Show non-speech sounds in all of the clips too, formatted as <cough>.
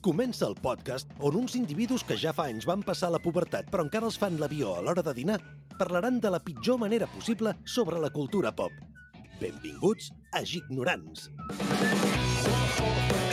Comença el podcast on uns individus que ja fa anys van passar la pubertat però encara els fan l'avió a l'hora de dinar parlaran de la pitjor manera possible sobre la cultura pop. Benvinguts a Gignorants. Po,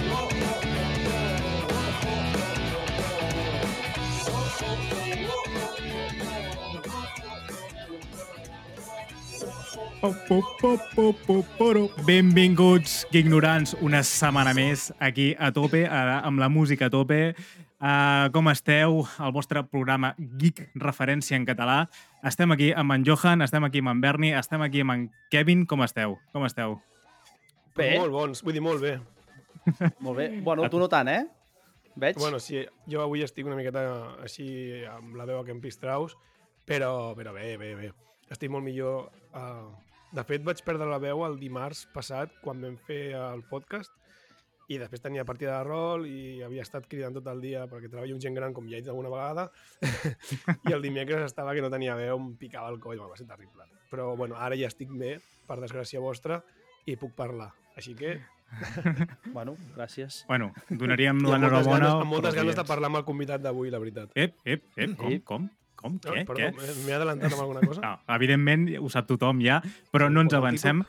Benvinguts, ignorants, una setmana més aquí a tope, a, amb la música a tope. Uh, com esteu? El vostre programa Geek Referència en català. Estem aquí amb en Johan, estem aquí amb en Berni, estem aquí amb en Kevin. Com esteu? Com esteu? Bé, Molt bons, vull dir, molt bé. <laughs> molt bé. Bueno, tu no tant, eh? Veig? Bueno, sí, jo avui estic una miqueta així amb la veu que em pistraus, però, però bé, bé, bé. Estic molt millor. Uh, de fet, vaig perdre la veu el dimarts passat, quan vam fer el podcast, i després tenia partida de rol i havia estat cridant tot el dia perquè treballo amb gent gran, com ja he dit alguna vegada, <laughs> i el dimecres estava que no tenia veu, em picava el coll, va ser terrible. Però, bueno, ara ja estic bé, per desgràcia vostra, i puc parlar. Així que <laughs> Bueno, gràcies. Bueno, donaríem I amb moltes l'enhorabona... ganes, amb moltes ganes de parlar amb el convidat d'avui, la veritat. Ep, ep, ep, com, Ep. com? Com? No, Què? perdó, m'he- adelantat amb alguna cosa? <laughs> No, evidentment, ho sap tothom ja, però no ens avancem.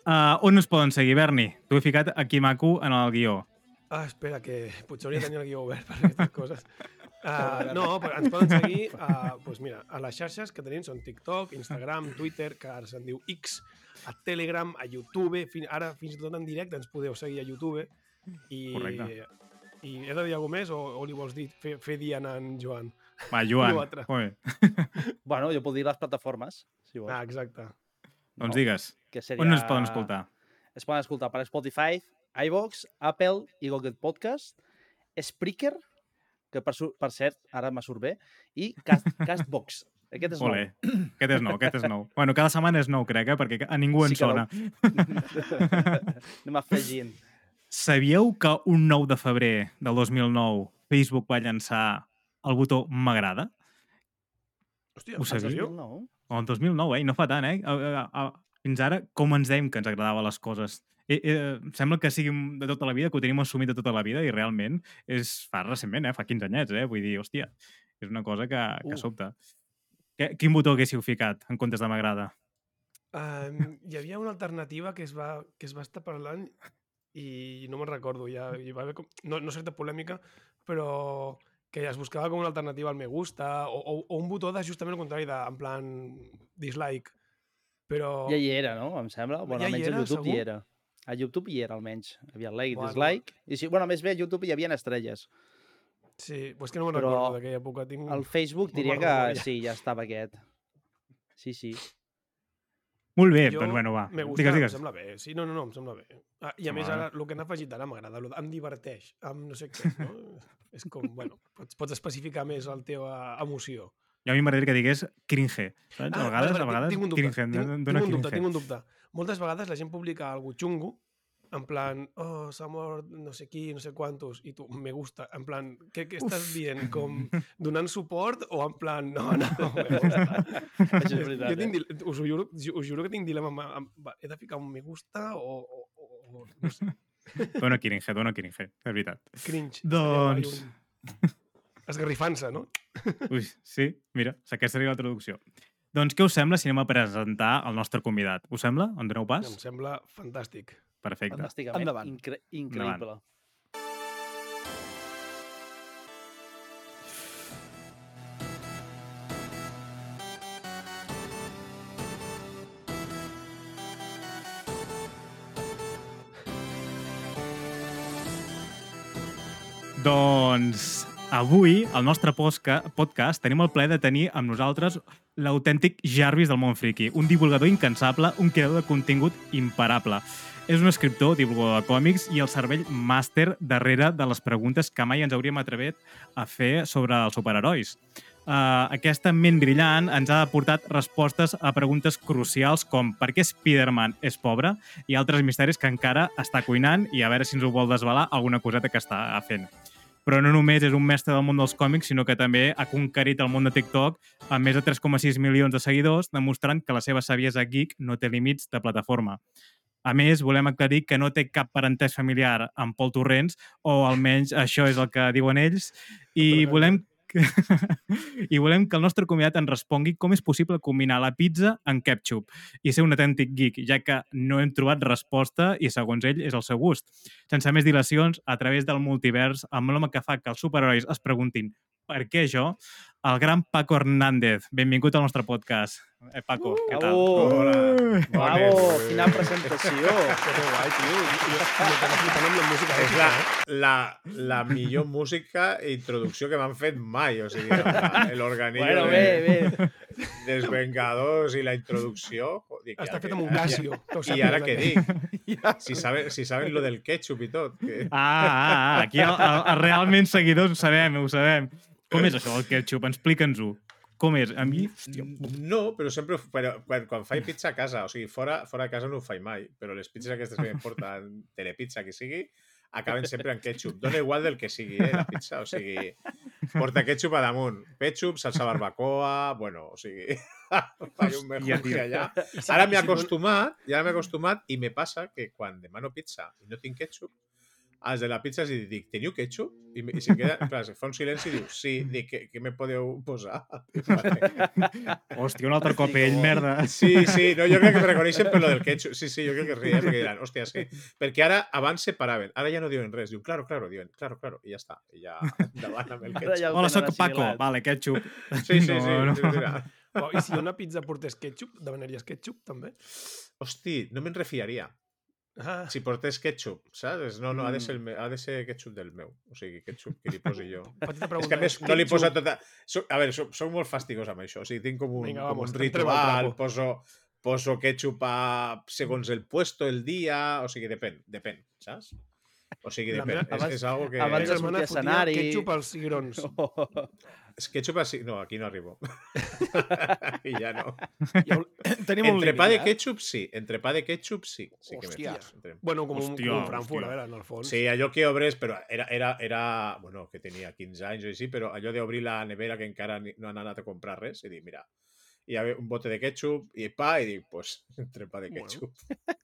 Uh, on ens poden seguir, Berni? Tu he ficat aquí maco en el guió. Ah, espera, que potser hauria de tenir el guió obert per aquestes <laughs> coses. Uh, no, però ens poden seguir a, <laughs> pues mira, a les xarxes que tenim són TikTok, Instagram, Twitter, que ara se'n diu X, a Telegram, a YouTube, fin, ara fins i tot en directe ens podeu seguir a YouTube. I, Correcte. I he de dir alguna més o, o li vols dir, fer, fer dir a en Joan? Va, Joan. <laughs> Bueno, jo puc dir les plataformes, si vols. Ah, exacte. Doncs digues, que seria... on ens poden escoltar? Es poden escoltar per Spotify, iVox, Apple i Google Podcast, Spreaker, que per, per cert, ara m'ha surt bé, i Cast, <laughs> Castbox. Aquest és nou. Ole, aquest és nou, aquest és nou. Bueno, cada setmana és nou, crec, eh? perquè a ningú en Sí que sona. <laughs> Anem afegint. Sabíeu que un 9 de febrer del 2009 Facebook va llançar el botó m'agrada? Hòstia, Ho? No? O el 2009, eh? I no fa tant, eh? A, a, a, fins ara, com ens dèiem que ens agradaven les coses? Eh, eh, sembla que sigui de tota la vida, que ho tenim assumit de tota la vida, i realment és fa recentment, eh? Fa 15 anyets, eh? Vull dir, hòstia, és una cosa que, que Uh. sobta. Que, quin botó haguéssiu ficat en comptes de m'agrada? Um, hi havia una alternativa que es va, que es va estar parlant i no me'n recordo, ja, hi va haver com, no, no certa polèmica, però que es buscava com una alternativa al me gusta o, o, o un botó de justament el contrari, de, en plan dislike. Però... Ja hi era, no? Em sembla. Bueno, Ja hi almenys era, a YouTube hi segur? era. A YouTube hi era, almenys. Hi havia like, Bueno. dislike. I sí, bueno, més bé, a YouTube hi havia estrelles. Sí, pues que no me'n recordo d'aquella època. Tinc... Al Facebook diria que memòria. sí, ja estava aquest. Sí, sí. Molt bé, Jo doncs bueno, va. Gusta, Digues, em digues. sembla bé. Sí, no, no, no, em sembla bé. Ah, I a més, Home. ara, el que han afegit ara m'agrada, lo- em diverteix, amb no sé què, no? <laughs> és com, bueno, pots, pots especificar més la teva emoció. I a mi m'agradaria que digués cringe, saps? a vegades, a vegades, tinc un dubte, cringe, tinc, tinc, un dubte, tinc un dubte. Moltes vegades la gent publica algo xungo, en plan, oh, s'ha mort no sé qui, no sé quantos, i tu, me gusta, en plan, què, què estàs dient? Com <laughs> donant suport o en plan, no, no, <laughs> me gusta. Això és veritat, jo tinc, eh? us, ho juro, ju- us juro que tinc dilema, amb, amb, he de ficar un me gusta o, o, o, o no sé, <laughs> Dona cringe, dona cringe, és veritat. cringe. Doncs- un- Esgarrifança, no? Ui, sí, mira, aquesta seria la traducció. Doncs què us sembla si anem a presentar el nostre convidat? Us sembla? En doneu pas? Em sembla fantàstic. Perfecte. Fantàsticament. Endavant. Incre increïble. Doncs avui, al nostre podcast, tenim el plaer de tenir amb nosaltres l'autèntic Jarvis del món friki, un divulgador incansable, un creador de contingut imparable. És un escriptor, divulgador de còmics i el cervell màster darrere de les preguntes que mai ens hauríem atrevit a fer sobre els superherois. Uh, aquesta ment brillant ens ha portat respostes a preguntes crucials com per què Spider-Man és pobre i altres misteris que encara està cuinant i a veure si ens ho vol desvelar alguna coseta que està fent. Però no només és un mestre del món dels còmics, sinó que també ha conquerit el món de TikTok amb més de 3,6 milions de seguidors, demostrant que la seva saviesa geek no té límits de plataforma. A més, volem aclarir que no té cap parentès familiar amb Pol Torrents, o almenys això és el que diuen ells, i volem <laughs> i volem que el nostre convidat ens respongui com és possible combinar la pizza amb ketchup i ser un autèntic geek, ja que no hem trobat resposta i, segons ell, és el seu gust. Sense més dilacions, a través del multivers, amb l'home que fa que els superherois es preguntin per què jo, el gran Paco Hernández. Benvingut al nostre podcast. Eh, Paco, què tal? Hola. Bravo! Bones. Quina presentació! Que guai, tio. I, i, i la música. És la, la, la millor música i introducció que m'han fet mai. O sigui, l'organillo Bueno, de, bé, bé. dels Vengadors i la introducció... Dic, Està fet amb un Casio. ho I ara què dic? Si saben, si saben lo del ketchup i tot. Que... Ah, ah, ah, aquí el, el, el realment seguidors ho sabem, ho sabem. Com és això del ketchup? Explica'ns-ho. Com és? A mi, hòstia, No, però sempre... Però quan, quan faig pizza a casa, o sigui, fora, fora de casa no ho faig mai, però les pizzas aquestes que em porten telepizza, que sigui, acaben sempre amb ketchup. Dona igual del que sigui, eh, la pizza. O sigui, porta ketchup a damunt. Ketchup, salsa barbacoa... Bueno, o sigui... <laughs> faig un mejor que allà. Ara m'he acostumat, ara m'he acostumat, i me passa que quan demano pizza i no tinc ketchup, als de la pizza els dic, teniu ketchup? I, i si queda, clar, se fa un silenci i diu, sí, <laughs> dic, què, què me podeu posar? <laughs> hòstia, un altre cop ell, com- merda. <laughs> Sí, sí, no, jo crec que me reconeixen per lo del ketchup. Sí, sí, jo crec que es riem, perquè diran, hòstia, sí. Perquè ara, abans separaven, ara ja no diuen res. Diuen, claro, claro, diuen, claro, claro, i ja està. I ja endavant amb el ketchup. ja Hola, sóc Paco. Vale, ketchup. Sí, sí, sí. No, no. sí, mira. Oh, I si una pizza portés ketchup, demanaries ketchup, també? Hosti, no me'n refiaria. Ah, Si portés ketchup, saps? No, no, ha de ser, el Mm. me- ha de ser ketchup del meu. O sigui, ketchup que li <laughs> posi jo. petita És pregunta. que a més és no li posa tota... A veure, soc, soc molt fastigós amb això. O sigui, tinc com un, Vinga, com vamos, un entrem al ritual, poso, poso ketchup a, segons el puesto, el dia... O sigui, depèn, depèn, saps? O sigui, depèn. meva- és, abans- és algo que... Abans de sortir a escenari- ketchup als cigrons. <laughs> És ketchup així... No, aquí no arribo. <laughs> I ja no. Ja <clears throat> Tenim un Entrepà límit, de eh? ketchup, sí. Entrepà de ketchup, sí. Sí que me Hòstia. fas. Entre... Bueno, com un, Hòstia, com un Frankfurt, hòstia. a veure, en el fons. Sí, allò que obres, però era, era, era... Bueno, que tenia 15 anys o així, però allò d'obrir la nevera que encara no han anat a comprar res i dir, mira, hi ha un bote de ketchup i pa i dic, pues, <laughs> entrepà de Bueno. ketchup.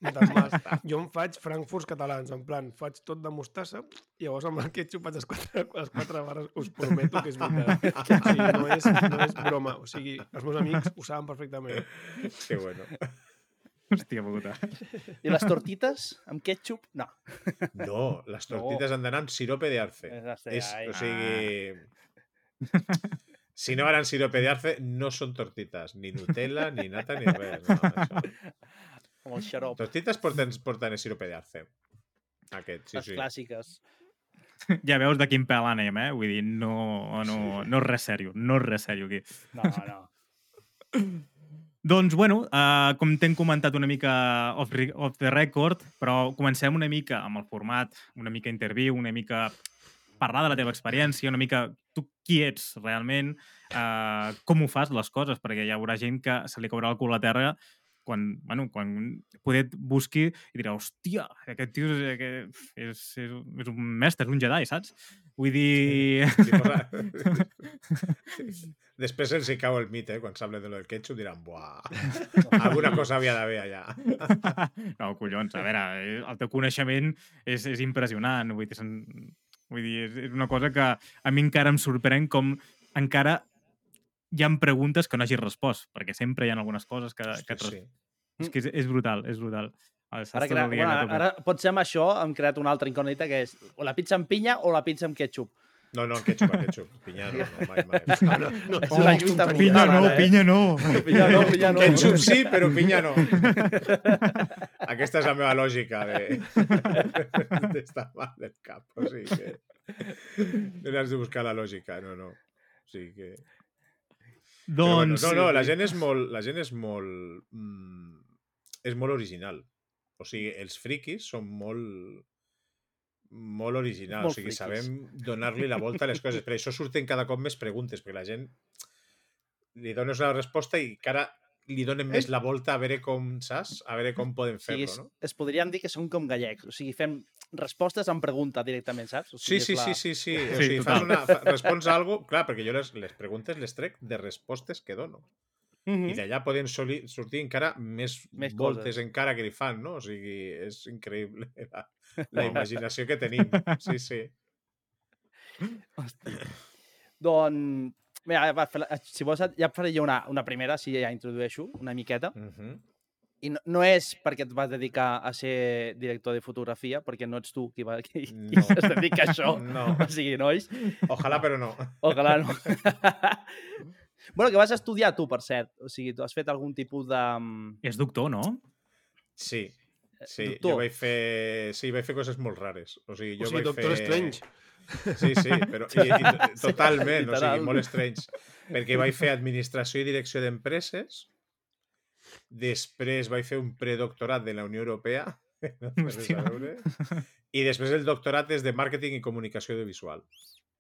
<laughs> Más. <laughs> Jo em faig frankfurts catalans, en plan, faig tot de mostassa, i llavors amb el ketchup faig les quatre, les quatre barres, us prometo que és veritat. O sigui, no és, no és broma. O sigui, els meus amics ho saben perfectament. Que bueno. Hòstia puta. I les tortites amb ketchup? No. No, les tortites han d'anar amb sirope de arce. És, o sigui... Si no amb sirope de arce, no són tortites. Ni Nutella, ni nata, ni res. No, això. <laughs> Amb el xarop. Tortites porten, porten el sirope de arce. Aquest, sí, les sí. clàssiques. <laughs> Ja veus de quin pèl anem, eh? Vull dir, no, no, no és res sèrio. No és res sèrio aquí. No, no. <laughs> Doncs, bueno, uh, com t'hem comentat una mica off, off the record, però comencem una mica amb el format, una mica interview, una mica parlar de la teva experiència, una mica tu qui ets realment, uh, com ho fas les coses, perquè hi haurà gent que se li caurà el cul a terra quan, bueno, quan poder et busqui i dirà, hòstia, aquest tio és, aquest, és, és, és un mestre, és un Jedi, saps? Vull dir... Sí, posa... <laughs> Després els hi cau el mite, eh? quan s'habla de lo del ketchup diran, buah, alguna cosa havia d'haver allà. No, collons, a veure, eh, el teu coneixement és, és impressionant. Vull dir, vull dir és, és una cosa que a mi encara em sorprèn com encara hi ha preguntes que no hagis respost, perquè sempre hi ha algunes coses que, que Hosti, res... sí. És que és, és brutal, és brutal. Ara, bueno, que ara, ara potser amb això hem creat una altra incògnita que és o la pizza amb pinya o la pizza amb ketchup. No, no, ketchup, ketchup. Pinya no, no, mai, mai. No, no, És Oh, una lluita pinya no, ara, eh? pinya no. Pinya no, pinya no. Ketchup sí, però pinya no. Aquesta és la meva lògica de... d'estar mal del cap. O sigui que... No n'has de buscar la lògica, no, no. O sigui que... Però bueno, Doncs... no, no, la gent és molt... La gent és molt... Mm, és molt original. O sigui, els friquis són molt molt originals. Molt o sigui, friquis. sabem donar-li la volta a les coses. Per això surten cada cop més preguntes, perquè la gent li dones la resposta i cara li donen més la volta a veure com, saps? A veure com poden fer-lo, es, no? es podríem dir que són com gallecs. O sigui, fem respostes amb pregunta directament, saps? O Sí, sigui, sí, és la- sí, sí, sí. <laughs> O Sí, sigui, total. fas una, fa, respons a algo, clar, perquè jo les, les preguntes les trec de respostes que dono. Mhm. i d'allà poden sortir encara més, Més voltes coses. encara que li fan, no? O sigui, és increïble la, la <laughs> imaginació que tenim. Sí, sí. Hosti. Doncs, mira, va, fer la- si vols ja faré jo una, una primera, si ja introdueixo una miqueta. Uh -huh. I no, no és perquè et vas dedicar a ser director de fotografia, perquè no ets tu qui, va, qui, <laughs> qui No. es dedica a això. No. O sigui, nois, Ojalà, però no. ojalà no. <laughs> bueno, que vas estudiar tu, per cert. O sigui, tu has fet algun tipus de... mm, És doctor, no? Sí, sí. doctor. Jo vaig fer... Sí, vaig fer coses molt rares. O sigui, O jo sigui, vaig Doctor fer... Strange. Sí, sí, però <laughs> i, i, Sí, totalment, o literal. sigui, molt strange. Perquè vaig fer administració i direcció d'empreses, després vaig fer un predoctorat de la Unió Europea, <laughs> no i després el doctorat és de màrqueting i comunicació audiovisual,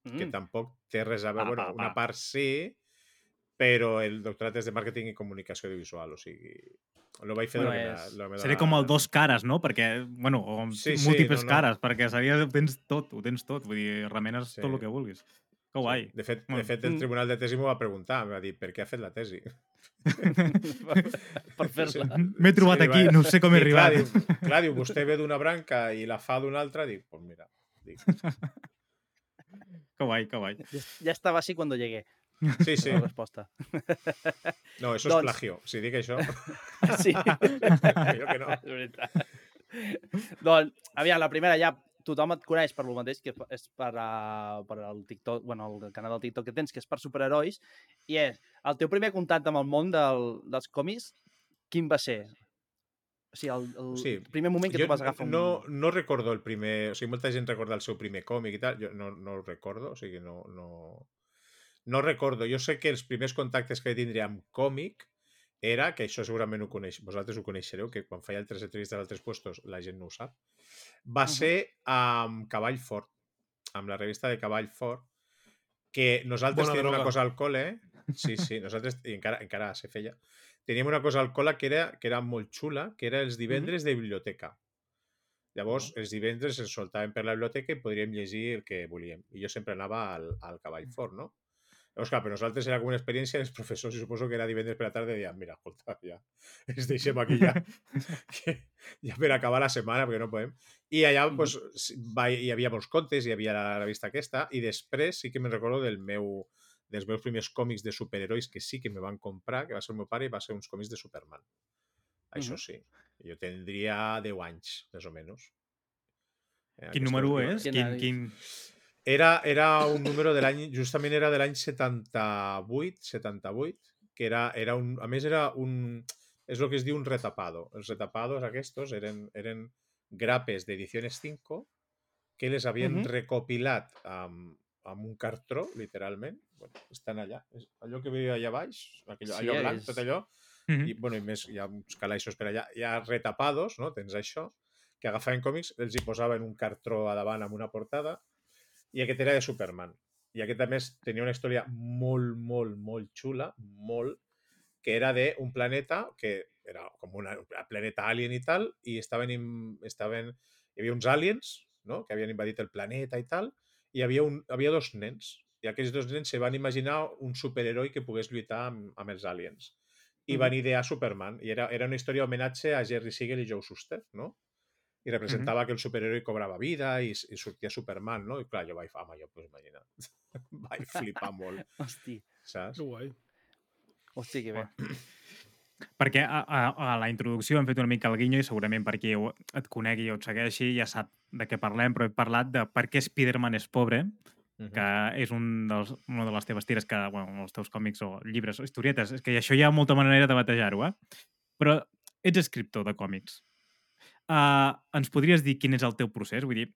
que Mm. tampoc té res a veure, Va, bueno, va, una part sí, però el doctorat és de màrqueting i comunicació audiovisual, o sigui, lo vaig fer Bueno, de la és- meva- la meva- Seria com el dos cares, no? Perquè, bueno, o Sí, sí, múltiples no, no. cares, perquè seria, ho tens tot, ho tens tot, vull dir, remenes Sí. tot el que vulguis. Que guai. De fet, de Bueno. fet, el tribunal de tesi m'ho va preguntar, em va dir, per què ha fet la tesi? <laughs> per fer-la. M'he trobat Sí, aquí, va. no sé com he I clar, arribat. diu, clar, diu, vostè ve d'una branca i la fa d'una altra, dic, pues mira, dic, <laughs> Que guai, que guai. Ya, ya estaba así cuando llegué. Sí, sí, La resposta. no, això és Doncs- plagio, si dic això, <laughs> Sí. millor que no. És veritat. doncs, aviam, la primera ja tothom et coneix per lo mateix, que és per, uh, per el TikTok, bueno, el canal del TikTok que tens, que és per superherois, i és el teu primer contacte amb el món del, dels còmics, quin va ser? O sigui, el, el Sí, primer moment que Jo tu vas agafar un... no, no recordo el primer... O sigui, molta gent recorda el seu primer còmic i tal. Jo no, no ho recordo, o sigui, no, no... No recordo. Jo sé que els primers contactes que tindria amb còmic era, que això segurament ho coneix, vosaltres ho coneixereu, que quan feia altres entrevistes d'altres puestos la gent no ho sap, va Mhm. ser amb Cavall Fort, amb la revista de Cavall Fort, que nosaltres Bona teníem una cosa al col·le, sí, sí, nosaltres, i encara, encara se feia, teníem una cosa al col·le que era, que era molt xula, que era els divendres de biblioteca. Llavors, els divendres ens soltaven per la biblioteca i podríem llegir el que volíem. I jo sempre anava al, al Cavall Fort, no? Llavors, clar, per nosaltres era com una experiència, els professors, i suposo que era divendres per la tarda, deien, mira, escolta, ja, ens deixem aquí ja, que, <laughs> ja <laughs> per acabar la setmana, perquè no podem. I allà pues, va, hi havia molts contes, hi havia la revista aquesta, i després sí que me'n recordo del meu, dels meus primers còmics de superherois que sí que me van comprar, que va ser el meu pare, i va ser uns còmics de Superman. Això Mhm. sí. Jo tindria 10 anys, més o menys. Eh, Quin número és? Quin Quin, quin... era, era un número de l'any, justament era de l'any 78, 78, que era, era un, a més era un, és el que es diu un retapado. Els retapados aquests eren, eren grapes d'ediciones 5 que les havien Mhm. recopilat amb, amb un cartró, literalment. Bueno, estan allà. És allò que veia allà baix, aquell, Sí, allò blanc, és- tot allò, Mhm. i, bueno, i més, hi ha uns calaixos per allà, hi ha retapados, no? tens això, que agafaven còmics, els hi posaven un cartró a davant amb una portada, i aquest era de Superman. I aquest, a més, tenia una història molt, molt, molt xula, molt, que era d'un planeta que era com una, un planeta alien i tal, i estaven, estaven, hi havia uns aliens, no?, que havien invadit el planeta i tal, i hi havia, un, havia dos nens, i aquests dos nens se van imaginar un superheroi que pogués lluitar amb, amb els aliens. I Mhm. van idear Superman. I era, era una història homenatge a Jerry Siegel i Joe Shuster, no? I representava que el superheroi cobrava vida i, i sortia Superman, no? I clar, jo vaig, home, jo, pues, imagina't. vaig <laughs> flipar molt, <laughs> Hosti, saps? Que guai. hosti, que bé. <clears throat> Perquè a, a, a la introducció hem fet una mica el guinyo i segurament per qui ho- et conegui o et segueixi ja sap de què parlem, però he parlat de per què Spider-Man és pobre, Mhm. que és un dels, una de les teves tires, que, bueno, els teus còmics o llibres o historietes, és que això hi ha molta manera de batejar-ho, eh? Però ets escriptor de còmics. Uh, ens podries dir quin és el teu procés? Vull dir,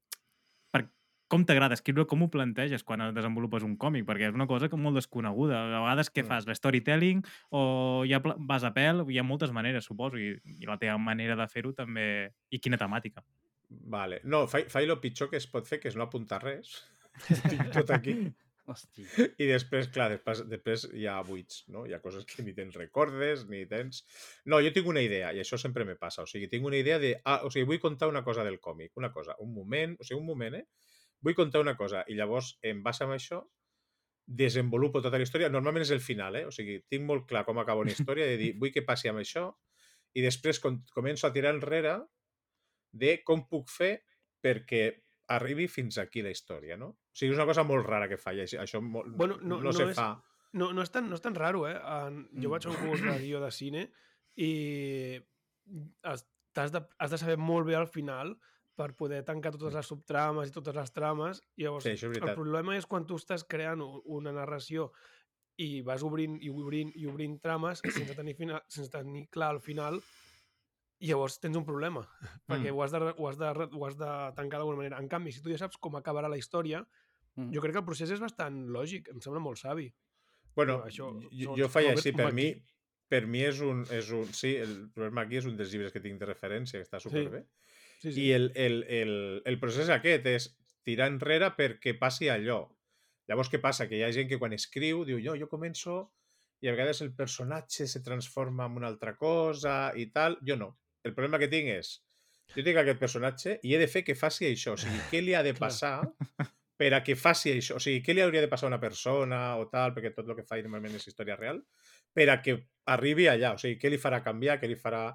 per, com t'agrada escriure, com ho planteges quan desenvolupes un còmic? Perquè és una cosa que molt desconeguda. A vegades què Mm. fas? L'storytelling o ja vas a pèl? Hi ha moltes maneres, suposo, i, i la teva manera de fer-ho també... I quina temàtica? Vale. No, faig, faig el pitjor que es pot fer, que és no apuntar res. <laughs> Tinc tot aquí. Hosti. I després, clar, després, després hi ha buits, no? Hi ha coses que ni tens recordes, ni tens... No, jo tinc una idea, i això sempre me passa. O sigui, tinc una idea de... Ah, o sigui, vull contar una cosa del còmic, una cosa, un moment, o sigui, un moment, eh? Vull contar una cosa, i llavors, en base a això, desenvolupo tota la història, normalment és el final, eh? O sigui, tinc molt clar com acaba una història, de dir, <laughs> vull que passi amb això, i després com, començo a tirar enrere de com puc fer perquè arribi fins aquí la història, no? O sigui, és una cosa molt rara que fa, i això, molt, Bueno, no- no, no se és- fa. No, no, és tan, no és tan raro, eh? En, jo Mm. vaig a un curs de guió de cine i has, t'has de, has de saber molt bé al final per poder tancar totes les subtrames i totes les trames. I llavors, Sí, el problema és quan tu estàs creant una narració i vas obrint i obrint i obrint trames sense tenir, final, sense tenir clar al final llavors tens un problema, <laughs> perquè Mm. ho has, de, ho, has de, ho has de tancar d'alguna manera. En canvi, si tu ja saps com acabarà la història, Mm. jo crec que el procés és bastant lògic, em sembla molt savi. Bueno, Però això, jo, jo faig Robert així, per mi, per mi és un, és un... Sí, el Robert McKee és un dels llibres que tinc de referència, que està superbé. Sí, I el, el, el, el procés aquest és tirar enrere perquè passi allò. Llavors, què passa? Que hi ha gent que quan escriu diu, jo, jo començo i a vegades el personatge se transforma en una altra cosa i tal. Jo no. El problema que tinc és, jo tinc aquest personatge i he de fer que faci això. O sigui, què li ha de <laughs> passar per a que faci això? O sigui, què li hauria de passar a una persona o tal, perquè tot el que fa normalment és història real, per a que arribi allà. O sigui, què li farà canviar, què li farà...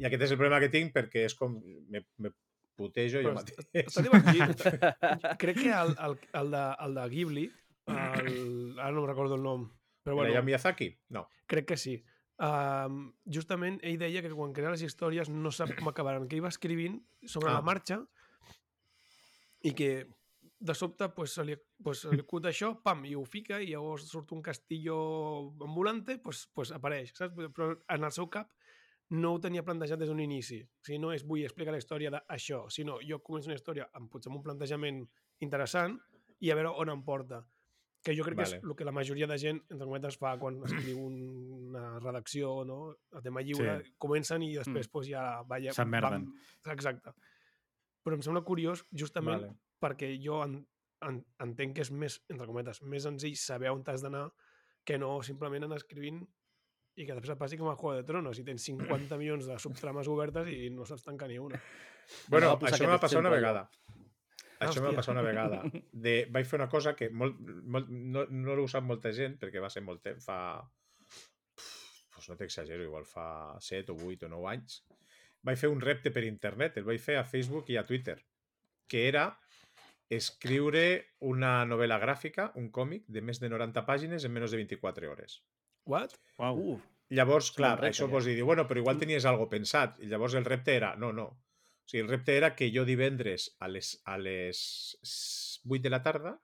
I aquest és el problema que tinc perquè és com... Me, me putejo jo Però mateix. Està divertit. Crec que el, el, el, de, el de Ghibli, el, ara no em recordo el nom, però bueno, Miyazaki? No. crec que sí. Um, justament ell deia que quan crea les històries no sap com acabaran, que ell va escrivint sobre Ah. la marxa i que de sobte pues, se, li, pues, se li acut això, pam, i ho fica i llavors surt un castillo ambulante, pues, pues apareix, saps? Però en el seu cap no ho tenia plantejat des d'un inici. O sigui, no és vull explicar la història d'això, sinó jo començo una història amb, potser amb un plantejament interessant i a veure on em porta. Que jo crec que Vale. és el que la majoria de gent, entre cometes, fa quan escriu un- una redacció no? a tema lliure, Sí. comencen i després Mm. pues, ja... Vaya, S'emmerden. Exacte. Però em sembla curiós justament Vale. perquè jo en, en, entenc que és més, entre cometes, més senzill saber on t'has d'anar que no simplement anar escrivint i que després et passi com a Juego de Tronos i tens 50 milions de subtrames obertes i no saps tancar ni una. Bueno, posar això m'ha passat una exemple jo. Això m'ha passat una vegada. <laughs> De, vaig fer una cosa que molt, molt, no, no l'ha usat molta gent, perquè va ser molt temps, fa... Pues no t'exagero, igual fa 7 o 8 o 9 anys. Vaig fer un repte per internet, el vaig fer a Facebook i a Twitter, que era escriure una novel·la gràfica, un còmic, de més de 90 pàgines en menys de 24 hores. What? Uh, Llavors, clar, repte, això ja. vols dir, bueno, però igual tenies algo pensat. I llavors el repte era, no, no. O sigui, el repte era que jo divendres a les, a les 8 de la tarda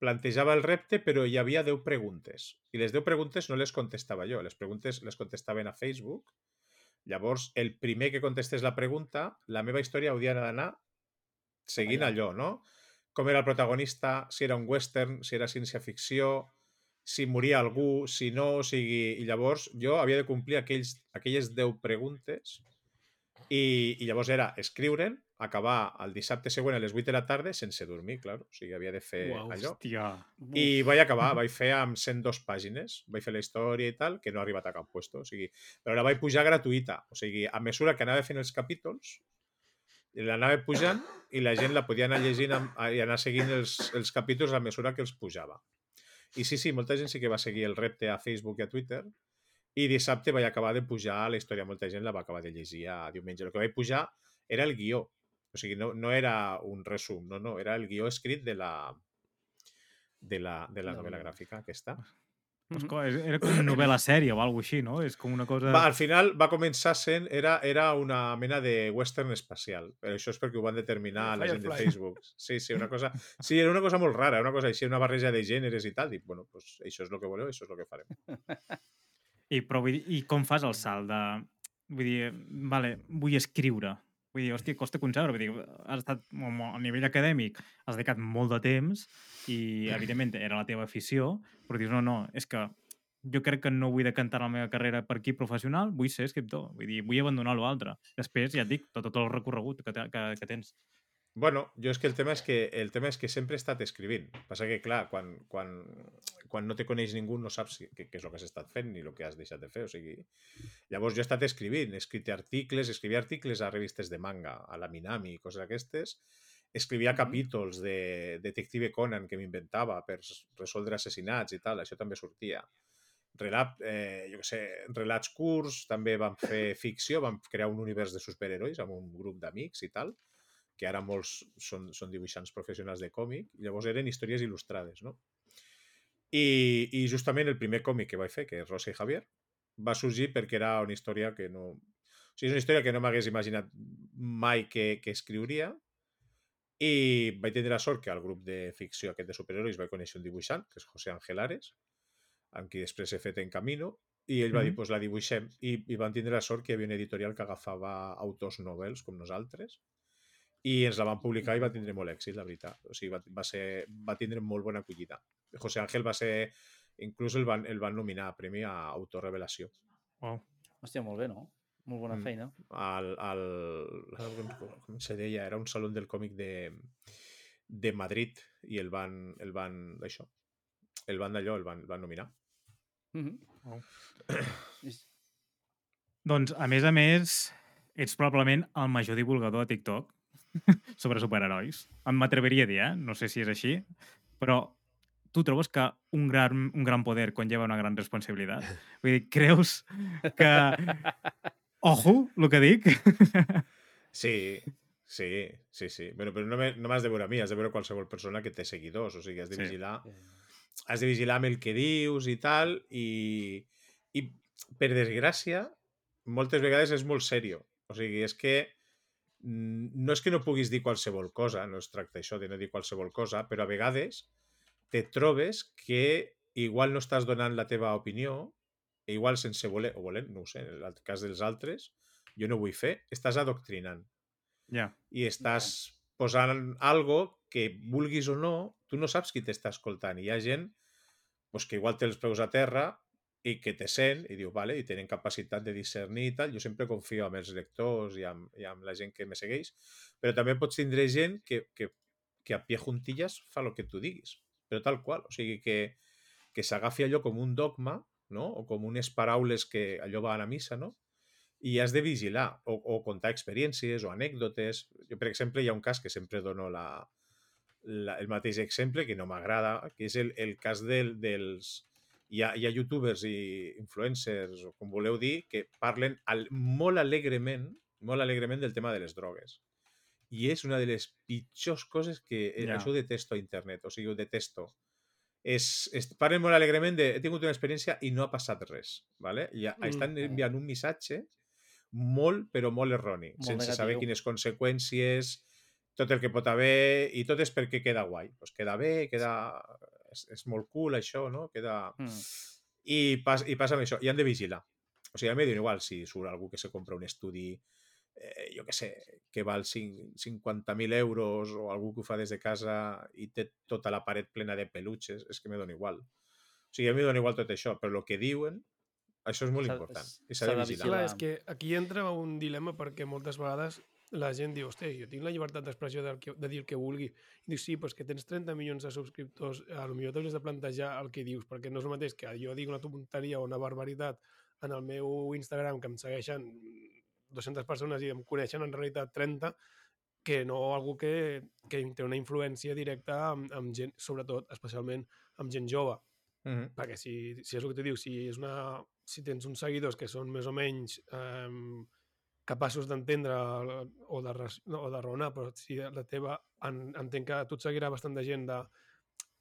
plantejava el repte, però hi havia 10 preguntes. I les 10 preguntes no les contestava jo, les preguntes les contestaven a Facebook. Llavors, el primer que contestés la pregunta, la meva història hauria d'anar seguint Allà. allò, no? Com era el protagonista, si era un western, si era ciència-ficció, si moria algú, si no, o sigui... I llavors jo havia de complir aquells, aquelles 10 preguntes i, i llavors era escriure'n, acabar el dissabte següent a les 8 de la tarda sense dormir, clar. O sigui, havia de fer Uau, allò. Hòstia. I vaig <laughs> acabar, vaig fer amb 102 pàgines, vaig fer la història i tal, que no ha arribat a cap puesto, o sigui, però la vaig pujar gratuïta, o sigui, a mesura que anava fent els capítols, l'anava pujant i la gent la podia anar llegint amb- i anar seguint els, els capítols a mesura que els pujava. I sí, sí, molta gent sí que va seguir el repte a Facebook i a Twitter i dissabte vaig acabar de pujar la història, molta gent la va acabar de llegir a diumenge. El que vaig pujar era el guió, o sigui, no, no era un resum, no, no, era el guió escrit de la, de la, de la novel·la gràfica aquesta. Pues, co- és- era com una novel·la sèrie o alguna així, no? És com una cosa... Va, al final va començar sent, era, era una mena de western espacial, però això és perquè ho van determinar la gent de. Facebook. Sí, sí, una cosa, sí, era una cosa molt rara, una cosa així, una barreja de gèneres i tal. Dic, bueno, pues això és el que voleu, això és el que farem. <laughs> I, però, vull dir, I com fas el salt de... Vull dir, vale, vull escriure. Vull dir, hòstia, costa concebre. Vull dir, has estat a nivell acadèmic, has dedicat molt de temps i, evidentment, era la teva afició, però dius, no, no, és que jo crec que no vull decantar la meva carrera per aquí professional, vull ser escriptor. Vull dir, vull abandonar l'altre. Després, ja et dic, tot, tot el recorregut que, que, que tens. Bueno, jo és que el tema és que el tema és que sempre he estat escrivint. Passa que, clar, quan, quan, quan no te coneix ningú no saps què, què és el que has estat fent ni el que has deixat de fer. O sigui, llavors jo he estat escrivint, he escrit articles, escrivia articles a revistes de manga, a la Minami i coses d'aquestes, escrivia capítols de Detective Conan que m'inventava per resoldre assassinats i tal, això també sortia. Relat, eh, jo què sé, relats curts, també vam fer ficció, vam crear un univers de superherois amb un grup d'amics i tal, que ara molts són, són dibuixants professionals de còmic, llavors eren històries il·lustrades, no? I, I justament el primer còmic que vaig fer, que és Rosa i Javier, va sorgir perquè era una història que no... O sigui, és una història que no m'hagués imaginat mai que, que escriuria i vaig tenir la sort que al grup de ficció aquest de superherois vaig conèixer un dibuixant, que és José Ángel Ares, amb qui després he fet en Camino, i ell va dir, Mhm. pues la dibuixem. I, I van tindre la sort que hi havia una editorial que agafava autors novels com nosaltres i ens la van publicar i va tindre molt èxit, la veritat. O sigui, va, va, ser, va tindre molt bona acollida. José Ángel va ser... Inclús el van, el van nominar a Premi a Autor Revelació. Wow. Hòstia, molt bé, no? Molt bona Mm. feina. Al, al, com, se deia? Era un saló del còmic de, de Madrid i el van, el van, això, el van d'allò, el van, el van nominar. Mhm. Wow. <coughs> És- Doncs, a més a més, ets probablement el major divulgador de TikTok <laughs> sobre superherois. Em m'atreveria a dir, eh? No sé si és així, però tu trobes que un gran, un gran poder conlleva una gran responsabilitat? <laughs> Vull dir, creus que... <laughs> Ojo, el que dic? Sí, sí, sí, sí. Bueno, però no, me- no m'has de veure a mi, has de veure qualsevol persona que té seguidors, o sigui, has de Sí. vigilar Eh, has de vigilar amb el que dius i tal, i, i per desgràcia, moltes vegades és molt serio. O sigui, és que no és que no puguis dir qualsevol cosa, no es tracta això de no dir qualsevol cosa, però a vegades te trobes que igual no estàs donant la teva opinió, i igual sense voler, o volent, no ho sé, en el cas dels altres, jo no ho vull fer, estàs adoctrinant Ja. i estàs posant algo que vulguis o no, tu no saps qui t'està escoltant. I hi ha gent pues, que igual té els peus a terra i que te sent i diu, vale, i tenen capacitat de discernir i tal. Jo sempre confio en els lectors i amb, i amb la gent que me segueix, però també pots tindre gent que, que, que a pie juntillas fa el que tu diguis, però tal qual. O sigui, que, que s'agafi allò com un dogma, no? o com unes paraules que allò va a la missa, no? i has de vigilar o, o contar experiències o anècdotes. Jo, per exemple, hi ha un cas que sempre dono la, la, el mateix exemple que no m'agrada, que és el, el cas del, dels... Hi ha, hi ha youtubers i influencers, o com voleu dir, que parlen al, molt alegrement molt alegrement del tema de les drogues. I és una de les pitjors coses que... Yeah. Això ho detesto a internet, o sigui, ho detesto. És, és, parlen molt alegrement de he tingut una experiència i no ha passat res. ¿vale? I Mm. estan enviant un missatge molt, però molt erroni, Molt sense negatiu. saber quines conseqüències, tot el que pot haver, i tot és perquè queda guai. Pues queda bé, queda... És, és molt cool això, no? Queda... Mm. I, pas, I passa amb això, i han de vigilar. O sigui, a mi igual si surt algú que se compra un estudi, eh, jo que sé, que val cin- 50.000 euros o algú que ho fa des de casa i té tota la paret plena de peluches, és que me dona igual. O sigui, a mi dona igual tot això, però el que diuen, això és molt important. I s'ha de vigilar. És que aquí entra un dilema perquè moltes vegades la gent diu, hosti, jo tinc la llibertat d'expressió que- de dir el que vulgui. I dius, sí, però és que tens 30 milions de subscriptors, a lo millor t'hauries de plantejar el que dius, perquè no és el mateix que jo digui una tonteria o una barbaritat en el meu Instagram, que em segueixen 200 persones i em coneixen en realitat 30, que no algú que, que té una influència directa amb, amb gent, sobretot, especialment, amb gent jove Mhm. perquè si, si és el que tu dius, si, és una, si tens uns seguidors que són més o menys eh, capaços d'entendre o, de, no, o de raonar, però si la teva, en, entenc que tu et seguirà bastant de gent de,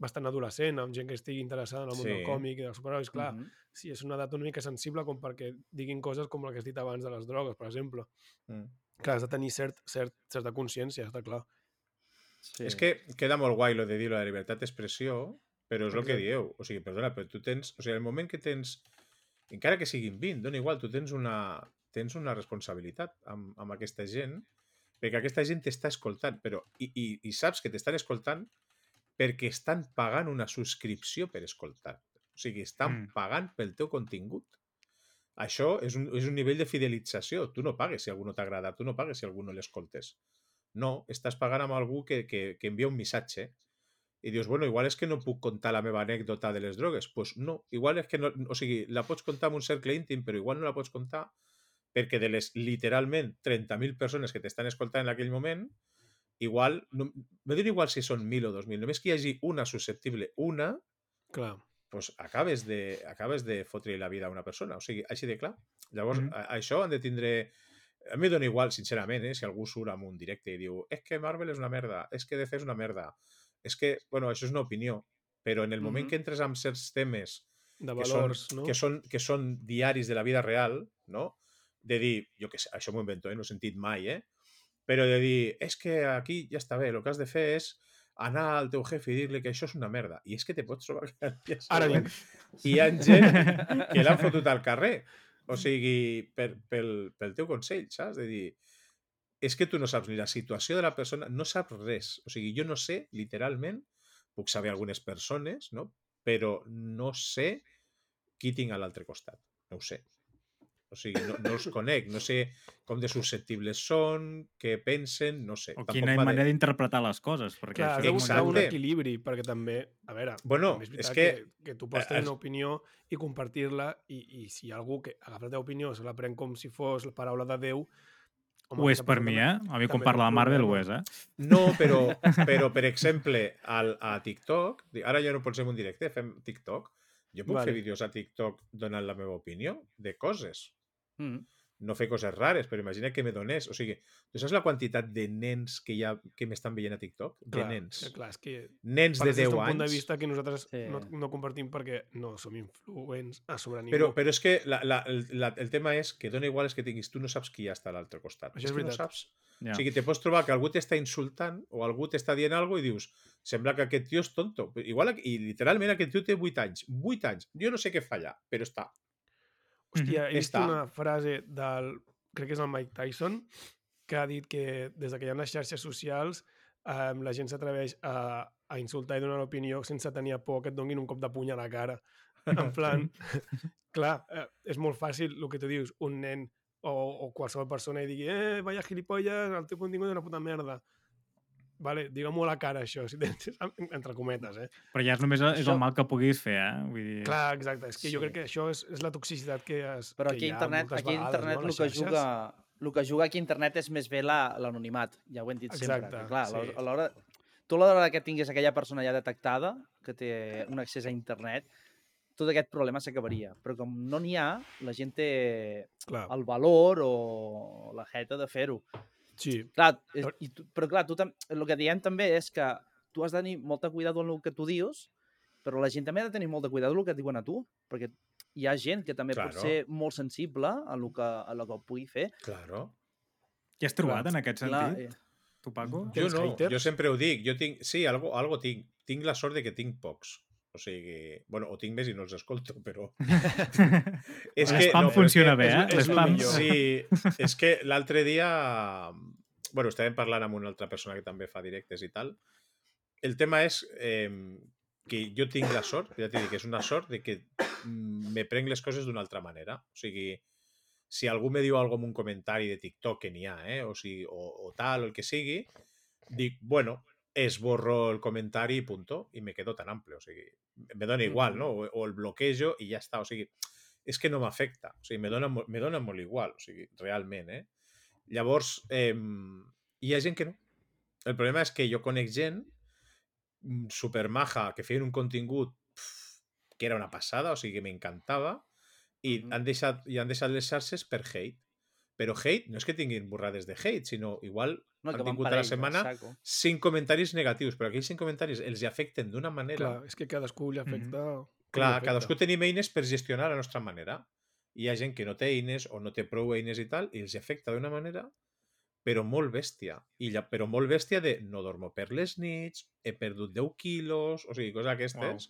bastant adolescent, amb gent que estigui interessada en el món Sí. del còmic i dels superherois, clar, Mhm. si és una edat una mica sensible com perquè diguin coses com la que has dit abans de les drogues, per exemple. Mm. Clar, has de tenir cert, cert, certa consciència, està clar. Sí. És que queda molt guai lo de dir lo de la llibertat d'expressió, però és el que dieu. O sigui, perdona, però tu tens... O sigui, el moment que tens... Encara que siguin 20, dona igual, tu tens una, tens una responsabilitat amb, amb aquesta gent, perquè aquesta gent t'està escoltant, però... I, i, i saps que t'estan escoltant perquè estan pagant una subscripció per escoltar. O sigui, estan Mm. pagant pel teu contingut. Això és un, és un nivell de fidelització. Tu no pagues si algú no t'agrada, tu no pagues si algú no l'escoltes. No, estàs pagant amb algú que, que, que envia un missatge i dius, bueno, igual és que no puc contar la meva anècdota de les drogues. Doncs pues no, igual és que no... O sigui, la pots contar en un cercle íntim, però igual no la pots contar perquè de les literalment 30.000 persones que t'estan escoltant en aquell moment, igual, no, no diré igual si són 1.000 o 2.000, només que hi hagi una susceptible, una, Clar. pues acabes de, acabes de fotre la vida a una persona. O sigui, així de clar. Llavors, mm -hmm. això han de tindre... A mi dona igual, sincerament, eh, si algú surt amb un directe i diu és que Marvel és una merda, és que DC és una merda, és que, bueno, això és una opinió, però en el moment Mhm. que entres amb certs temes De que són, valors, no? que, són, que són diaris de la vida real, no? De dir, jo que sé, això m'ho invento, eh? no he sentit mai, eh? Però de dir, és que aquí ja està bé, el que has de fer és anar al teu jefe i dir-li que això és una merda. I és que te pots trobar que Ara vinc. hi ha gent que l'han <laughs> fotut al carrer. O sigui, per, pel, pel teu consell, saps? De dir, és que tu no saps ni la situació de la persona, no saps res. O sigui, jo no sé, literalment, puc saber algunes persones, no? però no sé qui tinc a l'altre costat. No ho sé. O sigui, no, no els conec, no sé com de susceptibles són, què pensen, no sé. O quina de- manera d'interpretar les coses. Perquè Clar, això has és de buscar un equilibri, perquè també, a veure, Bueno, també és, és que... que, que tu pots tenir es- una opinió i compartir-la i, i si hi ha algú que agafa la teva opinió se la pren com si fos la paraula de Déu... Ho és per mi, eh? A mi, quan parla de Marvel, ho és, eh? No, però, <laughs> però per exemple, al, a TikTok, ara ja no pots fer un directe, fem TikTok. Jo puc Vale. fer vídeos a TikTok donant la meva opinió de coses. Mm. No fer coses rares, però imagina que me donés... O sigui, tu saps la quantitat de nens que hi ha que m'estan veient a TikTok? De Clar, nens. Clar, és que Nens de parles des 10 d'un punt de anys. vista que nosaltres Sí. no, no compartim perquè no som influents a sobre ningú. Però, però és que la, la, el, la, el tema és que dona igual és que tinguis, tu no saps qui hi ha està a l'altre costat. Això és que no veritat. saps. Ja. O sigui, te pots trobar que algú t'està insultant o algú t'està dient alguna i dius sembla que aquest tio és tonto. Igual, i literalment aquest tio té 8 anys. 8 anys. Jo no sé què fa allà, però està. Hòstia, he vist Està. una frase del, crec que és el Mike Tyson, que ha dit que des de que hi ha les xarxes socials eh, la gent s'atreveix a, a insultar i donar l'opinió sense tenir por que et donguin un cop de puny a la cara. <laughs> En plan, clar, eh, és molt fàcil el que tu dius, un nen o, o qualsevol persona i digui eh, vaya gilipolles, el teu contingut és una puta merda. Vale, digue-m'ho a la cara, això, si tens, <laughs> entre cometes, eh? Però ja és només és Això- el mal que puguis fer, eh? Vull dir... Clar, exacte. És que jo Sí. crec que això és, és la toxicitat que, es, Però que aquí hi a ha internet, moltes aquí vegades, internet no? el, que xarxes. juga, el que juga aquí a internet és més bé la- l'anonimat, ja ho hem dit sempre. Exacte, Que, clar, a sí. l'hora- a l'hora... Tu a l'hora que tingués aquella persona ja detectada, que té un accés a internet, tot aquest problema s'acabaria. Però com no n'hi ha, la gent té Clar, el valor o la jeta de fer-ho. Sí. Clar, és, Però- i tu, però clar, tu, tam- el que diem també és que tu has de tenir molta cuidado en el que tu dius, però la gent també ha de tenir molt de cuidado en el que et diuen a tu, perquè hi ha gent que també pot Claro. ser molt sensible a el que, a el que pugui fer. Claro. Què has trobat Clar, en aquest Clar, sentit, eh, tu, Paco? Jo no, haters? jo sempre ho dic. Jo tinc, sí, algo, algo tinc. Tinc la sort de que tinc pocs. O sigui, bueno, o tinc més i no els escolto, <laughs> però... <laughs> és L'espam però és funciona que- bé, eh? L'espam... Sí, és que l'altre dia... Bueno, estàvem parlant amb una altra persona que també fa directes i tal. El tema és eh, que jo tinc la sort, ja t'he dit que és una sort de que me prenc les coses d'una altra manera. O sigui, si algú me diu alguna en un comentari de TikTok que n'hi ha, eh? o, sigui, o, o tal, o el que sigui, dic, bueno, esborro el comentari i punto, i me quedo tan amplio. O sigui, me dona igual, no? O, o el bloquejo i ja està. O sigui, és que no m'afecta. O sigui, me dona, me dona molt igual, o sigui, realment, eh? Llavors, eh, hi ha gent que no. El problema és que jo conec gent mm, supermaja que feien un contingut pf, que era una passada, o sigui, que m'encantava, i Mhm. han deixat, i han deixat les xarxes per hate. Però hate no és que tinguin borrades de hate, sinó igual no, han tingut a per la setmana cinc comentaris negatius, però aquells cinc comentaris els hi afecten d'una manera... Clar, és que cadascú li afecta... com li Clar, afecta. cadascú tenim eines per gestionar la nostra manera. Hi ha gent que no té eines o no té prou eines i tal, i els hi afecta d'una manera, però molt bèstia. I ja, però molt bèstia de no dormo per les nits, he perdut 10 quilos, o sigui, coses aquestes,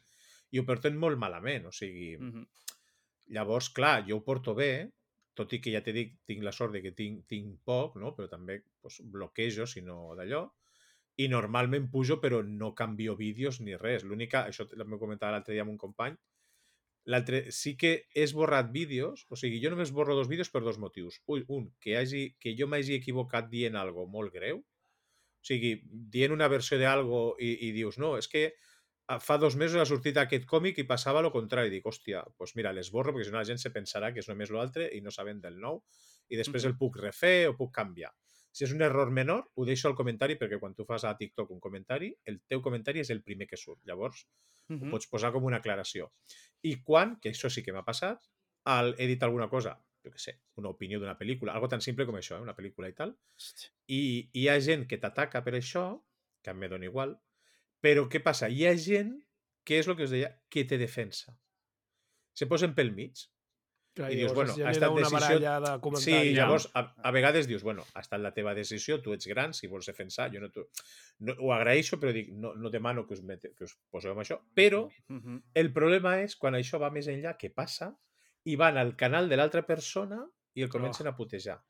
i ho porten molt malament. O sigui, Mhm. Llavors, clar, jo ho porto bé, tot i que ja t'he dit, tinc la sort de que tinc, tinc poc, no? però també pues, bloquejo, si no d'allò, i normalment pujo però no canvio vídeos ni res. L'única, això m'ho comentava l'altre dia amb un company, l'altre sí que he esborrat vídeos, o sigui, jo només borro dos vídeos per dos motius. Un, un que, hagi, que jo m'hagi equivocat dient algo molt greu, o sigui, dient una versió d'algo i, i dius, no, és que fa dos mesos ha sortit aquest còmic i passava lo contrari. Dic, hòstia, doncs mira, les borro perquè si no la gent se pensarà que és només l'altre i no saben del nou i després el puc refer o puc canviar. Si és un error menor, ho deixo al comentari perquè quan tu fas a TikTok un comentari, el teu comentari és el primer que surt. Llavors, Uh ho -huh. pots posar com una aclaració. I quan, que això sí que m'ha passat, al, he dit alguna cosa, jo què sé, una opinió d'una pel·lícula, algo tan simple com això, eh? una pel·lícula i tal, i hi ha gent que t'ataca per això, que em dona igual, però què passa? Hi ha gent que és el que us deia, que te defensa. Se posen pel mig. Clar, I dius, bueno, ha estat una decisió- de Sí, llavors, a, a vegades dius, bueno, ha estat la teva decisió, tu ets gran, si vols defensar, jo no, t'ho- no ho agraeixo, però dic, no, no demano que us, mete, que us poseu amb això, però Uh -huh. el problema és quan això va més enllà, què passa? I van al canal de l'altra persona i el comencen a putejar.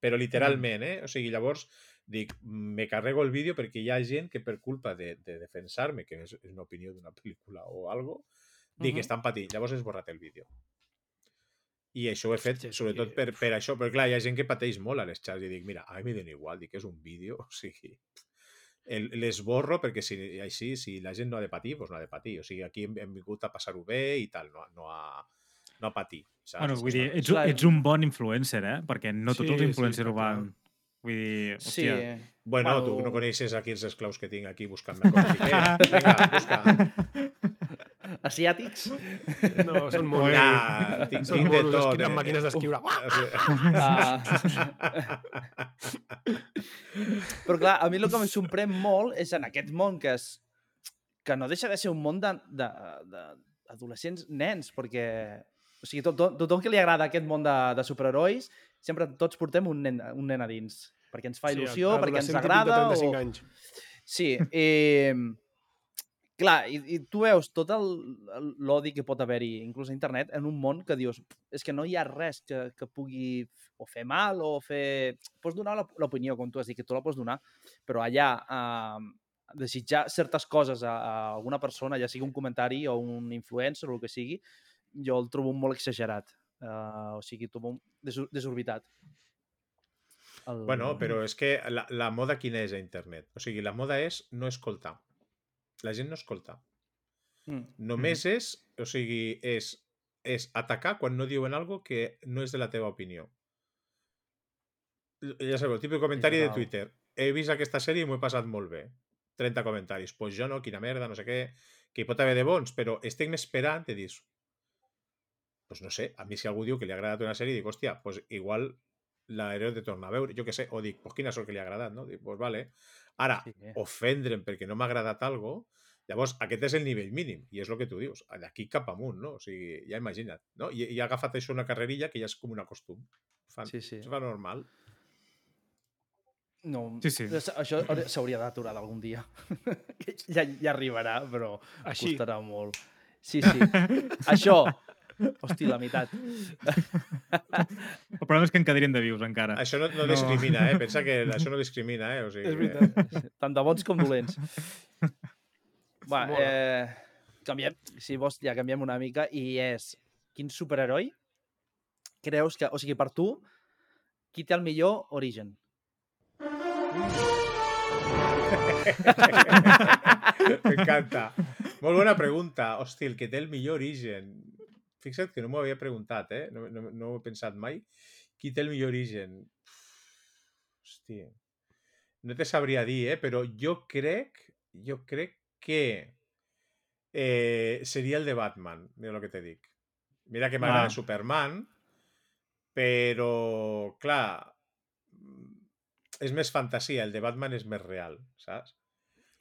Però literalment, eh? O sigui, llavors dic, me carrego el vídeo perquè hi ha gent que per culpa de, de defensar-me, que és, és una opinió d'una <laughs> pel·lícula o algo, dic, Mhm. estan patint. Llavors he esborrat el vídeo. I això ho he fet, sobretot per, per això, perquè clar, hi ha gent que pateix molt a les xarxes i dic, mira, a mi me dona igual, dic, és un vídeo, <laughs> o sigui, l'esborro perquè si, així, si la gent no ha de patir, doncs no ha de patir. O sigui, aquí hem, hem vingut a passar-ho bé i tal, no, no, a, no a patir. Saps? Bueno, vull dir, ets, Clar. ets un bon influencer, eh? Perquè no tots Sí, els sí, influencers està ho van... Vull dir, Sí. hòstia... Bueno, Bueno. tu no coneixes aquí els esclaus que tinc aquí buscant-me coses. <laughs> Vinga, vinga, busca. Asiàtics? No, són molt... Nah, tinc, Són tinc de tot. amb eh. màquines d'escriure. <laughs> Però clar, a mi el que em sorprèn molt és en aquest món que, és, que no deixa de ser un món de, de, de adolescents nens, perquè o sigui, tot, tot, tothom que li agrada aquest món de, de superherois, sempre tots portem un nen, un nen a dins, perquè ens fa il·lusió, perquè ens agrada. De 35 O... anys. Sí, eh, clar, i, i tu veus tot l'odi que pot haver-hi, inclús a internet, en un món que dius, és que no hi ha res que, que pugui o fer mal o fer... Pots donar l'op- l'opinió, com tu has dit, que tu la pots donar, però allà eh, desitjar certes coses a, a alguna persona, ja sigui un comentari o un influencer o el que sigui, jo el trobo molt exagerat. Uh, o sigui, trobo desor desorbitat. El... Bueno, però és que la, la moda quina és a internet? O sigui, la moda és no escoltar. La gent no escolta. Mm. Només és, o sigui, és, és atacar quan no diuen algo que no és de la teva opinió. Ja sabeu, el típic comentari de. Twitter. He vist aquesta sèrie i m'ho he passat molt bé. 30 comentaris. Pues jo no, quina merda, no sé què. Que hi pot haver de bons, però estic esperant i dius... Pues no sé, a mi si algú diu que li ha agradat una sèrie, dic, hòstia, pues igual l'he de tornar a veure. Jo què sé, o dic, pues quina sort que li ha agradat, no? Dic, pues vale. Ara, Sí. ofendre'm perquè no m'ha agradat algo, llavors aquest és el nivell mínim, i és el que tu dius, d'aquí cap amunt, no? O sigui, ja imagina't, no? I, i ha agafat això una carrerilla que ja és com un costum. Fan, Sí, sí. Es fa normal. No, Sí, sí. Això hauria- s'hauria d'aturar d'algun dia. <laughs> Que ja, ja arribarà, però Així. costarà molt. Sí, sí. Això. Hosti, la meitat. El problema és que en quedarien de vius, encara. Això no, no No. discrimina, eh? Pensa que això no discrimina, eh? O sigui, És veritat. Tant de bons com dolents. Va, eh, canviem, si vols, ja canviem una mica, i és, quin superheroi creus que, o sigui, per tu, qui té el millor origen? <laughs> M'encanta. Molt bona pregunta. Hosti, el que té el millor origen. Fixa't que no m'ho havia preguntat, eh? No, no, no ho he pensat mai. Qui té el millor origen? Hosti. No te sabria dir, eh? Però jo crec, jo crec que eh, seria el de Batman. Mira el que te dic. Mira que m'agrada Ah. Superman, però, clar, és més fantasia. El de Batman és més real, saps?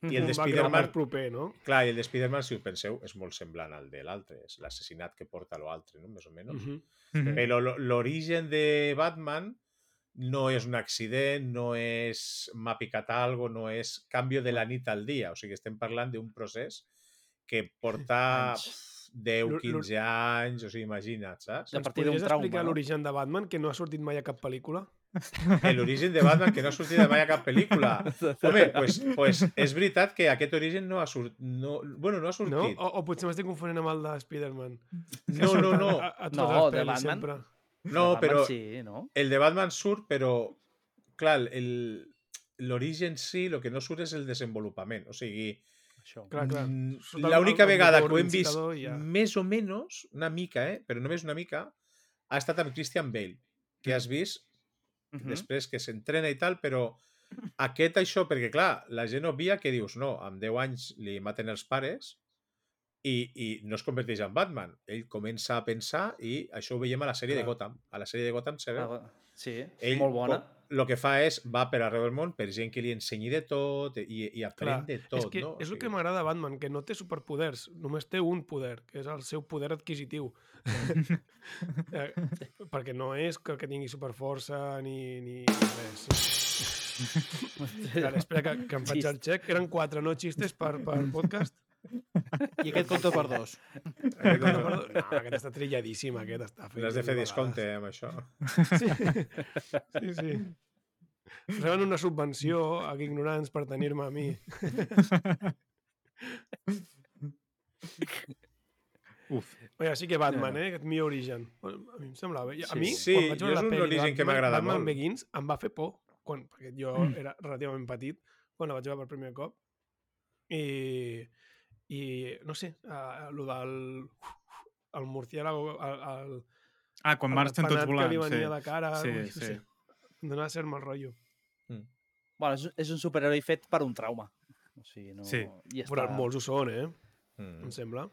I el de Spider-Man, proper, no? clar, i el de Spider-Man, si ho penseu, és molt semblant al de l'altre. És l'assassinat que porta l'altre, no? Més o menys. Mhm. Mhm. Però lo- l'origen de Batman no és un accident, no és m'ha picat algo, no és canvi de la nit al dia. O sigui, estem parlant d'un procés que porta <laughs> Anys. 10, L'or- 15 anys, o sigui, imagina't, saps? A Ens partir d'un podries trauma, explicar no? l'origen de Batman, que no ha sortit mai a cap pel·lícula? L'origen de Batman que no ha sortit de mai a cap pel·lícula. <laughs> Home, pues, pues és veritat que aquest origen no ha sortit... No, bueno, no ha No? sortit. O, o potser m'estic confonent amb el de Spider-Man. No, no, no. A, a No, de Batman. sempre. No, Batman però Sí, no? el de Batman surt, però clar, el- l'origen sí, el que no surt és el desenvolupament. O sigui, mm, el- l'única el- el vegada que ho hem vist ja. més o menys, una mica, eh? però només una mica, ha estat amb Christian Bale, que has vist Mhm. després que s'entrena i tal, però aquest això, perquè clar, la gent obvia que dius, no, amb 10 anys li maten els pares i, i no es converteix en Batman. Ell comença a pensar i això ho veiem a la sèrie de Clar. Gotham. A la sèrie de Gotham se veu. Ah, Sí, Ell molt bona. El que fa és, va per arreu del món per gent que li ensenyi de tot i, i aprèn Clar, de tot, és que no? És el que m'agrada Batman, que no té superpoders, només té un poder, que és el seu poder adquisitiu. <laughs> eh, perquè no és que, que tingui superforça ni, ni res. <laughs> Ara, espera, que, que em faig el xec. Eren quatre, no xistes per, per podcast? I aquest compta per dos. Aquest, no, perdó. no, aquest està trilladíssim, aquest està fet. L'has de fer descompte eh, amb això. Sí, sí. Reben una subvenció a ignorants per tenir-me a mi. Uf. Oye, sí que Batman, eh? Aquest mi origen. A mi em sembla bé. A Sí. mi, Sí, quan vaig veure és la que Batman- m'agrada Batman molt. Begins em va fer por, quan, perquè jo Mm. era relativament petit quan la vaig veure per primer cop. I, i no sé, uh, el del el murciélago, el, el, Ah, quan el marxen tots ratpenat que li volant, sí. venia de cara, Sí, ui, no sí. sé, em donava cert mal rotllo. Bueno, és, és un superheroi fet per un trauma. O sigui, no... Sí. I Però està... molts ho són, eh? Mm. Em sembla.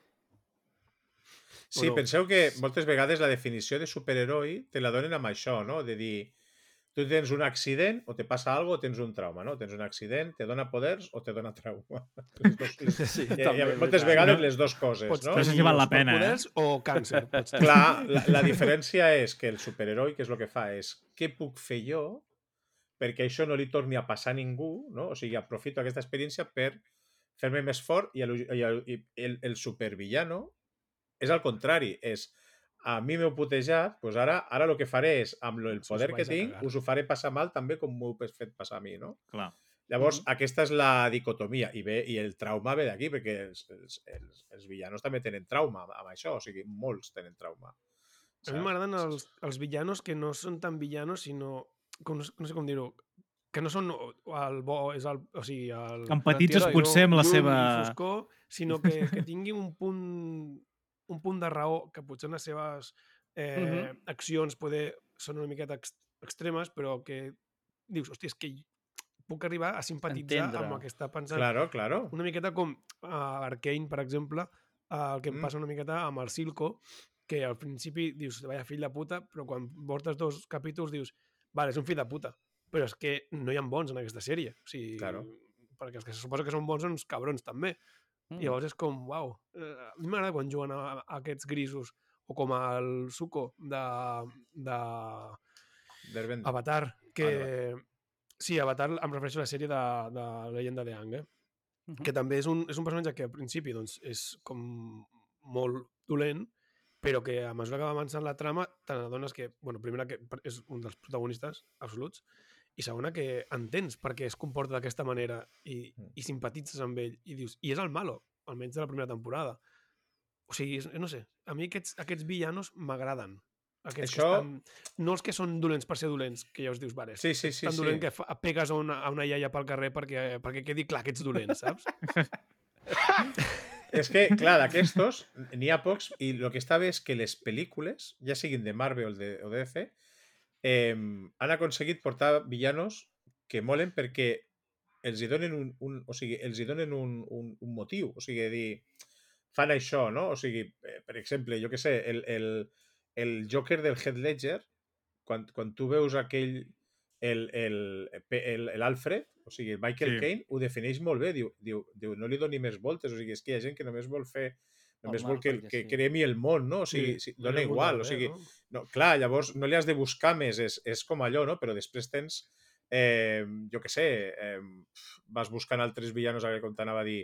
Sí, no? penseu que moltes vegades la definició de superheroi te la donen amb això, no? De dir, tu tens un accident o te passa alguna o tens un trauma, no? Tens un accident, te dona poders o te dona trauma. <laughs> <laughs> Les dos, les, Sí, hi ha, hi també, és moltes veritat. vegades No? les dues coses, Pots no? No sé si tenir val la pena, eh? superpoders o càncer. <laughs> Pots. Clar, la, la diferència és que el superheroi, que és el que fa, és què puc fer jo perquè això no li torni a passar a ningú, no? O sigui, aprofito aquesta experiència per fer-me més fort i, el, i, el, i el, el supervillano és al contrari, és a mi m'heu putejat, doncs ara ara el que faré és, amb el poder que tinc, us ho faré passar mal també com m'ho heu fet passar a mi, no? Clar. Llavors, aquesta és la dicotomia i, ve, i el trauma ve d'aquí, perquè els, els, els, els villanos també tenen trauma amb, això, o sigui, molts tenen trauma. A mi m'agraden els, els villanos que no són tan villanos, sinó... Com, no, sé- com dir-ho. Que no són el bo, és el... O sigui, el... Empatitzo l'antiheroi, potser amb la seva... foscor, sinó que, que tingui un punt, un punt de raó, que potser en les seves eh, Mhm. accions poder, són una miqueta ex, extremes, però que dius, hòstia, és que puc arribar a simpatitzar Entendre. amb el que està pensant. Claro, claro. Una miqueta com uh, Arkane, per exemple, uh, el que em Mm. passa una miqueta amb el Silco, que al principi dius, vaya fill de puta, però quan portes dos capítols dius, vale, és un fill de puta, però és que no hi ha bons en aquesta sèrie. O sigui, Claro. perquè els que se suposa que són bons són uns cabrons també. Mm. Llavors és com, uau, eh, a mi m'agrada quan juguen a, a aquests grisos, o com el Suco de, de Derbent. Avatar, que... Vale, Sí, Avatar em refereixo a la sèrie de, de Leyenda de Ang, eh? Mhm. que també és un, és un personatge que al principi doncs, és com molt dolent, però que a mesura que va avançant la trama te n'adones que, bueno, primera que és un dels protagonistes absoluts i segona que entens per què es comporta d'aquesta manera i, Mm. i simpatitzes amb ell i dius, i és el malo, almenys de la primera temporada. O sigui, no sé, a mi aquests, aquests villanos m'agraden. Aquests Això- que estan, no els que són dolents per ser dolents, que ja us dius, vale, Sí, sí, sí. tan sí. dolent que fa, pegues a una, a una iaia pel carrer perquè, perquè quedi clar que ets dolent, saps? <laughs> És que, clar, d'aquestos n'hi ha pocs i el que està bé és que les pel·lícules, ja siguin de Marvel o de, o de DC, eh, han aconseguit portar villanos que molen perquè els hi donen un, un o sigui, els hi donen un, un, un motiu, o sigui, dir, fan això, no? O sigui, eh, per exemple, jo que sé, el, el, el Joker del Heath Ledger, quan, quan tu veus aquell el, el, el, el Alfred, o sigui, el Michael Sí. Caine, ho defineix molt bé, diu, diu, diu, no li doni més voltes, o sigui, és que hi ha gent que només vol fer només mal, vol que, que sí. cremi el món, no? O sigui, sí, dona Era un igual, o sigui, no? no, clar, llavors no li has de buscar més, és, és com allò, no? Però després tens, eh, jo que sé, eh, vas buscant altres villanos, a veure com t'anava a dir,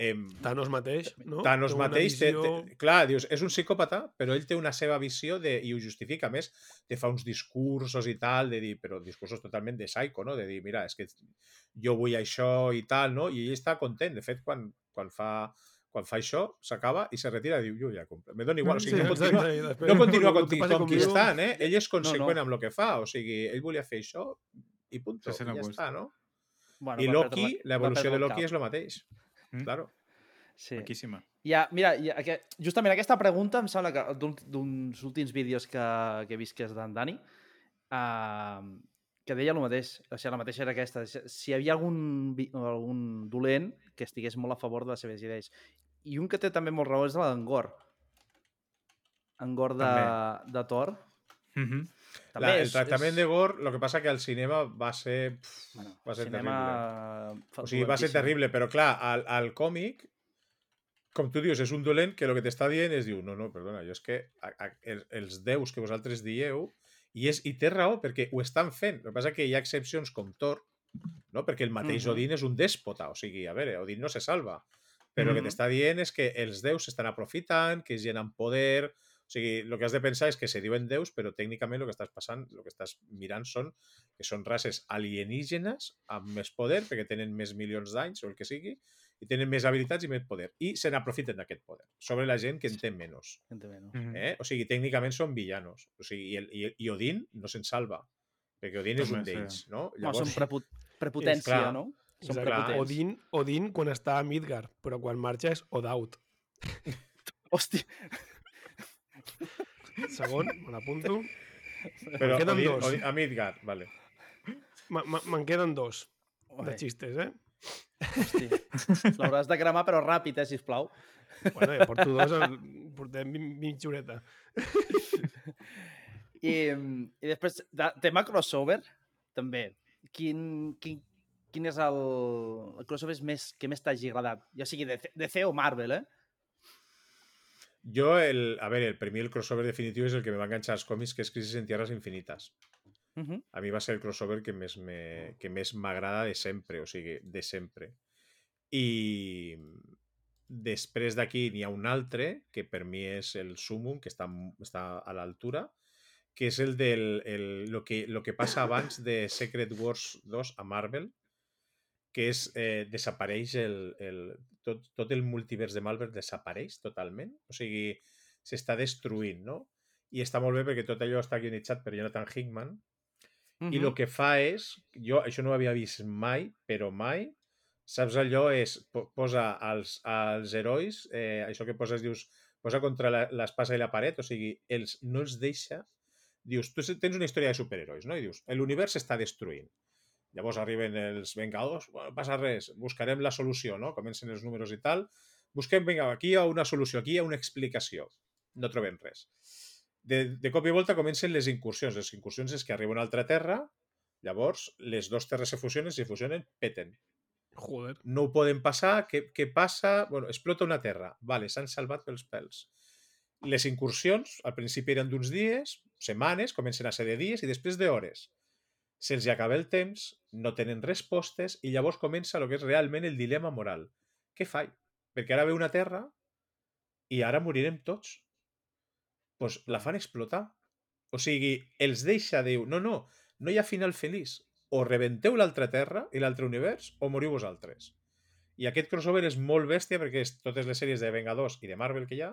eh, Thanos mateix, no? Thanos Té mateix, té, visió- té, clar, dius, és un psicòpata, però ell té una seva visió de, i ho justifica. A més, te fa uns discursos i tal, de dir, però discursos totalment de psycho, no? De dir, mira, és que jo vull això i tal, no? I ell està content. De fet, quan, quan fa quan fa això, s'acaba i se retira i diu, jo ja compro. Me dona igual, o sigui, no exacte, continua, i després, no continua conti- conquistant, eh? Ell és conseqüent no. amb el que fa, o sigui, ell volia fer això i punt, Sí, sí, i no ja gust. està, no? Bueno, I Loki, l'evolució de Loki cap. és el mateix. Mm. Claro. Sí. Maquíssima. Ja, mira, ja, aquest, justament aquesta pregunta em sembla que d'un- d'uns últims vídeos que, que he vist que és d'en Dani, uh, que deia el mateix, o sigui, la mateixa era aquesta. Si si hi havia algun, algun dolent que estigués molt a favor de les seves idees. I un que té també molt raó és l'Angor. Angor de, de Thor. Mhm. També La, el és, tractament és, de gore, el que passa que al cinema va ser... pff, Bueno, va ser cinema... O sigui, va ser terrible, però clar, al, al còmic, com tu dius, és un dolent que el que t'està dient és, diu, no, no, perdona, jo és que a, a, els, déus que vosaltres dieu, i, és, i té raó, perquè ho estan fent. El que passa que hi ha excepcions com Thor, no? perquè el mateix Mhm. Odin és un dèspota, o sigui, a veure, Odin no se salva, però el que t'està dient és que els déus s'estan aprofitant, que és gent amb poder... O sigui, el que has de pensar és que se diuen déus, però tècnicament el que estàs passant, el que estàs mirant són que són races alienígenes amb més poder, perquè tenen més milions d'anys o el que sigui, i tenen més habilitats i més poder. I se n'aprofiten d'aquest poder sobre la gent que en té menys. Entenc, Mhm. Eh? O sigui, tècnicament són villanos. O sigui, i, el, i, i Odin no se'n salva, perquè Odin és un Home, sí. d'ells, no? No, són prepot prepotència, clar. no? Són Exacte. prepotents. Odin, Odin quan està a Midgard, però quan marxa és Odaut. <laughs> Hòstia, Segon, me l'apunto. Però queden Odin, dos. Odin, a Midgard, vale. Me'n queden dos de Oi, xistes, eh? hòstia. L'hauràs de cremar, però ràpid, eh, sisplau. Bueno, ja porto dos, portem mi- mitja horeta. I, i després, de, tema crossover, també. Quin, quin, quin és el, el crossover més, que més t'hagi agradat? Ja sigui de, DC o Marvel, eh? Jo, el, a veure, el, per mi el crossover definitiu és el que me va enganxar als còmics, que és Crisis en Tierras Infinitas. Uh -huh. A mi va ser el crossover que més me- que més m'agrada de sempre, o sigui, de sempre. I després d'aquí n'hi ha un altre, que per mi és el Sumum, que està, està a l'altura, que és el del el, lo, que, lo que passa abans de Secret Wars 2 a Marvel, que és, eh, desapareix el, el, tot, tot el multivers de Marvel desapareix totalment, o sigui, s'està destruint, no? I està molt bé perquè tot allò està guionitzat per Jonathan Hickman, Uh i el que fa és, jo això no ho havia vist mai, però mai, saps allò és, po- posa als, als herois, eh, això que poses, dius, posa contra l'espasa i la paret, o sigui, els, no els deixa, dius, tu tens una història de superherois, no? I dius, l'univers s'està destruint. Llavors arriben els Vengadors, bueno, no passa res, buscarem la solució, no? Comencen els números i tal, busquem, vinga, aquí hi ha una solució, aquí hi ha una explicació. No trobem res de, de cop i volta comencen les incursions. Les incursions és que arriba una altra terra, llavors les dues terres se fusionen, si fusionen, peten. Joder. No ho poden passar, què, què passa? Bueno, explota una terra. Vale, s'han salvat pels pèls. Les incursions, al principi eren d'uns dies, setmanes, comencen a ser de dies i després d'hores. Se'ls acaba el temps, no tenen respostes i llavors comença el que és realment el dilema moral. Què faig? Perquè ara ve una terra i ara morirem tots pues la fan explotar. O sigui, els deixa, diu, no, no, no hi ha final feliç. O rebenteu l'altra terra i l'altre univers o moriu vosaltres. I aquest crossover és molt bèstia perquè és totes les sèries de Vengadors i de Marvel que hi ha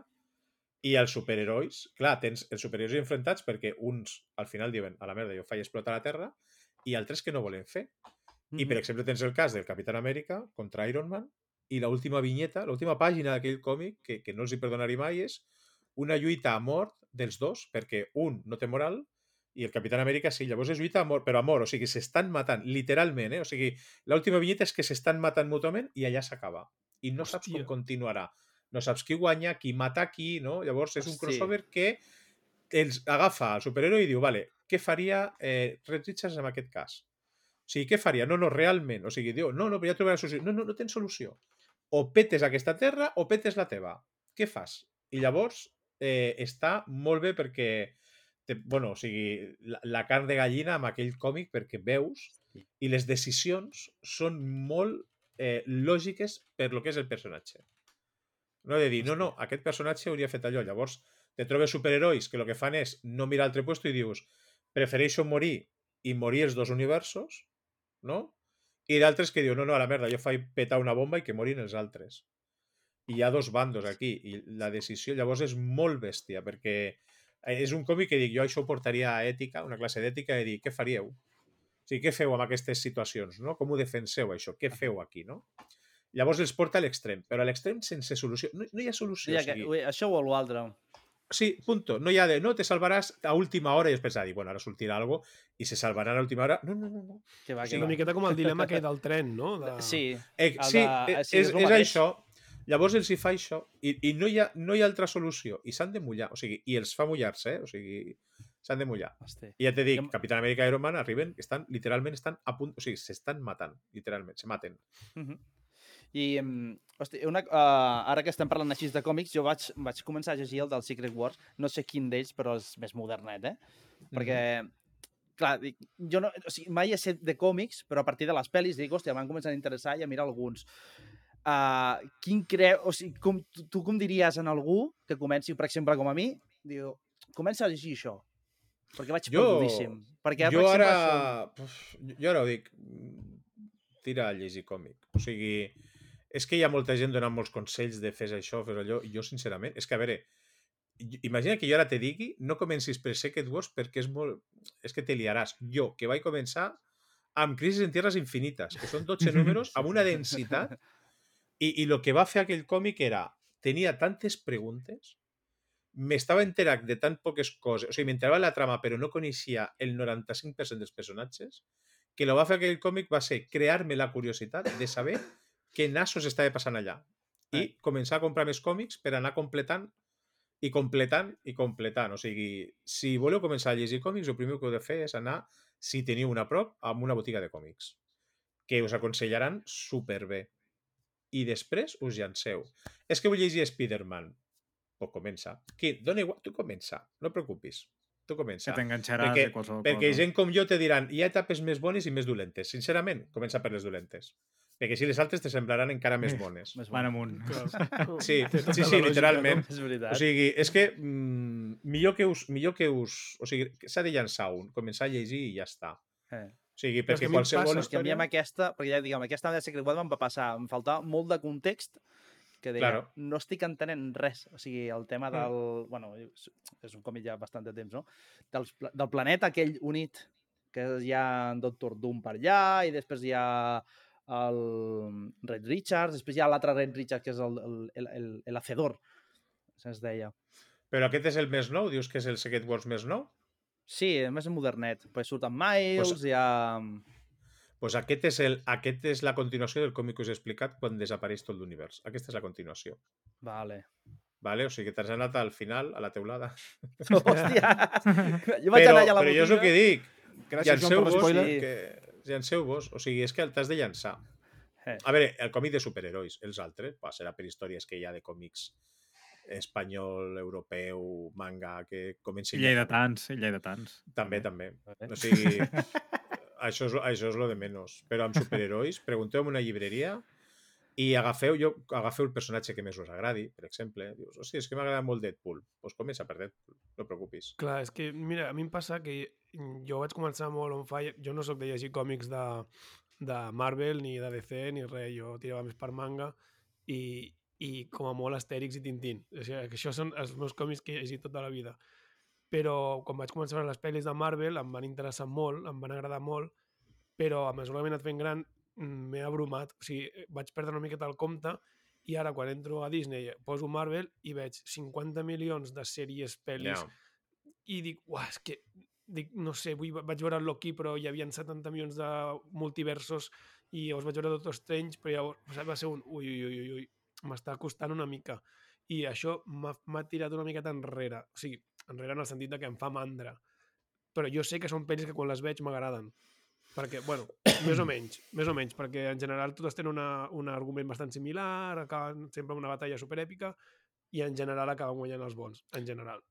i els superherois, clar, tens els superherois enfrontats perquè uns al final diuen a la merda, jo faig explotar la Terra i altres que no volen fer. I, per exemple, tens el cas del Capitán Amèrica contra Iron Man i l'última vinyeta, l'última pàgina d'aquell còmic, que, que no els hi perdonaré mai, és una lluita a mort dels dos, perquè un no té moral i el Capitán Amèrica sí. Llavors és lluita a mort, però a mort, o sigui, s'estan matant, literalment, eh? O sigui, l'última vinyeta és que s'estan matant mútuament i allà s'acaba. I no saps Hòstia. com continuarà. No saps qui guanya, qui mata qui, no? Llavors és un Sí. crossover que els agafa el superheroi i diu, vale, què faria eh, Red Richards en aquest cas? O sigui, què faria? No, no, realment. O sigui, diu, no, no, però ja trobaré la solució. No, no, no tens solució. O petes aquesta terra o petes la teva. Què fas? I llavors eh, està molt bé perquè te, bueno, o sigui, la, la carn de gallina amb aquell còmic perquè veus i les decisions són molt eh, lògiques per lo que és el personatge. No he de dir, no, no, aquest personatge hauria fet allò. Llavors, te trobes superherois que el que fan és no mirar altre puesto i dius prefereixo morir i morir els dos universos, no? I d'altres que diuen, no, no, a la merda, jo faig petar una bomba i que morin els altres. I hi ha dos bandos aquí, i la decisió llavors és molt bèstia, perquè és un còmic que dic, jo això portaria a ètica, una classe d'ètica, i dir, què faríeu? O sigui, què feu amb aquestes situacions, no? Com ho defenseu, això? Què feu aquí, no? Llavors els porta a l'extrem, però a l'extrem sense solució. No, no hi ha solució. O sigui, que, ui, això o l'altre. Sí, punto. No ha de, no, te salvaràs a última hora i després dir, bueno, ara sortirà algo i se salvarà a última hora. No, no, no. no. Que va, Sí, que una va. miqueta com el <laughs> dilema aquest del tren, no? De... Sí, Eh, sí, de- eh, sí, és, és és això. Llavors els hi fa això i, i no, hi ha, no hi ha altra solució i s'han de mullar, o sigui, i els fa mullar-se, eh? o sigui, s'han de mullar. Hosti. I ja te dic, Jo- Capitán Amèrica i Iron Man arriben, estan, literalment estan a punt, o sigui, s'estan matant, literalment, se maten. Mhm. I, em, hosti, una, uh, ara que estem parlant així de còmics, jo vaig, vaig començar a llegir el del Secret Wars, no sé quin d'ells, però és més modernet, eh? Perquè, clar, dic, jo no, o sigui, mai he set de còmics, però a partir de les pel·lis dic, hòstia, m'han començat a interessar i a mirar alguns. Uh, quin creu, o sigui, com, tu, tu com diries en algú que comenci, per exemple, com a mi, diu, comença a llegir això, perquè vaig Jo- perdudíssim. Perquè, jo per exemple, ara... Això... Jo ara ho dic, tira a llegir còmic. O sigui, és que hi ha molta gent donant molts consells de fes això, fes allò, i jo, sincerament, és que, a veure, imagina que jo ara te digui, no comencis per Secret Wars perquè és molt... És que te liaràs. Jo, que vaig començar amb Crisis en Tierras Infinites, que són 12 números amb una densitat, i, i el que va fer aquell còmic era, tenia tantes preguntes, m'estava enterat de tan poques coses, o sigui, m'enterava en la trama, però no coneixia el 95% dels personatges, que que va fer aquell còmic va ser crear-me la curiositat de saber què nassos estava passant allà. I començar a comprar més còmics per anar completant i completant i completant. O sigui, si voleu començar a llegir còmics, el primer que heu de fer és anar, si teniu una a prop, a una botiga de còmics, que us aconsellaran superbé. I després us llanceu. És que vull llegir Spider-Man. Pues comença. Qui? Dona igual, tu comença. No et preocupis. Tu comença. Que t'enganxaràs Perquè- de qualsevol Perquè cosa. gent com jo te diran hi ha etapes més bones i més dolentes. Sincerament, comença per les dolentes. Perquè si les altres te semblaran encara més bones. Més Van bon. amunt. <laughs> Sí, sí, sí, literalment. És veritat. O sigui, és que mm, millor que us... Millor que us o sigui, s'ha de llançar un, començar a llegir i ja està. eh. O sigui, Però perquè em qualsevol passa, És que a mi història... amb aquesta, perquè ja diguem, aquesta de Secret World em va passar, em faltava molt de context que deia, Claro. no estic entenent res. O sigui, el tema Mm. del... Bueno, és un còmic ja bastant de temps, no? Pla- del planeta aquell unit, que hi ha en Doctor Doom per allà, i després hi ha el Red Richards, després hi ha l'altre Red Richards, que és el, el, el, el, el Hacedor, se'ns deia. Però aquest és el més nou? Dius que és el Secret Wars més nou? Sí, més modernet. Pues surten Miles, Pues- hi ha... pues aquest és, el, aquest és la continuació del còmic que us he explicat quan desapareix tot l'univers. Aquesta és la continuació. Vale. Vale? O sigui, t'has anat al final, a la teulada. <laughs> Hòstia! <laughs> Jo vaig Però, anar allà a la però jo és el botiga. que dic. Gràcies, Joan, per l'espoiler. Sí. que... llanceu-vos. O sigui, és que t'has de llançar. Eh. A veure, el còmic de superherois, els altres, va, serà per històries que hi ha de còmics espanyol, europeu, manga, que comencin... Lleidatans, lleidatans. També, també. Vale. O sigui, <laughs> això és, això és lo de menys. Però amb superherois, pregunteu en una llibreria i agafeu, jo, agafeu el personatge que més us agradi, per exemple. Dius, hòstia, és que m'agrada molt Deadpool. Doncs pues comença per Deadpool, no preocupis. Clar, és que, mira, a mi em passa que jo vaig començar molt on fire. Jo no sóc de llegir còmics de, de Marvel, ni de DC, ni res. Jo tirava més per manga i, i com a molt Astèrix i Tintín. O sigui, que això són els meus còmics que he llegit tota la vida. Però quan vaig començar les pel·lis de Marvel em van interessar molt, em van agradar molt, però a mesura que m'he anat fent gran m'he abrumat. O sigui, eh, vaig perdre una miqueta el compte i ara quan entro a Disney poso Marvel i veig 50 milions de sèries, pel·lis, Ja. i dic, uah, és que dic, no sé, vull, vaig veure Loki però hi havia 70 milions de multiversos i llavors vaig veure Doctor Strange però llavors va ser un ui, ui, ui, ui, ui m'està costant una mica i això m'ha tirat una miqueta enrere o sigui, enrere en el sentit de que em fa mandra però jo sé que són pel·lis que quan les veig m'agraden perquè, bueno, <coughs> més o menys més o menys, perquè en general totes tenen una, un argument bastant similar acaben sempre amb una batalla superèpica i en general acaben guanyant els bons, en general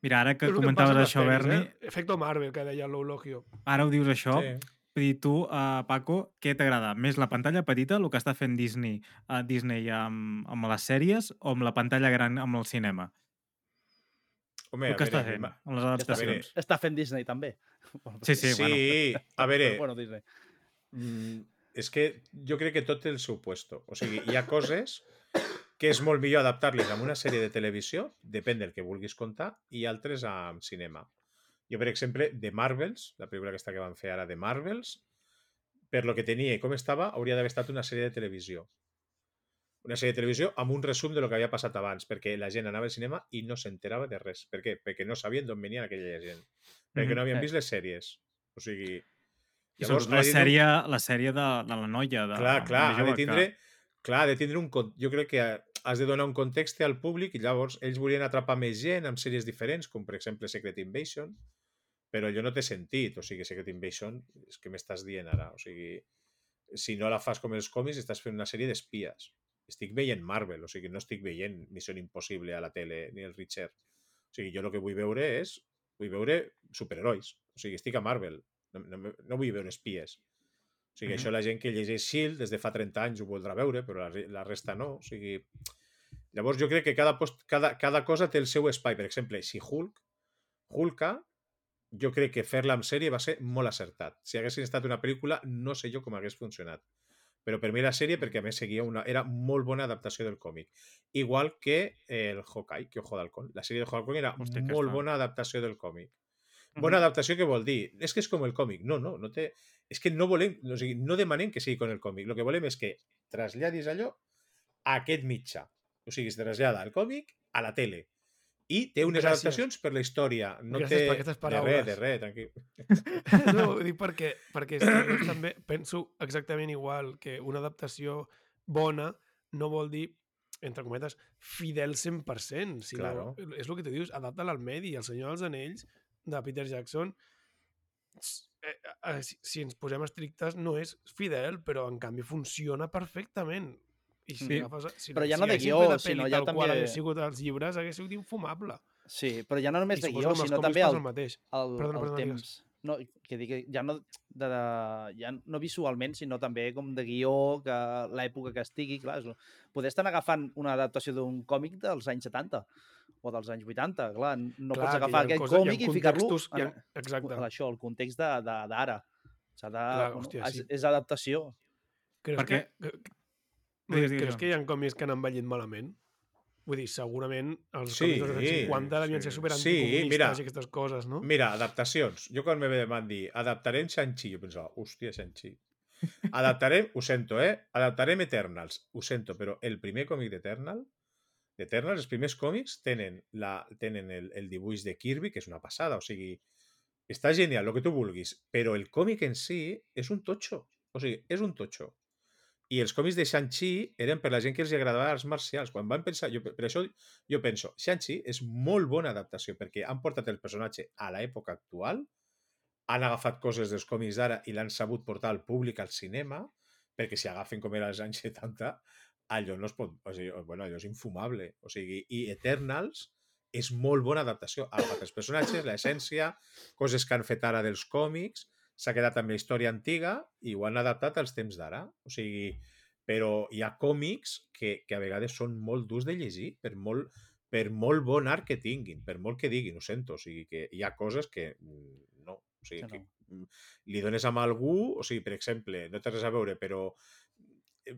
Mira, ara que comentaves les això, Berni, Eh? Efecto Marvel, que deia l'Eulogio. ara ho dius això, Sí. Vull dir, tu, uh, Paco, què t'agrada? Més la pantalla petita, el que està fent Disney, uh, Disney amb, amb les sèries, o amb la pantalla gran amb el cinema? Home, el a que està a mi fent, amb les adaptacions. Està fent Disney, també. Sí, sí, Sí, bueno. a veure, <laughs> Bueno, Disney. Mm, és que jo crec que tot té el seu puesto. O sigui, hi ha coses que és molt millor adaptar-les a una sèrie de televisió, depèn del que vulguis contar, i altres amb cinema. Jo, per exemple, de Marvels, la pel·lícula aquesta que van fer ara de Marvels, per lo que tenia i com estava, hauria d'haver estat una sèrie de televisió. Una sèrie de televisió amb un resum de lo que havia passat abans, perquè la gent anava al cinema i no s'enterava de res. Per què? Perquè no sabien d'on venien aquella gent. Perquè no havien Eh. vist les sèries. O sigui... I sobretot la un- sèrie, la sèrie de, de la noia. De, Clar, clar, de ha de tindre... Clar, ha de tindre un... Jo crec que has de donar un context al públic i llavors ells volien atrapar més gent amb sèries diferents, com per exemple Secret Invasion, però allò no té sentit. O sigui, Secret Invasion, és que m'estàs dient ara. O sigui, si no la fas com els còmics, estàs fent una sèrie d'espies. Estic veient Marvel, o sigui, no estic veient Missió Impossible a la tele ni el Richard. O sigui, jo el que vull veure és... Vull veure superherois. O sigui, estic a Marvel. No, no, no vull veure espies. O sigui, Mhm. això la gent que llegeix S.H.I.E.L.D. des de fa 30 anys ho voldrà veure, però la, la resta no. O sigui, llavors jo crec que cada, post, cada, cada cosa té el seu espai. Per exemple, si Hulk, Hulka, jo crec que fer-la en sèrie va ser molt acertat. Si haguessin estat una pel·lícula, no sé jo com hagués funcionat. Però per mi la sèrie, perquè a més seguia una... Era molt bona adaptació del còmic. Igual que el Hawkeye, que Ojo d'Halcón. La sèrie de Hawkeye era Hòstia, molt aquesta. bona adaptació del còmic. Bona adaptació què vol dir? És que és com el còmic. No, no, no té... És que no volem, o sigui, no demanem que sigui com el còmic. El que volem és que traslladis allò a aquest mitjà. O sigui, es trasllada el còmic a la tele. I té unes Gràcies. adaptacions per la història. No Gràcies té... per aquestes De paraules. res, de res, tranquil. <laughs> No, ho dic perquè, perquè també penso exactament igual que una adaptació bona no vol dir entre cometes, fidel 100%, sinó, Claro. és el que tu dius, adapta-la al medi. El Senyor dels Anells, de Peter Jackson, eh, eh, si ens posem estrictes, no és fidel, però en canvi funciona perfectament. I si Sí. agafes, si, Però ja si no de haguessin guió, la sinó ja tal qual també- hagués sigut els llibres, hagués sigut infumable. Sí, però ja no només I de guió, sinó també el, el mateix. el, Perdona, el perdona, temps. No, que dic, ja no, de, de, ja no visualment, sinó també com de guió, que l'època que estigui, clar, és, poder estar agafant una adaptació d'un còmic dels anys 70 o dels anys 80, clar, no Clar, pots agafar aquest ha còmic i ficar-lo ha- en- això, el context de- de- d'ara. S'ha de... Clar, bueno, hòstia, és, sí. és adaptació. Creus, Perquè- que, Digues, digues, creus que hi ha còmics que han envellit malament? Vull dir, segurament els Sí, còmics dels anys 50 devien ser super Sí, mira. i aquestes coses, no? Mira, adaptacions. Jo quan me van dir adaptarem Shang-Chi, jo pensava, hòstia, Shang-Chi. Adaptarem, ho sento, eh? Adaptarem Eternals. Ho sento, però el primer còmic d'Eternal, d'Eternals, els primers còmics tenen, la, tenen el, el dibuix de Kirby, que és una passada, o sigui, està genial, el que tu vulguis, però el còmic en si és un totxo. O sigui, és un totxo. I els còmics de Shang-Chi eren per la gent que els agradava arts marcials. Quan van pensar, jo, per això jo penso, Shang-Chi és molt bona adaptació perquè han portat el personatge a l'època actual, han agafat coses dels còmics d'ara i l'han sabut portar al públic al cinema, perquè si agafen com era als anys 70, allò no es pot... O sigui, bueno, allò és infumable. O sigui, i Eternals és molt bona adaptació. Ha agafat els personatges, l'essència, coses que han fet ara dels còmics, s'ha quedat amb la història antiga i ho han adaptat als temps d'ara. O sigui, però hi ha còmics que, que a vegades són molt durs de llegir, per molt, per molt bon art que tinguin, per molt que diguin, ho sento, o sigui que hi ha coses que mm, no, o sigui, Que que no. mm, li dones amb algú, o sigui, per exemple, no té res a veure, però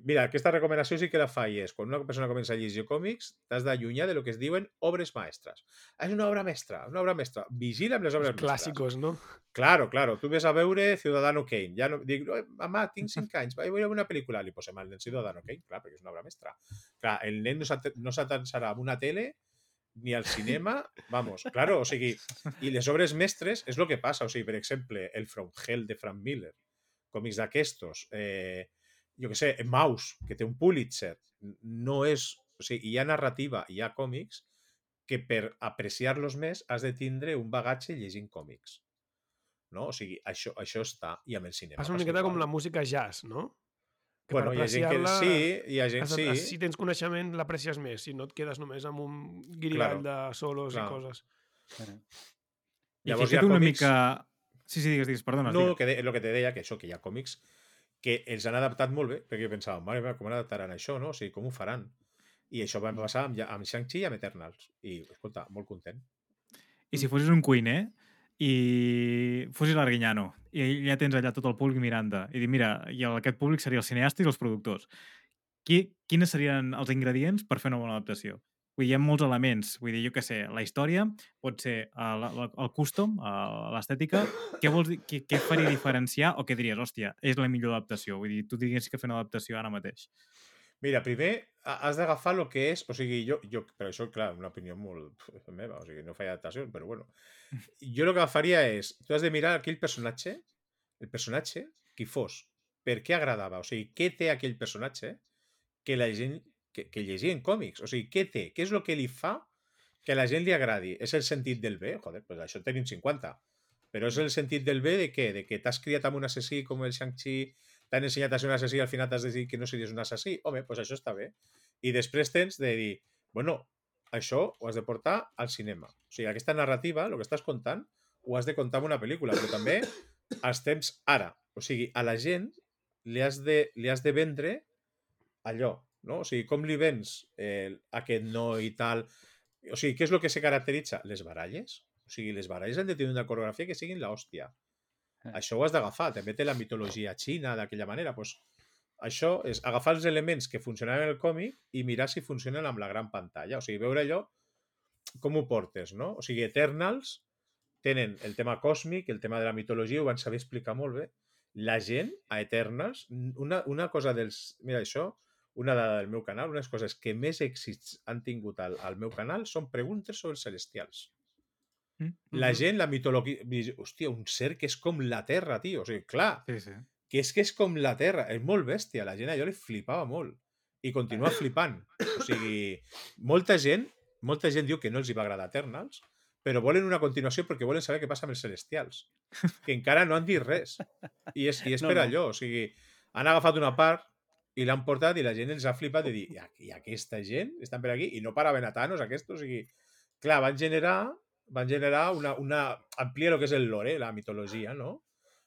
mira, aquesta recomanació sí que la fa i és quan una persona comença a llegir còmics t'has d'allunyar de lo que es diuen obres maestres. És una obra mestra, una obra mestra. Vigila amb les obres Els mestres. clàssicos, no? Claro, claro. Tu ves a veure Ciudadano Kane. Ja no, dic, "Oi, mamà, tinc 5 anys, vaig veure una pel·lícula. Li posem el nen Ciudadano Kane, clar, perquè és una obra mestra. Clar, el nen no no s'atansarà amb una tele ni al cinema, vamos, claro, o sigui, i les obres mestres és el que passa, o sigui, per exemple, el From Hell de Frank Miller, còmics d'aquestos, eh, jo que sé, Maus, que té un Pulitzer, no és... O sigui, hi ha narrativa, hi ha còmics que per apreciar-los més has de tindre un bagatge llegint còmics. No? O sigui, això, això està. I amb el cinema Passa una miqueta com la música jazz, no? Que Bueno, per hi ha gent que apreciar-la sí, hi ha gent has sí. Si tens coneixement, l'aprecies més. Si no et quedes només amb un guirigall Claro, de solos clar. i coses. I Llavors aquí hi ha una còmics- mica... Sí, sí, digues, digues, perdona. No, digues. que de, el que te deia, que això, que hi ha còmics que els han adaptat molt bé, perquè jo pensava, mare meva, com adaptaran això, no? O sigui, com ho faran? I això va passar amb, amb Shang-Chi i amb Eternals. I, escolta, molt content. I si fossis un cuiner i fossis l'Arguinyano i ja tens allà tot el públic mirant-te i dir, mira, i aquest públic seria el cineasta i els productors. Qui, quines serien els ingredients per fer una bona adaptació? Vull dir, hi ha molts elements. Vull dir, jo què sé, la història pot ser el, el, el custom, eh, l'estètica. Què vols dir? Què, què faria diferenciar o què diries, hòstia, és la millor adaptació? Vull dir, tu digues que fer una adaptació ara mateix. Mira, primer ha- has d'agafar el que és... O sigui, jo, jo, però això, clar, una opinió molt meva, o sigui, no faig adaptació, però bueno. Jo el que agafaria és... Tu has de mirar aquell personatge, el personatge, qui fos, per què agradava, o sigui, què té aquell personatge que la gent que, que llegia en còmics, o sigui, què té, què és el que li fa que a la gent li agradi? És el sentit del bé? Joder, pues això tenim 50. Però és el sentit del bé de què? De que t'has criat amb un assassí com el Shang-Chi, t'han ensenyat a ser un assassí i al final t'has de dir que no series un assassí. Home, doncs això està bé. I després tens de dir, bueno, això ho has de portar al cinema. O sigui, aquesta narrativa, el que estàs contant, ho has de contar en una pel·lícula, però també als temps ara. O sigui, a la gent li has de, li has de vendre allò, no? O sigui, com li vens eh, aquest no i tal... O sigui, què és el que se caracteritza? Les baralles. O sigui, les baralles han de tenir una coreografia que siguin l'hòstia. Eh. Això ho has d'agafar. També té la mitologia xina d'aquella manera. Pues, això és agafar els elements que funcionaven en el còmic i mirar si funcionen amb la gran pantalla. O sigui, veure allò com ho portes, no? O sigui, Eternals tenen el tema còsmic, el tema de la mitologia, ho van saber explicar molt bé. La gent, a Eternals, una, una cosa dels... Mira, això, una dada del meu canal, unes coses que més èxits han tingut al, al meu canal són preguntes sobre els celestials. Mm? La gent, la mitologia... Hòstia, un ser que és com la Terra, tio. O sigui, clar, Sí, sí. que és que és com la Terra. És molt bèstia. La gent allò li flipava molt. I continua flipant. O sigui, molta gent, molta gent diu que no els hi va agradar Eternals, però volen una continuació perquè volen saber què passa amb els celestials. Que encara no han dit res. I és, i és <laughs> No, per no. allò. O sigui, han agafat una part i l'han portat i la gent els ha flipat de dir i, aquesta gent estan per aquí i no paraven a Thanos aquests, o sigui clar, van generar van generar una, una amplia el que és el lore, la mitologia, no?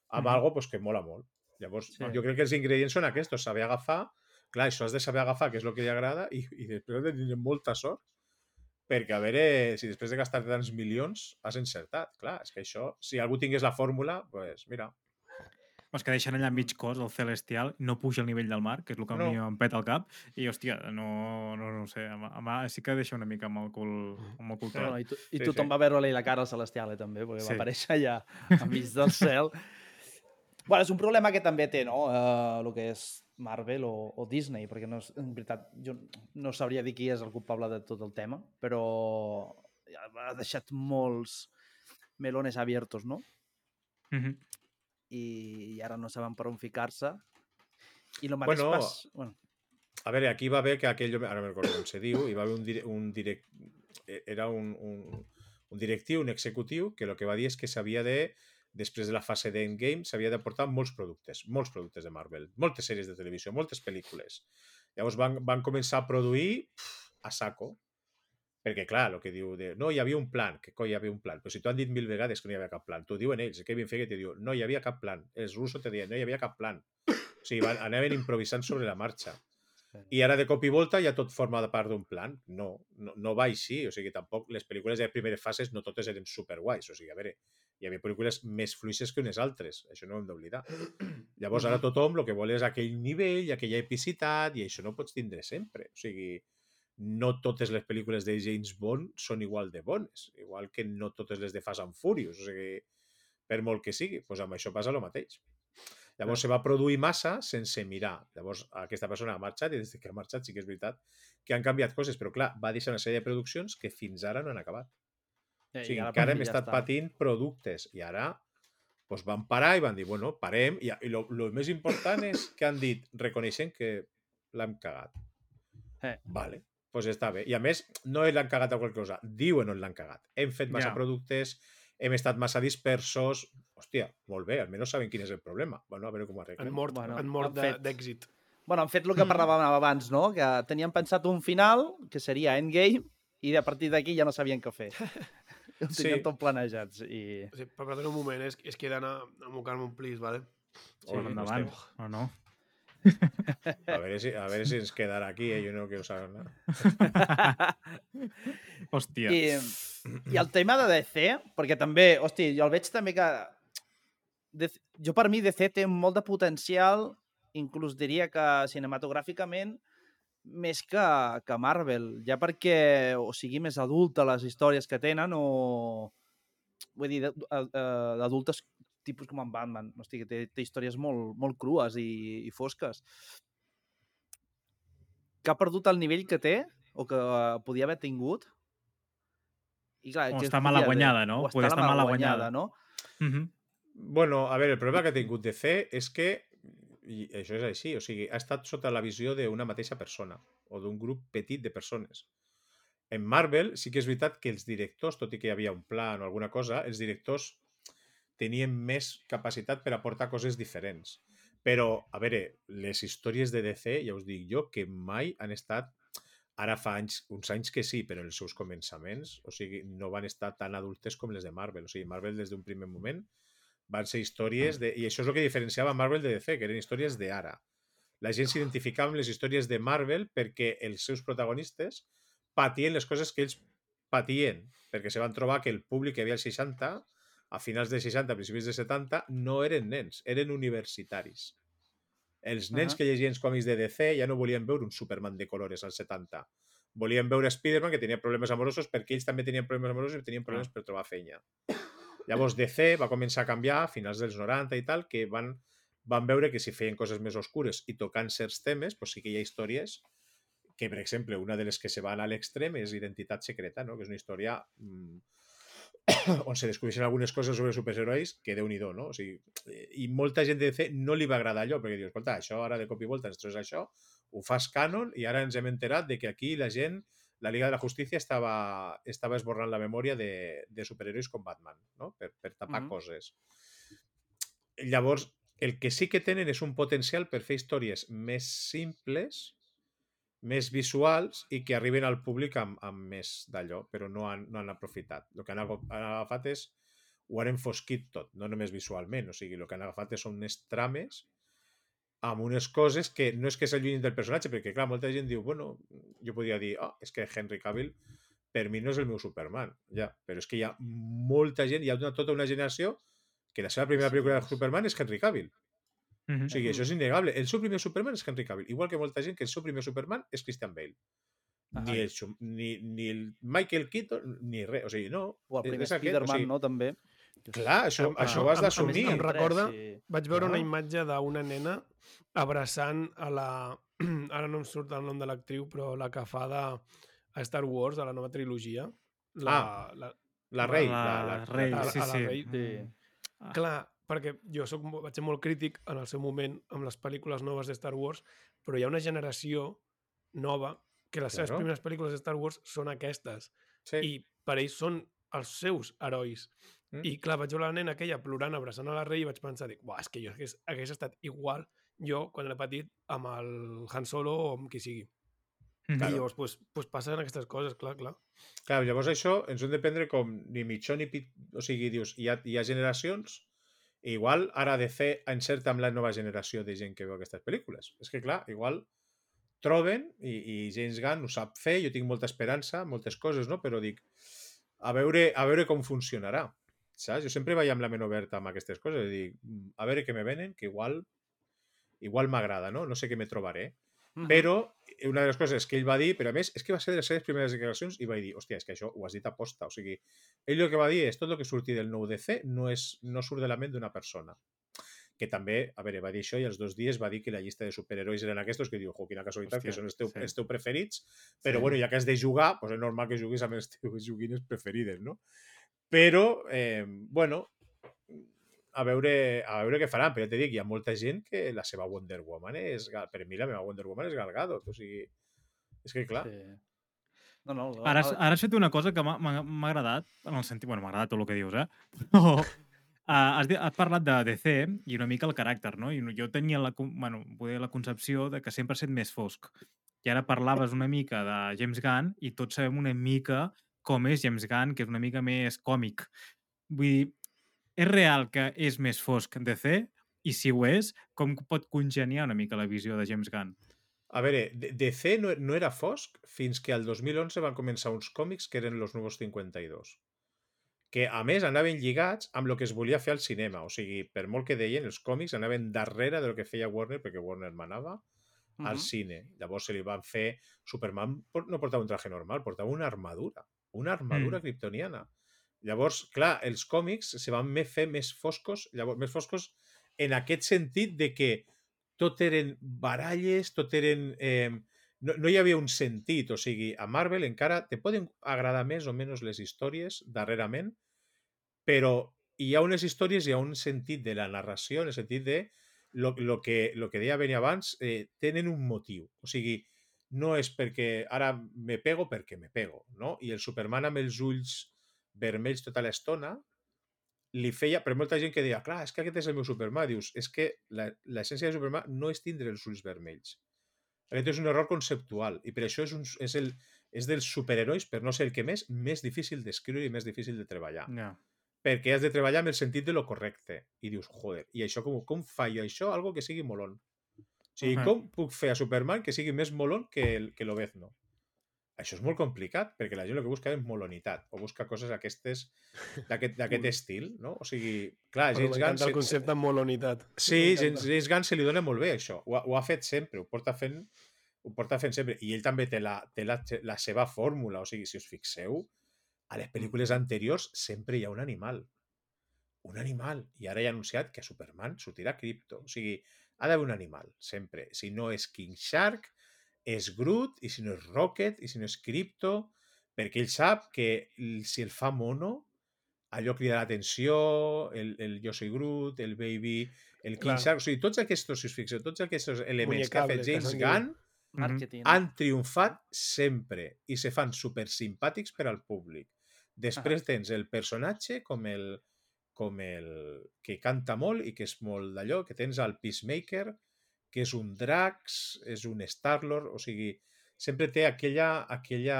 Amb Mhm. algo pues, que mola molt. Llavors, Sí. jo crec que els ingredients són aquests, saber agafar, clar, això has de saber agafar què és el que li agrada i, i després de tenir molta sort perquè a veure si després de gastar tants milions has encertat. Clar, és que això, si algú tingués la fórmula, pues mira, Els que deixen allà mig cos, el celestial, no puja al nivell del mar, que és el que a mi No. em peta el cap, i, hòstia, no, no, no ho sé, amb, amb, sí que deixa una mica amb el cul, amb el cul No, no. I, to i Sí, tothom sí. va veure-li la cara al Celestial, eh, també, perquè Sí. va aparèixer allà enmig del <laughs> cel. bueno, és un problema que també té, no?, uh, el que és Marvel o, o Disney, perquè no és, en veritat jo no sabria dir qui és el culpable de tot el tema, però ha deixat molts melones abiertos, no? Mhm. I, i ara no saben per on ficar-se. I el mateix Bueno, pas... Bueno, A veure, aquí va haver que aquell, ara no recordo com se diu, hi va haver un, dire, un direct, era un, un, un directiu, un executiu, que el que va dir és que s'havia de, després de la fase d'Endgame, s'havia de portar molts productes, molts productes de Marvel, moltes sèries de televisió, moltes pel·lícules. Llavors van, van començar a produir pff, a saco, perquè clar, el que diu de, no, hi havia un plan, que coi hi havia un plan, però si t'ho han dit mil vegades que no hi havia cap plan, t'ho diuen ells, el Kevin Feige te diu, no hi havia cap plan, els russos te diuen, no hi havia cap plan. O sigui, van, anaven improvisant sobre la marxa. I ara de cop i volta ja tot forma de part d'un plan. No, no, no va així. O sigui, tampoc les pel·lícules de primeres fases no totes eren superguais. O sigui, a veure, hi havia pel·lícules més fluixes que unes altres. Això no ho hem d'oblidar. Llavors ara tothom el que vol és aquell nivell, aquella epicitat, i això no pots tindre sempre. O sigui, no totes les pel·lícules de James Bond són igual de bones. Igual que no totes les de Fast and Furious. O sigui, per molt que sigui, doncs amb això passa el mateix. Llavors se va produir massa sense mirar. Llavors aquesta persona ha marxat i des que ha marxat sí que és veritat que han canviat coses, però clar, va deixar una sèrie de produccions que fins ara no han acabat. eh, O sigui, encara hem ja estat està. patint productes i ara doncs van parar i van dir, bueno, parem i, lo més important és que han dit, reconeixent que l'hem cagat. Eh. Vale, pues està bé. I a més, no l'han cagat a qualque cosa, diuen on l'han cagat. Hem fet massa Ja. productes, hem estat massa dispersos... Hòstia, molt bé, almenys saben quin és el problema. Bueno, a veure com ho Han arreglen. mort, Bueno, han mort han d'èxit. Bueno, han fet el que <clears throat> parlàvem abans, no? Que tenien pensat un final, que seria Endgame, i a partir d'aquí ja no sabien què fer. <laughs> Ho Sí. tenien tot planejats. I... O sigui, per un moment, és, és que he d'anar a mocar-me un plis, vale? Sí, Sí, endavant. estem- No, no. A veure, si, a veure si ens quedarà aquí, eh? jo no quiero saber nada. <laughs> Hòstia. I, I el tema de DC, perquè també, hosti, jo el veig també que... DC, jo per mi DC té molt de potencial, inclús diria que cinematogràficament, més que, que Marvel, ja perquè o sigui més adulta les històries que tenen o vull dir, d'ad- eh, d'adultes tipus com en Batman, hosti, que té, té històries molt, molt crues i, i fosques. que ha perdut el nivell que té o que eh, podia haver tingut. I clar, O està es mala guanyada, no? O està estar mala guanyada, guanyada. no? Mhm. Bueno, a veure, el problema que ha tingut DC és que, i això és així, o sigui, ha estat sota la visió d'una mateixa persona o d'un grup petit de persones. En Marvel sí que és veritat que els directors, tot i que hi havia un plan o alguna cosa, els directors tenien més capacitat per aportar coses diferents. Però, a veure, les històries de DC, ja us dic jo, que mai han estat ara fa anys, uns anys que sí, però els seus començaments, o sigui, no van estar tan adultes com les de Marvel. O sigui, Marvel des d'un primer moment van ser històries de... I això és el que diferenciava Marvel de DC, que eren històries d'ara. La gent s'identificava amb les històries de Marvel perquè els seus protagonistes patien les coses que ells patien, perquè se van trobar que el públic que havia als 60, a finals de 60, a principis de 70, no eren nens, eren universitaris. Els nens Ahà. que llegien els còmics de DC ja no volien veure un Superman de colores als 70. Volien veure Spider-Man, que tenia problemes amorosos, perquè ells també tenien problemes amorosos i tenien problemes per trobar feina. Llavors DC va començar a canviar a finals dels 90 i tal, que van, van veure que si feien coses més oscures i tocant certs temes, doncs sí que hi ha històries que, per exemple, una de les que se van a l'extrem és Identitat Secreta, no? que és una història mm, <coughs> on se descobreixen algunes coses sobre superherois que déu nhi no? O sigui, I molta gent de DC no li va agradar allò, perquè diu, escolta, això ara de cop i volta ens treus això, ho fas canon i ara ens hem enterat de que aquí la gent, la Liga de la Justícia estava, estava esborrant la memòria de, de superherois com Batman, no? per, per tapar Mhm. coses. Llavors, el que sí que tenen és un potencial per fer històries més simples, més visuals i que arriben al públic amb, amb més d'allò, però no han, no han aprofitat. El que han han agafat és ho han enfosquit tot, no només visualment, o sigui, el que han agafat són unes trames amb unes coses que no és que s'allunyin del personatge, perquè clar, molta gent diu, bueno, jo podria dir, oh, és que Henry Cavill per mi no és el meu Superman, ja, però és que hi ha molta gent, hi ha una, tota una generació que la seva primera Sí, pel·lícula de Superman és Henry Cavill. Mhm. O sigui, això és innegable. El seu primer Superman és Henry Cavill. Igual que molta gent que el seu primer Superman és Christian Bale. Ni el, ni, ni el Michael Keaton, ni res. O sigui, no. O el és- primer Spider-Man, o sigui, no, també. Clar, això, Ah, això ah, ho has a- a d'assumir. em recorda- Sí. Vaig veure una imatge d'una nena abraçant a la... <clears throat> Ara no em surt el nom de l'actriu, però la que fa de a Star Wars, de la nova trilogia. La, la, La Rei. La, La, la, Rei, a- sí, a la sí. Rei. Sí. Ah. Clar, perquè jo soc, vaig ser molt crític en el seu moment amb les pel·lícules noves de Star Wars, però hi ha una generació nova que les seves Claro. primeres pel·lícules de Star Wars són aquestes. Sí. I per ells són els seus herois. Mm. I clar, vaig veure la nena aquella plorant, abraçant a la rei i vaig pensar, dic, és que jo hagués, hagués estat igual jo quan era petit amb el Han Solo o amb qui sigui. Mhm. Claro. I llavors pues, pues passen aquestes coses, clar, clar. Clar, llavors això ens hem de prendre com ni mitjó ni pit... O sigui, dius, hi ha, hi ha generacions i igual ara DC encerta amb la nova generació de gent que veu aquestes pel·lícules. És que, clar, igual troben i, i James Gunn ho sap fer, jo tinc molta esperança, moltes coses, no? Però dic, a veure, a veure com funcionarà. Saps? Jo sempre vaig amb la ment oberta amb aquestes coses. Dic, "Mm, a veure què me venen, que igual igual m'agrada, no? No sé què me trobaré. Mhm. Però una de les coses que ell va dir, però a més, és que va ser de les seves primeres declaracions i va dir, hòstia, és que això ho has dit a posta. O sigui, ell el que va dir és tot el que surti del nou DC no, és, no surt de la ment d'una persona. Que també, a veure, va dir això i els dos dies va dir que la llista de superherois eren aquests, que diu, jo, quina casualitat, Hòstia, que són els, teu, sí. els teus preferits, però Sí. bueno, ja que has de jugar, doncs és normal que juguis amb les teves joguines preferides, no? Però, eh, bueno, a veure, a veure què faran, però ja t'he dit, hi ha molta gent que la seva Wonder Woman és... Per mi la meva Wonder Woman és Gal Gadot, o sigui... És que, clar, Sí. No, no, el- Ara, ara has fet una cosa que m'ha- agradat, en el sentit... Bueno, m'ha agradat tot el que dius, eh? Però uh, <laughs> has, has parlat de DC i una mica el caràcter, no? I jo tenia la, bueno, poder la concepció de que sempre ha estat més fosc. I ara parlaves una mica de James Gunn i tots sabem una mica com és James Gunn, que és una mica més còmic. Vull dir, és real que és més fosc DC? I si ho és, com pot congeniar una mica la visió de James Gunn? A veure, DC no, no era fosc fins que al 2011 van començar uns còmics que eren los Nuevos 52 que a més anaven lligats amb el que es volia fer al cinema, o sigui, per molt que deien, els còmics anaven darrere del que feia Warner, perquè Warner manava al Mhm. cine. Llavors se li van fer... Superman no portava un traje normal, portava una armadura, una armadura Mm. kryptoniana. Llavors, clar, els còmics se van fer més foscos, llavors, més foscos en aquest sentit de que tot eren baralles, tot eren eh, no, no hi havia un sentit, o sigui, a Marvel encara te poden agradar més o menys les històries darrerament, però hi ha unes històries, hi ha un sentit de la narració, en el sentit de lo, lo, que, lo que deia Beni abans, eh, tenen un motiu. O sigui, no és perquè ara me pego perquè me pego, no? I el Superman amb els ulls vermells tota l'estona li feia, però molta gent que deia, clar, és que aquest és el meu Superman. Dius, és que la- l'essència de Superman no és tindre els ulls vermells. Aquest és un error conceptual i per això és, un, és, el, és dels superherois, per no ser el que més, més difícil d'escriure i més difícil de treballar. Ja. Perquè has de treballar amb el sentit de lo correcte. I dius, joder, i això com, com fallo això? Algo que sigui molón. O sigui, Ujú. com puc fer a Superman que sigui més molón que, el, que l'Obezno? Això és molt complicat, perquè la gent el que busca és molonitat, o busca coses aquestes <laughs> d'aquest d'aquest estil, no? O sigui, clar, Però James Gunn... m'encanta el concepte molonitat. Sí. James, James Gunn se li dona molt bé això. Ho, ha- ho ha fet sempre, ho porta fent ho porta fent sempre. I ell també té la, té la, la seva fórmula. O sigui, si us fixeu, a les pel·lícules anteriors sempre hi ha un animal. Un animal. I ara ja ha anunciat que a Superman sortirà Crypto. O sigui, ha d'haver un animal, sempre. Si no és King Shark, és Groot, i si no és Rocket, i si no és Crypto, perquè ell sap que si el fa mono, allò crida l'atenció, el, el Jo soy Groot, el Baby, el King. Shark, o sigui, tots aquests, si us fixeu, tots aquests elements que ha Muñecable, fet James. Gunn Marketing. han triomfat sempre i se fan super simpàtics per al públic. Després tens el personatge com el, com el que canta molt i que és molt d'allò, que tens el Peacemaker, que és un Drax, és un Star-Lord, o sigui, sempre té aquella... aquella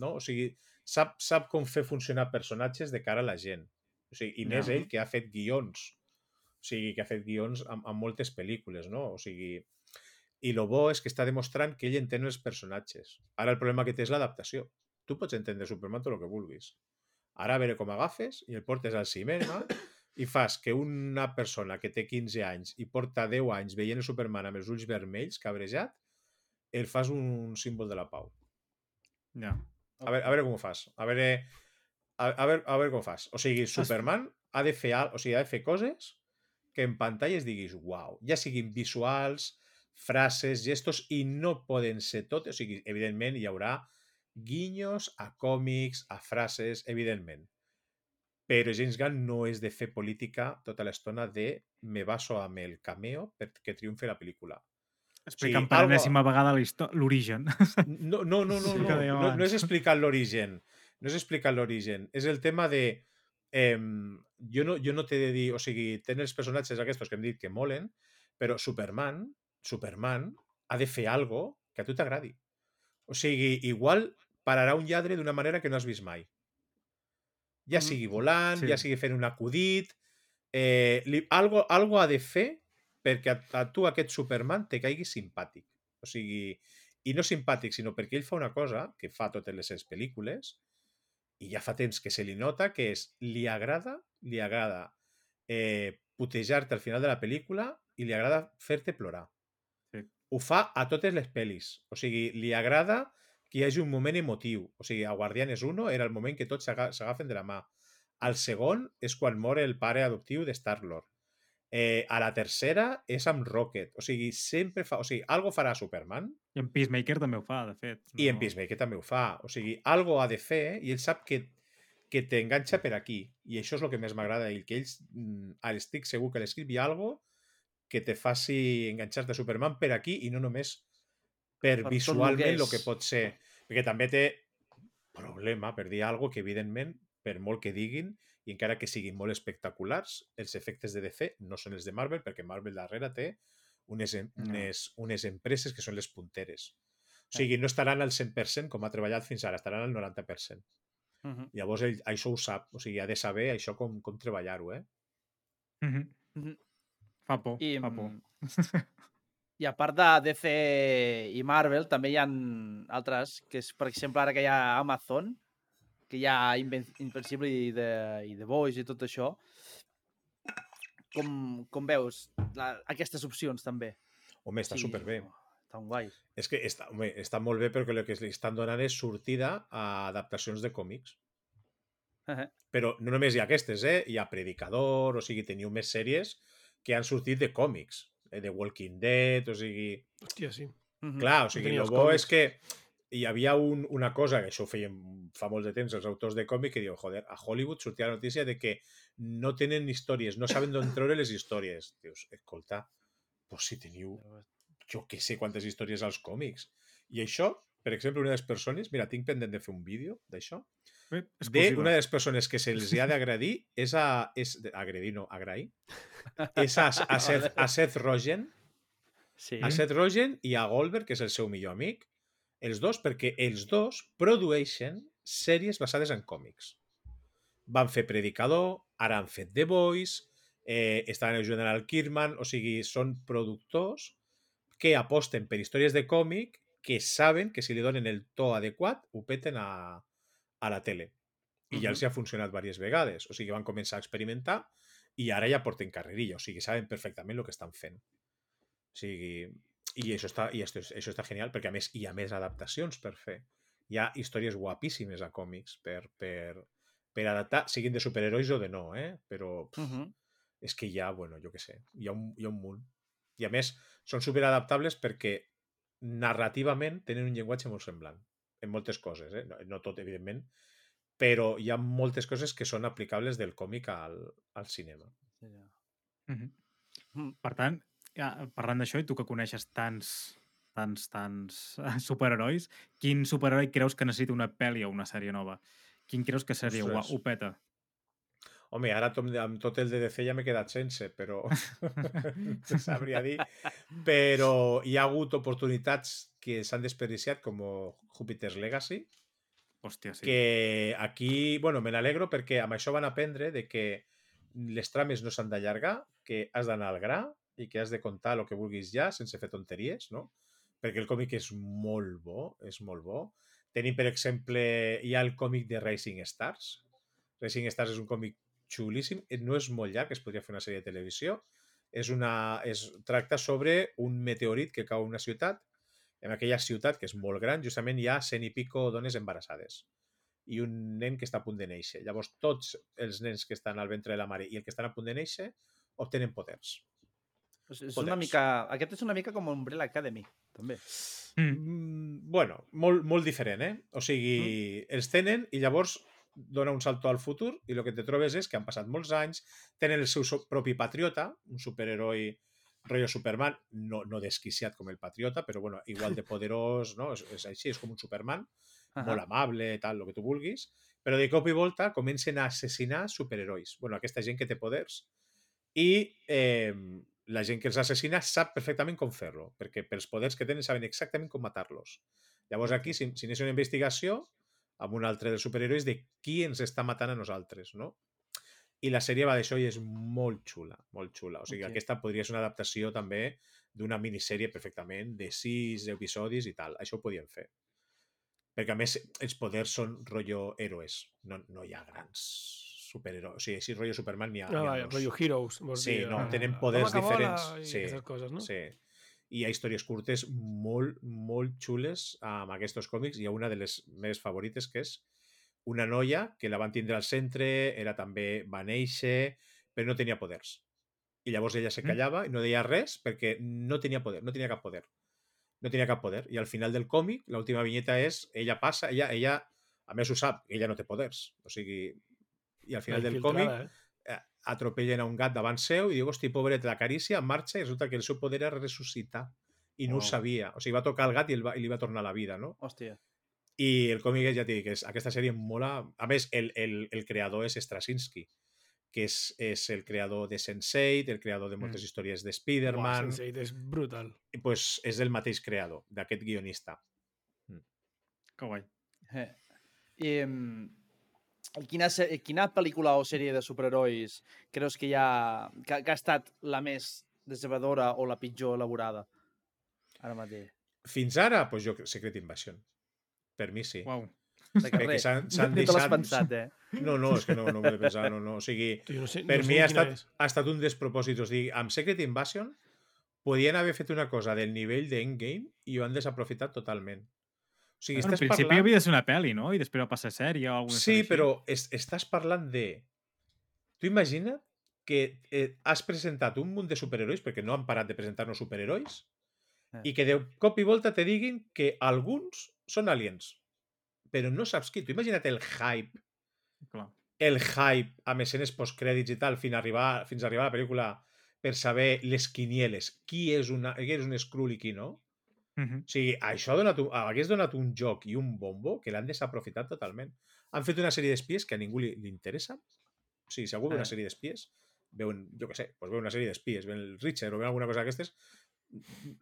no? O sigui, sap, sap com fer funcionar personatges de cara a la gent. O sigui, I més Ja. ell, que ha fet guions. O sigui, que ha fet guions amb, amb moltes pel·lícules, no? O sigui, i lo bo és que està demostrant que ell entén els personatges. Ara el problema que té és l'adaptació. Tu pots entendre Superman tot el que vulguis. Ara a veure com agafes i el portes al cinema i fas que una persona que té 15 anys i porta 10 anys veient el Superman amb els ulls vermells, cabrejat, el fas un símbol de la pau. Ja. A veure, a veure com ho fas. A veure, a, a, veure, a veure com ho fas. O sigui, Superman ha de fer, o sigui, ha de fer coses que en pantalla es diguis, uau, ja siguin visuals, frases, gestos, i no poden ser tot. O sigui, evidentment hi haurà guinyos a còmics, a frases, evidentment. Però James Gunn no és de fer política tota l'estona de me baso amb el cameo perquè triomfi la pel·lícula. Explica'm Sí, per algo- enèsima vegada la histò- l'origen. No, no, no, <laughs> no, no, dèiem no, no és explicar l'origen. No és explicar l'origen. És el tema de... Eh, jo, no, jo no t'he de dir... O sigui, tenen els personatges aquests que hem dit que molen, però Superman, Superman ha de fer algo que a tu t'agradi. O sigui, igual pararà un lladre d'una manera que no has vist mai. Ja sigui volant, Sí. ja sigui fent un acudit... Eh, li, algo, algo ha de fer perquè a, a tu aquest Superman te caigui simpàtic. O sigui, i no simpàtic, sinó perquè ell fa una cosa que fa totes les seves pel·lícules i ja fa temps que se li nota, que és li agrada, li agrada eh, putejar-te al final de la pel·lícula i li agrada fer-te plorar. Sí. Ho fa a totes les pel·lis. O sigui, li agrada que hi hagi un moment emotiu. O sigui, a Guardianes 1 era el moment que tots s'aga- s'agafen de la mà. Al segon és quan mor el pare adoptiu de Star-Lord. Eh, a la tercera és amb Rocket. O sigui, sempre fa... O sigui, algo farà Superman I en Peacemaker també ho fa, de fet. i en Peacemaker també ho fa. O sigui, algo ha de fer i ell sap que, que t'enganxa per aquí. I això és el que més m'agrada d'ell, que ells, mm, estic segur que l'escrip hi ha algo que te faci enganxar-te a Superman per aquí i no només per, Per visualment que el que és. pot ser. Perquè també té problema per dir algo que, evidentment, per molt que diguin, i encara que siguin molt espectaculars, els efectes de DC no són els de Marvel, perquè Marvel darrere té unes, unes, unes empreses que són les punteres. O sigui, no estaran al 100% com ha treballat fins ara, estaran al 90%. Mhm. Llavors, ell, això ho sap, o sigui, ha de saber això com, com treballar-ho, eh? Mhm. Mhm. Fa por, I, fa por. <laughs> I a part de DC i Marvel, també hi ha altres, que és, per exemple, ara que hi ha Amazon, que hi ha Inven Invencible i The, i The Boys i tot això. Com, com veus la, aquestes opcions, també? Home, està Sí, superbé. Estan guais. És que està, home, està molt bé perquè el que li estan donant és sortida a adaptacions de còmics. Però no només hi ha aquestes, eh? Hi ha Predicador, o sigui, teniu més sèries que han sortit de còmics, eh? de Walking Dead, o sigui... Hòstia, sí. Mhm. Clar, o sigui, el bo còmics. és que hi havia un, una cosa, que això ho feien fa molt de temps els autors de còmic, que diuen, joder, a Hollywood sortia la notícia de que no tenen històries, no saben d'on treure les històries. Dius, escolta, pues si teniu jo que sé quantes històries als còmics. I això, per exemple, una de les persones, mira, tinc pendent de fer un vídeo d'això, Bé, de una de les persones que se'ls ha d'agradir és a... És, agredir, no, agrair. És a, a, <laughs> Seth, a Seth Rogen, Sí. a Seth Rogen i a Goldberg, que és el seu millor amic, els dos, perquè els dos produeixen sèries basades en còmics. Van fer Predicador, ara han fet The Voice, eh, estaven ajudant al Kirman, o sigui, són productors que aposten per històries de còmic que saben que si li donen el to adequat ho peten a, a la tele. I ja els hi ha funcionat diverses vegades. O sigui, van començar a experimentar i ara ja porten carrerilla. O sigui, saben perfectament el que estan fent. O sigui, i això està, i esto, és- això està genial perquè a més hi ha més adaptacions per fer. Hi ha històries guapíssimes a còmics per, per, per adaptar, siguin de superherois o de no, eh? Però pff, Mhm. és que hi ha, bueno, jo què sé, hi ha un, hi ha un munt. I a més, són superadaptables perquè narrativament tenen un llenguatge molt semblant en moltes coses, eh? no, no tot, evidentment, però hi ha moltes coses que són aplicables del còmic al, al cinema. Mm. Per tant, ja, parlant d'això, i tu que coneixes tants tants, tants eh, superherois, quin superheroi creus que necessita una pel·li o una sèrie nova? Quin creus que seria Ostres. ho, ho peta? Home, ara tom- amb tot el de DC ja m'he quedat sense, però <laughs> <laughs> sabria dir. Però hi ha hagut oportunitats que s'han desperdiciat, com Jupiter's Legacy, Hòstia, sí. que aquí, bueno, me n'alegro perquè amb això van aprendre de que les trames no s'han d'allargar, que has d'anar al gra i que has de contar el que vulguis ja sense fer tonteries, no? Perquè el còmic és molt bo, és molt bo. Tenim, per exemple, hi ha el còmic de Racing Stars. Racing Stars és un còmic xulíssim, eh, no és molt llarg, es podria fer una sèrie de televisió. És una, és, tracta sobre un meteorit que cau a una ciutat en aquella ciutat, que és molt gran, justament hi ha cent i pico dones embarassades i un nen que està a punt de néixer. Llavors, tots els nens que estan al ventre de la mare i el que estan a punt de néixer obtenen poders. És, és una mica... Aquest és una mica com Umbrella Academy, també. Mm. Mm, bueno, molt, molt diferent, eh? O sigui, els tenen i llavors dona un salto al futur i el que te trobes és que han passat molts anys, tenen el seu propi patriota, un superheroi rotllo Superman, no, no desquiciat com el patriota, però bueno, igual de <laughs> poderós, no? És, és així, és com un Superman, Ahà. molt amable, tal, el que tu vulguis, però de cop i volta comencen a assassinar superherois. Bueno, aquesta gent que té poders. I eh, la gent que els assassina sap perfectament com fer-lo, perquè pels poders que tenen saben exactament com matar-los. Llavors aquí si- s'inicia una investigació amb un altre dels superherois de qui ens està matant a nosaltres, no? I la sèrie va d'això i és molt xula, molt xula. O sigui, Ok. okay. aquesta podria ser una adaptació també d'una minissèrie perfectament de sis episodis i tal. Això ho podien fer. Perquè, a més, els poders són rotllo héroes. No, no hi ha grans superherois. O sigui, si rotllo Superman n'hi ha, Ah, n'hi ha dos. rotllo Heroes, vols Sí, dir. no, eh, tenen poders diferents. I Sí, coses, no? Sí. I hi ha històries curtes molt, molt xules amb aquests còmics. Hi ha una de les meves favorites que és una noia que la van tindre al centre, era també, va néixer, però no tenia poders. I llavors ella se callava i no deia res perquè no tenia poder, no tenia cap poder. No tenia cap poder. I al final del còmic, l'última vinyeta és, ella passa, ella, ella, a més ho sap, ella no té poders. O sigui, i al final La del còmic eh? eh, atropellen a un gat davant seu i diu, hosti, pobret, l'acaricia, marxa i resulta que el seu poder era ressuscitar. I no Uau. ho sabia. O sigui, va tocar el gat i, el va, i li va tornar la vida, no? Hòstia. I el còmic, ja t'he dit, que és, aquesta sèrie em mola... A més, el, el, el creador és Straczynski, que és, és el creador de Sense8, el creador de moltes Mm. històries de Spider-Man... Sense8 és brutal. i pues, és el mateix creador, d'aquest guionista. Que guai. Eh. I, em, quina, quina pel·lícula o sèrie de superherois creus que, hi ha, que, que ha estat la més decebedora o la pitjor elaborada ara mateix? Fins ara, pues jo, Secret Invasion. Per mi sí. Uau. De Perquè carrer. s'han- no deixat- pensat, eh? No, no, és que no, no m'ho he de pensar, no, no. O sigui, <laughs> no sé, per no mi ha estat, és. ha estat un despropòsit. O sigui, amb Secret Invasion podien haver fet una cosa del nivell d'Endgame i ho han desaprofitat totalment. O sigui, Bueno, en estàs principi parlant... havia de ser una pel·li, no? I després va passar sèrie o alguna cosa Sí, així. però es, estàs parlant de... Tu imagina't que eh, has presentat un munt de superherois, perquè no han parat de presentar-nos superherois. I que de cop i volta te diguin que alguns són aliens, però no saps qui. Tu imagina't el hype, Clar. el hype amb escenes postcrèdits i tal, fins a arribar, fins a arribar a la pel·lícula per saber les quinieles, qui és, una, qui és un Skrull i qui no. Mhm. O sigui, això ha donat un, hagués donat un joc i un bombo que l'han desaprofitat totalment. Han fet una sèrie d'espies que a ningú li, li interessa. O sigui, si algú veu una Eh. sèrie d'espies, veuen, jo què sé, doncs veu una sèrie d'espies, veuen el Richard o veuen alguna cosa d'aquestes,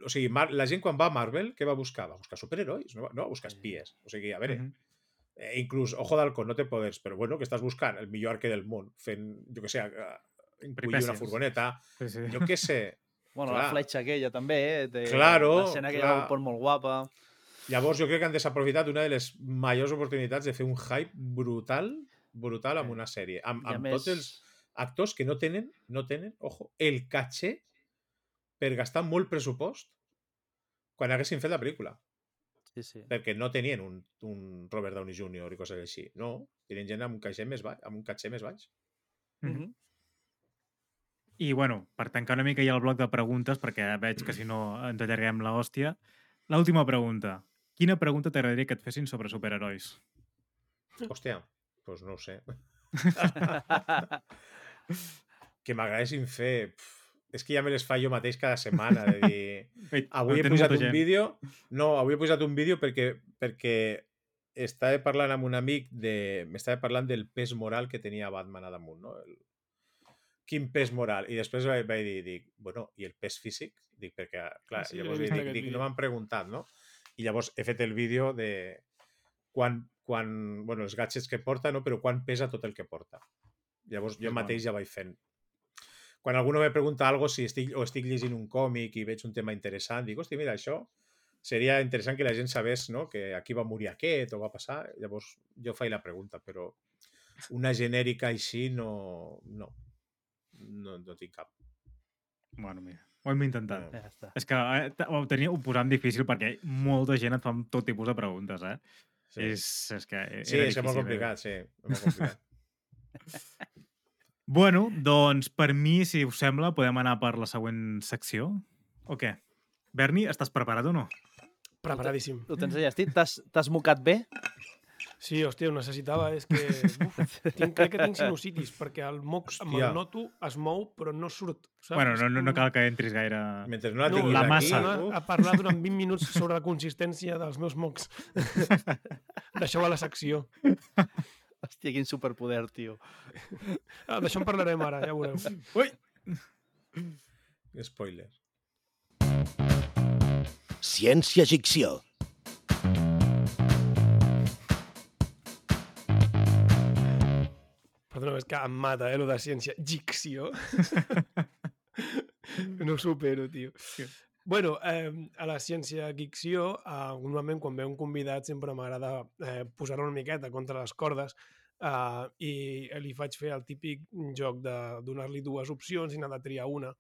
o sigui, Mar la gent quan va a Marvel, què va buscar? Va buscar superherois, no va, no va buscar espies. O sigui, a veure, Mhm. eh, inclús Ojo d'Halcón no té poders, però bueno, que estàs buscant el millor arque del món, fent, jo què sé, eh, encollir una furgoneta, Sí, sí. jo què sé. <laughs> Bueno, Clar. la fletxa aquella també, eh? De, Claro, L'escena aquella clar. pont molt guapa. Llavors jo crec que han desaprofitat una de les majors oportunitats de fer un hype brutal, brutal amb una sèrie. Amb, a amb més, tots els actors que no tenen, no tenen, ojo, el caché per gastar molt pressupost quan haguessin fet la pel·lícula. Sí, sí. Perquè no tenien un, un Robert Downey Jr. i coses així. No, tenien gent amb un caché més baix. Amb un caché més baix. Mhm. Mhm. I, bueno, per tancar una mica ja el bloc de preguntes, perquè veig que si no ens allarguem la hòstia, l'última pregunta. Quina pregunta t'agradaria que et fessin sobre superherois? Hòstia, doncs no ho sé. <laughs> que m'agradessin fer... Pff, és que ja me les fa jo mateix cada setmana, de dir... <laughs> Avui he posat un vídeo... No, avui he posat un vídeo perquè, perquè estava parlant amb un amic de... M'estava parlant del pes moral que tenia Batman a damunt, no? El... Quin pes moral? I després vaig, vaig dir, dic, bueno, i el pes físic? Dic, perquè, clar, Sí, llavors dic, dic, vídeo. no m'han preguntat, no? I llavors he fet el vídeo de quan, quan, bueno, els gadgets que porta, no? però quan pesa tot el que porta. Llavors jo mateix ja vaig fent. Quan algú me pregunta algo si estic, o estic llegint un còmic i veig un tema interessant, dic, hòstia, mira, això seria interessant que la gent sabés no? que aquí va morir aquest o va passar. Llavors jo faig la pregunta, però una genèrica així no, no, no, no tinc cap. Bueno, mira, ho hem intentat. Ja està. És que eh, ho tenia ho posant difícil perquè molta gent et fa tot tipus de preguntes, eh? Sí, És, és que era sí és molt eh? complicat, sí. És molt complicat. <laughs> <laughs> Bueno, doncs per mi, si us sembla, podem anar per la següent secció. O què? Berni, estàs preparat o no? Preparadíssim. Ho tens enllestit? T'has t'has mocat bé? Sí, hòstia, ho necessitava. És que uf, tinc, crec que tinc sinusitis, perquè el moc amb el noto es mou, però no surt. Saps? Bueno, no, no, no cal que entris gaire... Mentre no la No, tinguis la aquí, massa. com uf, a parlar durant 20 minuts sobre la consistència dels meus mocs. <laughs> Deixeu a la secció. Hòstia, quin superpoder, tio. Ah, D'això en parlarem ara, ja veureu. Ui! Spoiler. Ciència-ficció. Perdona, és que em mata, eh, lo de ciència. Gicció. <laughs> no ho supero, tio. Bueno, eh, a la ciència ficció, eh, normalment quan ve un convidat sempre m'agrada eh, posar-lo una miqueta contra les cordes eh, i li faig fer el típic joc de donar-li dues opcions i n'ha de triar una.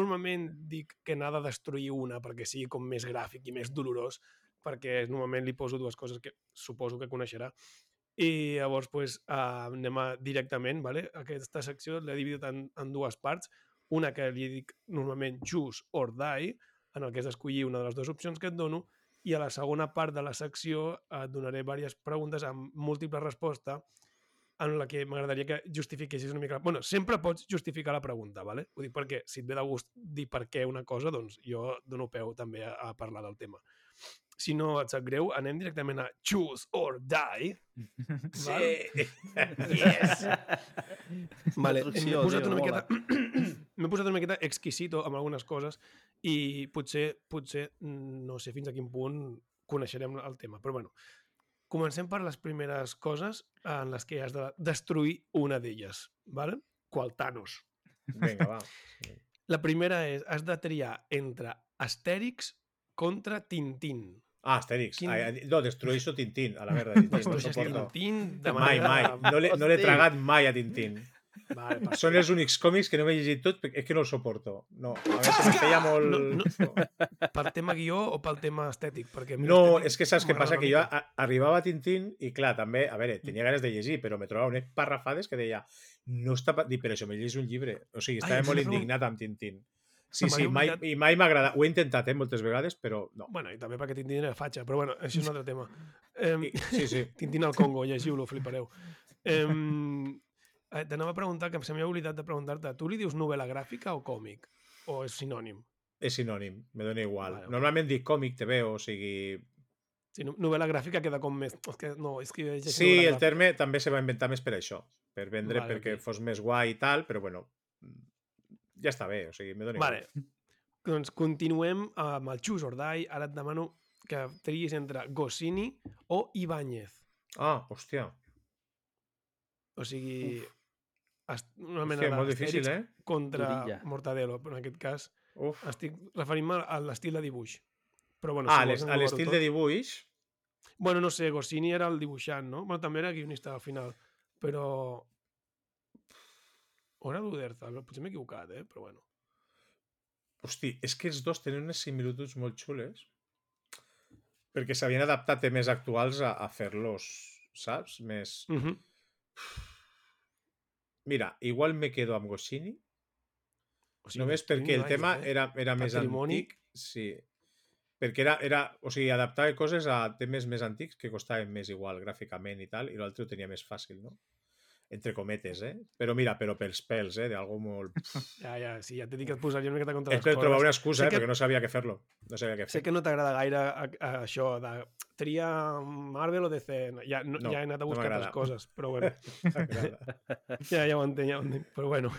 Normalment dic que n'ha de destruir una perquè sigui com més gràfic i més dolorós, perquè normalment li poso dues coses que suposo que coneixerà. I llavors pues, eh, anem a, directament, vale? aquesta secció l'he dividit en, en dues parts, una que li dic normalment choose or die, en el que és escollir una de les dues opcions que et dono, i a la segona part de la secció et donaré diverses preguntes amb múltiple resposta en la que m'agradaria que justifiquessis una mica... bueno, sempre pots justificar la pregunta, ¿vale? Ho dic perquè si et ve de gust dir per què una cosa, doncs jo dono peu també a, a parlar del tema. Si no et sap greu, anem directament a choose or die. <laughs> Val? <laughs> Yes! Vale, m'he posat, una miqueta, <clears throat> m'he posat una miqueta exquisito amb algunes coses i potser, potser no sé fins a quin punt coneixerem el tema, però bueno, comencem per les primeres coses en les que has de destruir una d'elles, ¿vale? Qual Thanos. Vinga, va. <laughs> La primera és, has de triar entre Astèrix contra Tintín. Ah, Astèrix. Quin- Ai, no, destrueixo Tintín, a la merda. <laughs> Tintín, no. Tintín de Mai, mai. manera- No l'he no tragat mai a Tintín. Vale. Són els únics còmics que no m'he llegit tot, perquè és que no el soporto. No, a més, em feia molt... No, No, <laughs> Per tema guió o pel tema estètic? Perquè a mi no és que saps què passa? Que jo a, arribava a Tintín i, clar, també, a veure, tenia ganes de llegir, però me trobava unes parrafades que deia no està... pa-" Dic, però això, me llegeix un llibre. O sigui, Ai, estava això molt indignat amb Tintín. Sí, sí, mai, i mai m'ha agradat. Ho he intentat, eh, moltes vegades, però no. Bueno, i també perquè Tintín era fatxa, però bueno, això és un altre tema. Eh, sí, sí. <laughs> Tintín al Congo, llegiu-lo, flipareu. Eh, T'anava a preguntar, que se m'havia oblidat de preguntar-te, tu li dius novel·la gràfica o còmic? O és sinònim? És sinònim, me dona igual. Vale. Normalment dic còmic, TV, o sigui... Sí, no- novel·la gràfica queda com més... És que, no, és que Sí, el gràfica. terme també se va inventar més per això, per vendre, Vale, perquè ok. fos més guai i tal, però bueno, ja està bé, o sigui, me dona Vale. igual. Doncs continuem amb el Choose or Die. Ara et demano que triguis entre Goscinny o Ibáñez. Ah, hòstia. O sigui, est- una mena Hòstia, molt difícil, eh? contra Durilla. Mortadelo, però en aquest cas Uf. estic referint-me a l'estil de dibuix. Però bueno, Ah, si a l'estil de dibuix, Bueno, no sé, Goscinny era el dibuixant, no? Bueno, també era guionista al final, però... O era l'Uderza, potser m'he equivocat, eh? Però bueno. hosti, és que els dos tenen unes similituds molt xules, perquè s'havien adaptat temes actuals a, a fer-los, saps? Més... Uh -huh. Mira, igual me quedo amb Goscinny, o sigui, només perquè el tema eh? era, era més antic. Sí. Perquè era, era, o sigui, adaptava coses a temes més antics que costaven més igual gràficament i tal, i l'altre ho tenia més fàcil, no? Entre cometes, eh? Però mira, però pels pèls, eh? D'algo molt... <laughs> Ja, ja, sí, ja t'he dit que et posaria una miqueta contra És les per cordes. trobar una excusa, Sé eh? que- Perquè no sabia què fer-lo. No sabia què Sé fer. que no t'agrada gaire a, a, això de tria Marvel o DC. Ja, no, No, ja he anat a no buscar altres m'agrada. coses, però <laughs> bueno, ja, ja ho entenc, ja ho entenc. Però bueno,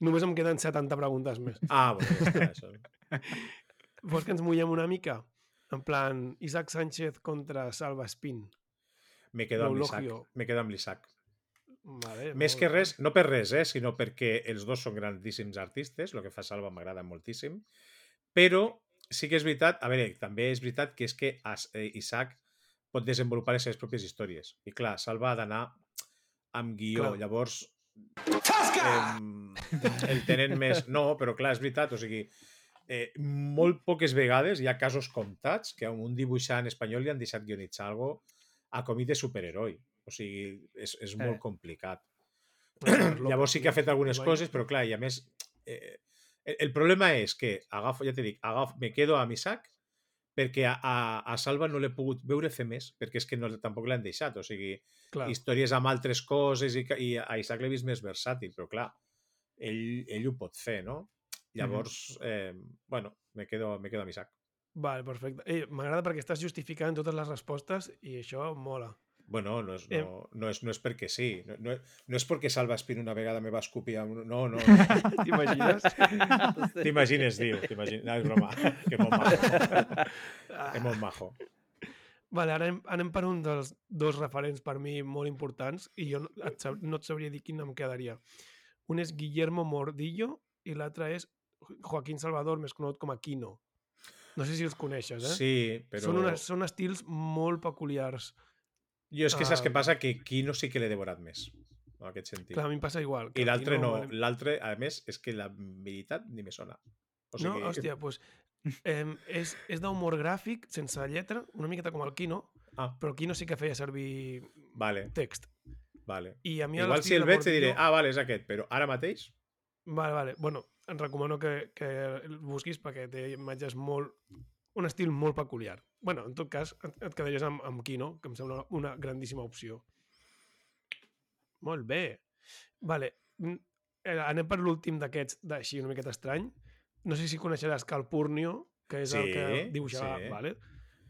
només em queden 70 preguntes més. ah, bueno, ja està, això. <laughs> Vols que ens mullem una mica? En plan, Isaac Sánchez contra Salva Espín. Me quedo amb l'Isaac. Me quedo amb l'Isaac. Vale, Més que res, no per res, eh? sinó perquè els dos són grandíssims artistes, el que fa Salva m'agrada moltíssim, però sí que és veritat, a veure, també és veritat que és que eh, Isaac pot desenvolupar les seves pròpies històries. I clar, Salva ha d'anar amb guió, Clar. llavors eh, el tenen més... No, però clar, és veritat, o sigui, eh, molt poques vegades hi ha casos comptats que a un dibuixant espanyol li han deixat guionitzar algo a comit de superheroi. O sigui, és, és molt complicat. <clears throat> Llavors sí que ha fet algunes coses, però clar, i a més... Eh, el, el problema és que agafo, ja t'he dit, agafo, me quedo amb Isaac perquè a, a, a Salva no l'he pogut veure fer més, perquè és que no, tampoc l'han deixat. O sigui, Clar. històries amb altres coses i, i a Isaac l'he vist més versàtil, però clar, ell, ell ho pot fer, no? Llavors, eh, bueno, me quedo, me quedo amb Isaac. Vale, perfecte. Eh, M'agrada perquè estàs justificant totes les respostes i això mola. Bueno, no és, Eh. no, no és, no és perquè sí. No, no, no és perquè Salva Espín una vegada me va escopir amb... No, no. <laughs> T'imagines? <laughs> T'imagines, diu. T'imagines. No, és broma. <laughs> Que molt majo. Que molt majo. Vale, ara anem, anem per un dels dos referents per mi molt importants i jo no et, sab- no et sabria dir quin em quedaria. Un és Guillermo Mordillo i l'altre és Joaquín Salvador, més conegut com a Quino. No sé si els coneixes, eh? Sí, però... són, unes, són estils molt peculiars. Jo és que saps què passa? Que Quino sí que l'he devorat més. En aquest sentit. Clar, a mi em passa igual. que I l'altre no. vale. L'altre, a més, és que la veritat ni me sona. O sigui, No, hòstia, doncs eh, és, és d'humor gràfic, sense lletra, una miqueta com el Quino, Ah, però el Quino sí que feia servir vale, text. vale. I a mi Igual si el veig te diré, ah, vale, és aquest, però ara mateix... Vale, vale. Bueno, et recomano que, que el busquis perquè té imatges molt... un estil molt peculiar. Bueno, en tot cas, et, et quedaries amb, amb Kino, que em sembla una grandíssima opció. Molt bé. Vale. mm, eh, Anem per l'últim d'aquests, d'així una miqueta estrany. No sé si coneixeràs Calpurnio, que és el que Sí, dibuixava, sí. vale?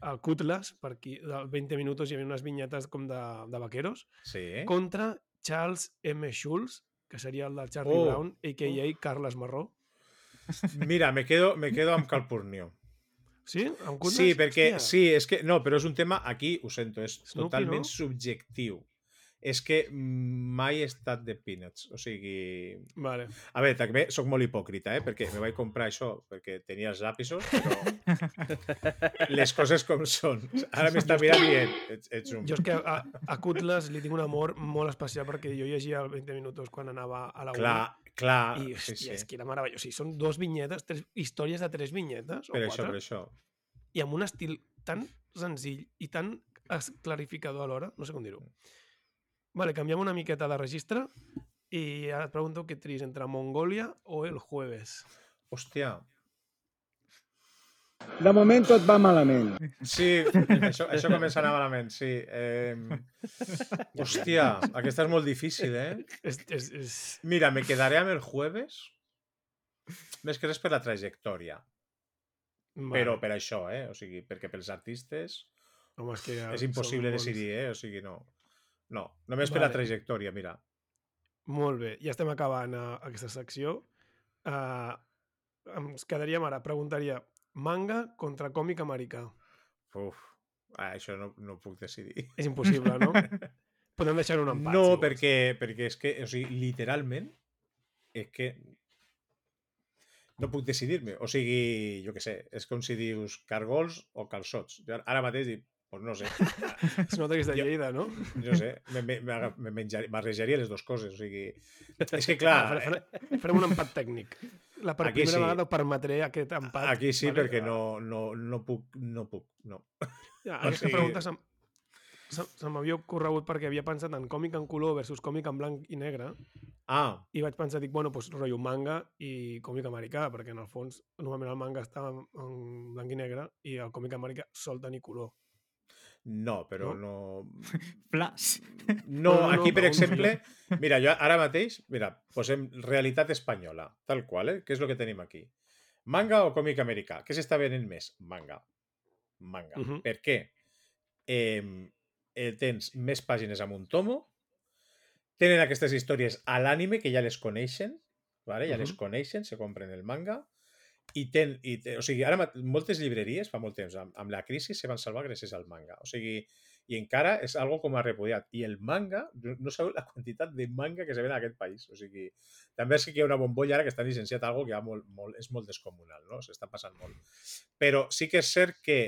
El Cutlass, per aquí, del 20 minuts hi havia unes vinyetes com de, de vaqueros, Sí. contra Charles M. Schulz, que seria el del Charlie Oh. Brown, a.k.a. Carles Marró. Mira, me quedo, me quedo amb Calpurnio. Sí? Amb Cutlass? Sí, perquè... Hòstia. Sí, és que... No, però és un tema... Aquí, ho sento, és Snoopy, totalment no? subjectiu. És que mai he estat de Peanuts. O sigui... Vale. A veure, també sóc molt hipòcrita, eh? Perquè me vaig comprar això perquè tenia els lápisos, però <laughs> les coses com són. Ara m'està mirant dient, ets, ets un... Jo és que a, a <laughs> Cutlass li tinc un amor molt especial perquè jo llegia el 20 minuts quan anava a la. Clar, clar, I, sí, hòstia, sí. és que era meravellós. O sigui, són dos vinyetes, tres, històries de tres vinyetes, o Per això, quatre, per això. i amb un estil tan senzill i tan clarificador alhora, no sé com dir-ho. Vale, canviem una miqueta de registre i ara et pregunto què tries entre Mongòlia o El Jueves. Hòstia, De moment tot va malament. Sí, això, això comença a anar malament, sí. Eh... Hòstia, aquesta és molt difícil, eh? És, és, és... Mira, me quedaré amb el jueves més que res per la trajectòria. Però per això, eh? O sigui, perquè pels artistes Home, és, que ja és impossible decidir, eh? O sigui, no. No, només per la Vale. trajectòria, mira. Molt bé, ja estem acabant uh, aquesta secció. Uh, ens quedaríem ara, preguntaria, manga contra còmic americà. Uf, ah, això no, no ho puc decidir. És impossible, no? <laughs> Podem deixar un empat. No, si perquè, perquè és que, o sigui, literalment, és que no puc decidir-me. O sigui, jo què sé, és com si dius cargols o calçots. Jo ara mateix dic, pues no sé, <laughs> Es nota que és de Lleida, no? no sé, me, me, me, me menjar- barrejaria les dues coses. O sigui, és que <laughs> clar, fare- Farem un empat tècnic. La per Aquí primera sí. vegada permetré aquest empat. aquí sí vale? perquè no, no, no puc, no puc, no. Ja, o aquesta sigui- pregunta se'm, se, se m'havia ocorregut perquè havia pensat en còmic en color versus còmic en blanc i negre Ah, i vaig pensar, dic, bueno, doncs rotllo manga i còmic americà, perquè en el fons normalment el manga està en, en blanc i negre i el còmic americà sol tenir color. No, però no... <laughs> Flash. No, No, no, aquí, per exemple, mira, jo ara mateix, mira, posem realitat espanyola, tal qual, eh? Què és el que tenim aquí? Manga o còmic americà? Què s'està venent més? Manga. Manga. Mhm. Per què? Eh, eh, tens més pàgines amb un tomo, tenen aquestes històries a l'ànime, que ja les coneixen, vale? ja les Mhm. coneixen, se compren el manga, i ten, i te, o sigui, ara moltes llibreries, fa molt temps, amb, amb la crisi se van salvar gràcies al manga. O sigui, i encara és algo com a repudiat. I el manga, no sabeu la quantitat de manga que se ven en aquest país. O sigui, també és que hi ha una bombolla ara que està llicenciat algo que ha molt, molt, és molt descomunal, no? S'està passant molt. Però sí que és cert que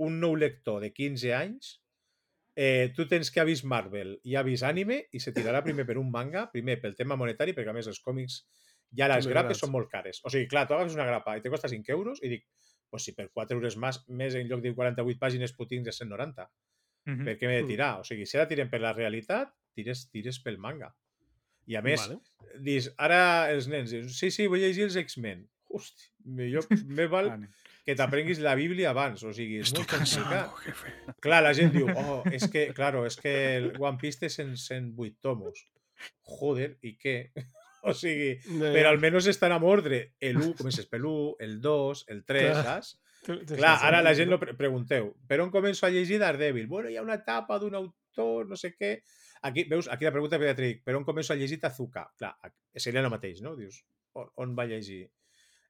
un nou lector de 15 anys eh, tu tens que ha vist Marvel i ha vist anime i se tirarà primer per un manga, primer pel tema monetari, perquè a més els còmics ja les grapes són molt cares. O sigui, clar, tu agafes una grapa i te costa 5 euros i dic, pues si per 4 euros més, més en lloc de 48 pàgines puc tindre 190. Mhm. Per què m'he de Mm. tirar? O sigui, si ara tirem per la realitat, tires, tires pel manga. I a més, Vale. dis, ara els nens dius, sí, sí, vull llegir els X-Men. Hosti, millor, més val que t'aprenguis la Bíblia abans. O sigui, és molt complicat. Clar, la gent diu, oh, és que, claro, és que el One Piece té 100, 108 tomos. Joder, i què? <laughs> O sigui, Ja, però almenys estan amb ordre. El 1, comences pel 1, el 2, el 3, Clar. saps? Clar, ara la gent no pre pregunteu, per on començo a llegir Daredevil? Bueno, hi ha una etapa d'un autor, no sé què... Aquí, veus, aquí la pregunta que dic, per on començo a llegir Tazuka? Clar, seria el mateix, no? Dius, on, on va llegir?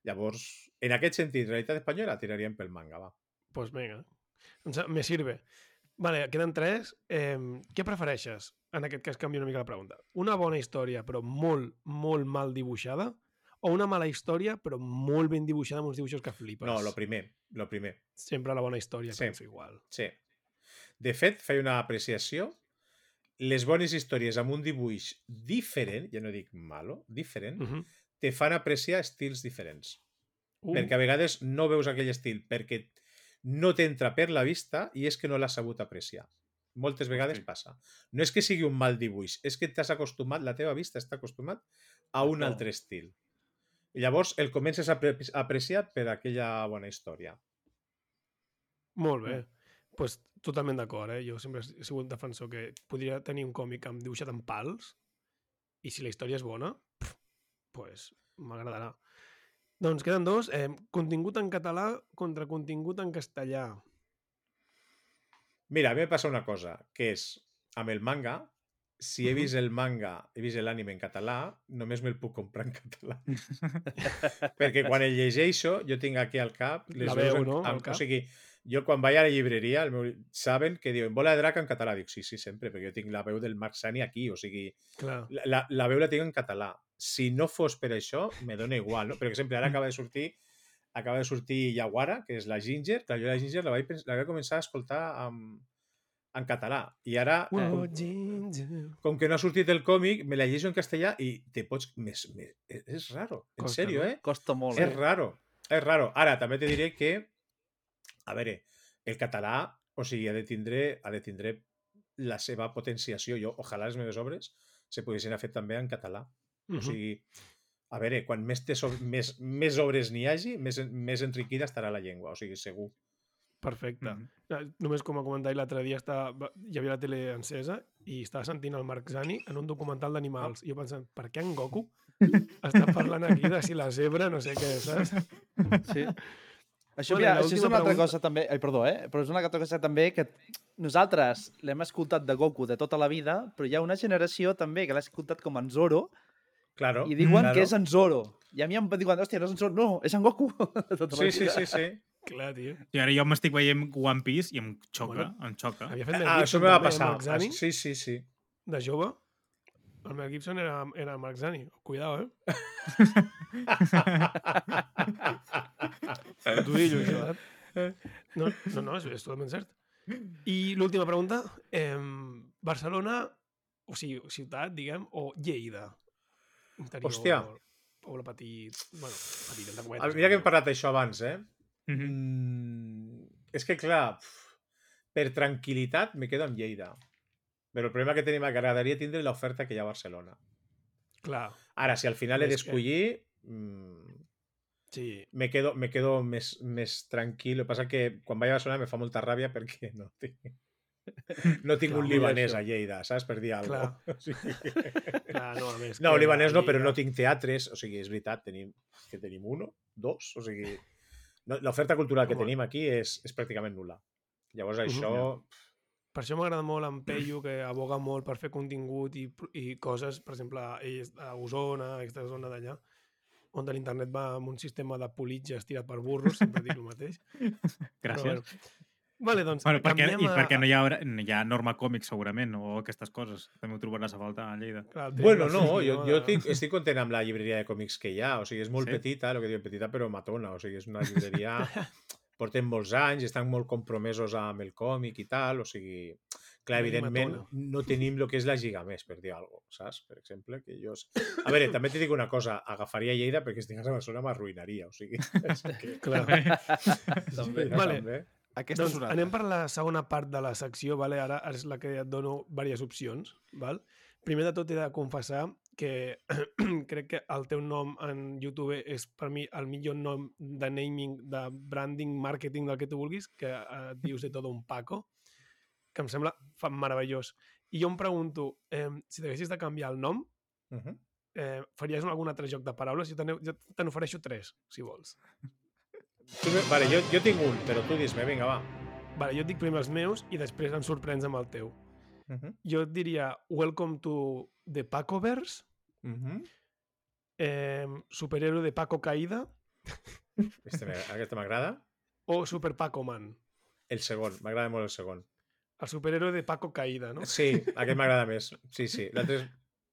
Llavors, en aquest sentit, realitat espanyola, tiraríem pel manga, va. Pues venga. Doncs me sirve. Vale, queden tres. Eh, què prefereixes? En aquest cas canvio una mica la pregunta. Una bona història, però molt, molt mal dibuixada? O una mala història, però molt ben dibuixada amb uns dibuixos que flipes? No, lo primer, lo primer. Sempre la bona història, Sí. penso igual. Sí. De fet, feia una apreciació. Les bones històries amb un dibuix diferent, ja no dic malo, diferent, Uh -huh. te fan apreciar estils diferents. uh, perquè a vegades no veus aquell estil perquè no t'entra per la vista i és que no l'has sabut apreciar. Moltes vegades passa. No és que sigui un mal dibuix, és que t'has acostumat, la teva vista està acostumat a un altre estil. I llavors el comences a, apre a apreciar per aquella bona història. Molt bé. pues, totalment d'acord, eh? Jo sempre he sigut defensor que podria tenir un còmic amb dibuixat en pals i si la història és bona, pff, pues m'agradarà. Doncs queden dos. Eh, contingut en català contra contingut en castellà. Mira, a mi em passa una cosa, que és, amb el manga, si he vist el manga, he vist l'ànime en català, només me'l puc comprar en català. <laughs> Perquè quan el llegeixo, jo tinc aquí al cap... Les La veu, en- no? En- cap. O sigui, jo quan vaig a la llibreria, el meu, saben que diuen bola de drac en català. Dic, sí, sí, sempre, perquè jo tinc la veu del Marc Sani aquí, o sigui, Clar. la, la, la veu la tinc en català. Si no fos per això, me dona igual, no? Per exemple, ara acaba de sortir acaba de sortir Yaguara, que és la Ginger, que jo la Ginger la vaig, la vaig començar a escoltar en, en català. I ara, Oh, com, com que no ha sortit el còmic, me la llegeixo en castellà i te pots... Més, més, és raro, en Costa, sèrio, no? eh? Costa molt, És eh? raro, és raro. Ara, també te diré que, a veure, el català, o sigui, ha de tindre, ha de tindre la seva potenciació. Jo, ojalà les meves obres se poguessin haver fet també en català. Mhm. O sigui, A veure, quan més, teso, més, més obres n'hi hagi, més, més enriquida estarà la llengua, o sigui, segur. Perfecte. Mhm. Eh, Només com a comentari, l'altre dia estava, va- hi havia la tele encesa i estava sentint el Marc Zani en un documental d'animals. I jo pensant, per què en Goku està parlant aquí de si la zebra, no sé què, saps? Sí. Això, Bueno, mira, això és una altra pregunta- cosa també... Ai, perdó, eh? Però és una altra cosa també que nosaltres l'hem escoltat de Goku de tota la vida, però hi ha una generació també que l'ha escoltat com en Zoro Claro. i diuen claro. que és en Zoro. I a mi em diuen, hòstia, no és en Zoro, no, és en Goku. <laughs> tota Sí, sí, sí, sí. Clar, tio. I ara jo m'estic veient One Piece i em xoca, Bueno, em xoca. Havia fet Ah, això me va passar. Zani, Sí, sí, sí. de jove. El Mel Gibson era, era Marc Zani. Cuidao, eh? <laughs> T'ho dic, això, eh? No, no, no és, és totalment cert. I l'última pregunta. Eh, Barcelona, o sigui, ciutat, diguem, o Lleida? Interior, Hòstia. Poble petit... Bueno, petit, entre cometes. Mira que hem parlat d'això abans, eh? Mhm. Mm, és que, clar, pf, per tranquil·litat me quedo amb Lleida. Però el problema que tenim és que agradaria tindre l'oferta que hi ha a Barcelona. Clar, Ara, si al final he És que- d'escollir, mm, sí. me quedo, me quedo més, més tranquil. El que passa que quan vaig a Barcelona me fa molta ràbia perquè no tinc, no tinc Clar, un libanès a Lleida, saps? Per dir alguna cosa. <laughs> O sigui, Clar, no, a més... no, libanès no, a però no tinc teatres. O sigui, és veritat, tenim, que tenim uno, dos, o sigui... no, L'oferta cultural que Home. tenim aquí és, és pràcticament nul·la. Llavors això... Per això m'agrada molt en Peyu, que aboga molt per fer contingut i, i coses, per exemple, ell és a Osona, aquesta zona d'allà, on l'internet va amb un sistema de politges tirat per burros, sempre dic el mateix. <laughs> Gràcies. Bueno. Vale, doncs, Bueno, perquè, canviem I a... perquè no hi, ha, no hi ha norma còmic, segurament, o aquestes coses. També ho trobaràs a falta a Lleida. Clar, té Bueno, no, jo, jo de- estic, estic content amb la llibreria de còmics que hi ha. O sigui, és molt Sí? petita, el que diuen petita, però matona. O sigui, és una llibreria... <laughs> Porten molts anys, estan molt compromesos amb el còmic i tal. O sigui, clar, evidentment, matona. no tenim el que és la Lliga Més, per dir alguna cosa, saps? Per exemple, que jo... A veure, també t'he dic una cosa. Agafaria Lleida perquè si estigués a Barcelona m'arruïnaria. O sigui, <laughs> és que... Clar. També. Vale. també. Aquesta doncs és una anem per la segona part de la secció, vale? ara és la que et dono diverses opcions. Val? Primer de tot he de confessar que <clears throat> crec que el teu nom en YouTube és per mi el millor nom de naming, de branding, marketing del que tu vulguis, que eh, et dius de tot un Paco, que em sembla meravellós. I jo em pregunto, eh, si t'haguessis de canviar el nom, Uh -huh. eh, faries algun altre joc de paraules? Jo te n'ofereixo tres, si vols. <laughs> Tu, vale, jo, jo tinc un, però tu dis-me, vinga, va. Vale, jo et dic primer els meus i després em sorprens amb el teu. Uh -huh. Jo et diria Welcome to the Pacoverse, Uh -huh. eh, Superhéroe de Paco Caída <laughs> Aquesta m'agrada. o Super Paco Man. El segon, m'agrada molt el segon. El superhéroe de Paco Caída, no? Sí, aquest m'agrada més. Sí, sí. L'altre és...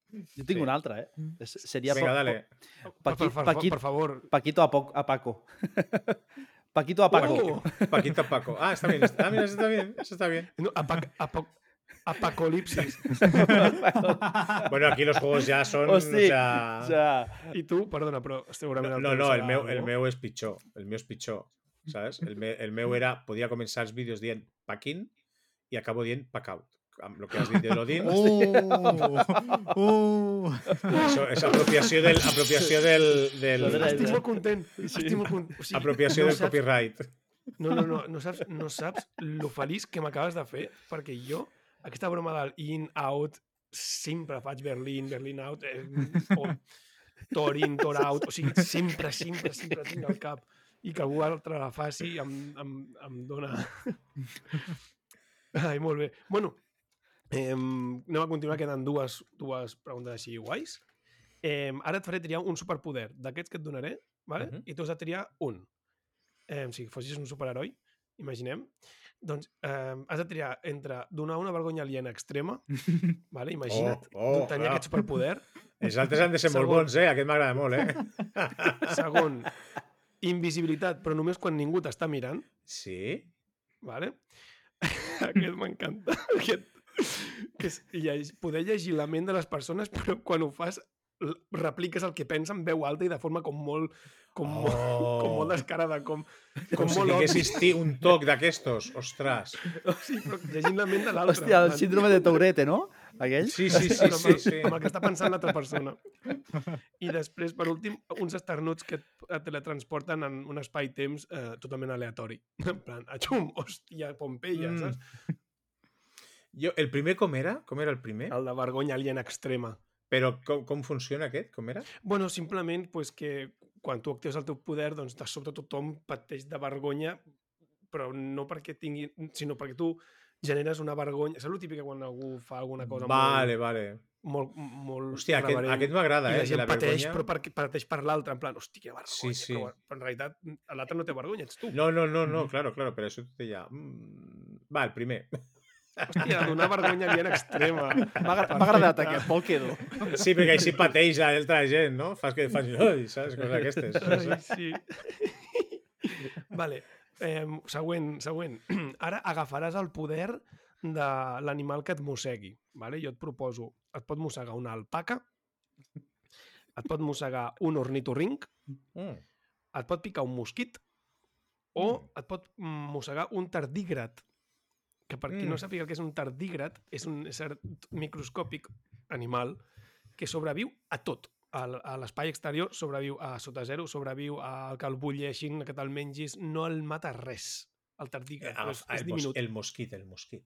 Jo tinc Sí. un altre, eh? És, seria Vinga, pa- dale. Per, Paqui, per, per, Paqui, per favor. Paquito a, poc, a Paco. <laughs> Paquito a Paco. Oh! <laughs> Paquito Paco. Ah, está bien. Está, ah, mira, eso está bien. Eso está bien. No, apac, apac, apocalipsis. <laughs> Bueno, aquí los juegos ya son... Hosti, o sea... O sea, I tu, perdona, però segurament No, el no, teu no, el serà meu, el bo. meu és pitjor. El meu és pitjor, saps? El, me, el meu era... Podia començar els vídeos dient Paquin i acabo dient Pacout. Amb el que has dit de l'Odin. <laughs> Oh! <laughs> oh! Això és apropiació del... Apropiació del... del Estic molt content. Estic molt content. O sigui, apropiació no del saps, copyright. No, no, no, no saps, no saps lo feliç que m'acabes de fer, perquè jo, aquesta broma del in, out, sempre faig Berlín, Berlín out, eh, o Torin, Tor out, o sigui, sempre, sempre, sempre tinc al cap i que algú altre la faci em, em, em dona... <laughs> Ai, molt bé. Bueno, eh, anem a continuar, queden dues, dues preguntes així guais. Eh, ara et faré triar un superpoder d'aquests que et donaré, vale? Mhm. i tu has de triar un. Eh, si fossis un superheroi, imaginem, doncs eh, has de triar entre donar una vergonya aliena extrema, <laughs> vale? imagina't, Oh, oh, tenir clar. aquest superpoder, <laughs> Els altres han de ser molt Segon. bons, eh? Aquest m'agrada molt, eh? <laughs> segon, invisibilitat, però només quan ningú t'està mirant, Sí? vale? aquest m'encanta, aquest, que és lleg poder llegir la ment de les persones, però quan ho fas repliques el que pensa en veu alta i de forma com molt, com, oh. molt, com molt descarada, com, com, Com si molt un toc d'aquestos, ostres. <laughs> Sí, però llegint la ment de l'altre. Hòstia, el síndrome de Tourette, no? Aquell? Sí, sí, sí, sí, el, sí. amb el que està pensant l'altra persona. I després, per últim, uns esternuts que et, et teletransporten en un espai-temps eh, totalment aleatori. En plan, achum, hòstia, Pompeia, mm. saps? Jo, el primer com era? Com era el primer? El de vergonya alien extrema. Però com, com funciona aquest? Com era? Bueno, simplement pues, que quan tu actives el teu poder, doncs de sobte tothom pateix de vergonya, però no perquè tingui, sinó perquè tu generes una vergonya. Saps el típic que quan algú fa alguna cosa Vale, vale. molt, molt, molt Hòstia, aquest, aquest m'agrada, i eh? la de gent la pateix, vergonya. però perquè pateix per l'altre, en plan, hòstia, quina vergonya. Sí, sí. Però, però en realitat l'altre no té vergonya, ets tu. No, no, no, no, claro, claro, però això t'ho deia. Mm, va, el primer. <laughs> Hòstia, donar vergonya bien extrema. M'ha agra- m'ha agradat aquest, me'l quedo. Sí, perquè així pateix l'altra gent, no? Fas que fas... Ui, saps? Coses d'aquestes. Ai, sí. vale. Eh, següent, següent. Ara agafaràs el poder de l'animal que et mossegui. Vale? Jo et proposo, et pot mossegar una alpaca, et pot mossegar un ornitorrinc, Mm. et pot picar un mosquit o et pot mossegar un tardígrat. Que per qui no Mm. sàpiga el que és un tardígrat, és un ésser microscòpic animal que sobreviu a tot. Al- A l'espai exterior sobreviu a sota zero, sobreviu a que el bulleixin, que te'l mengis, no el mata res. El tardígrat, però és, Ah, és el, mos, diminut. el mosquit, el mosquit.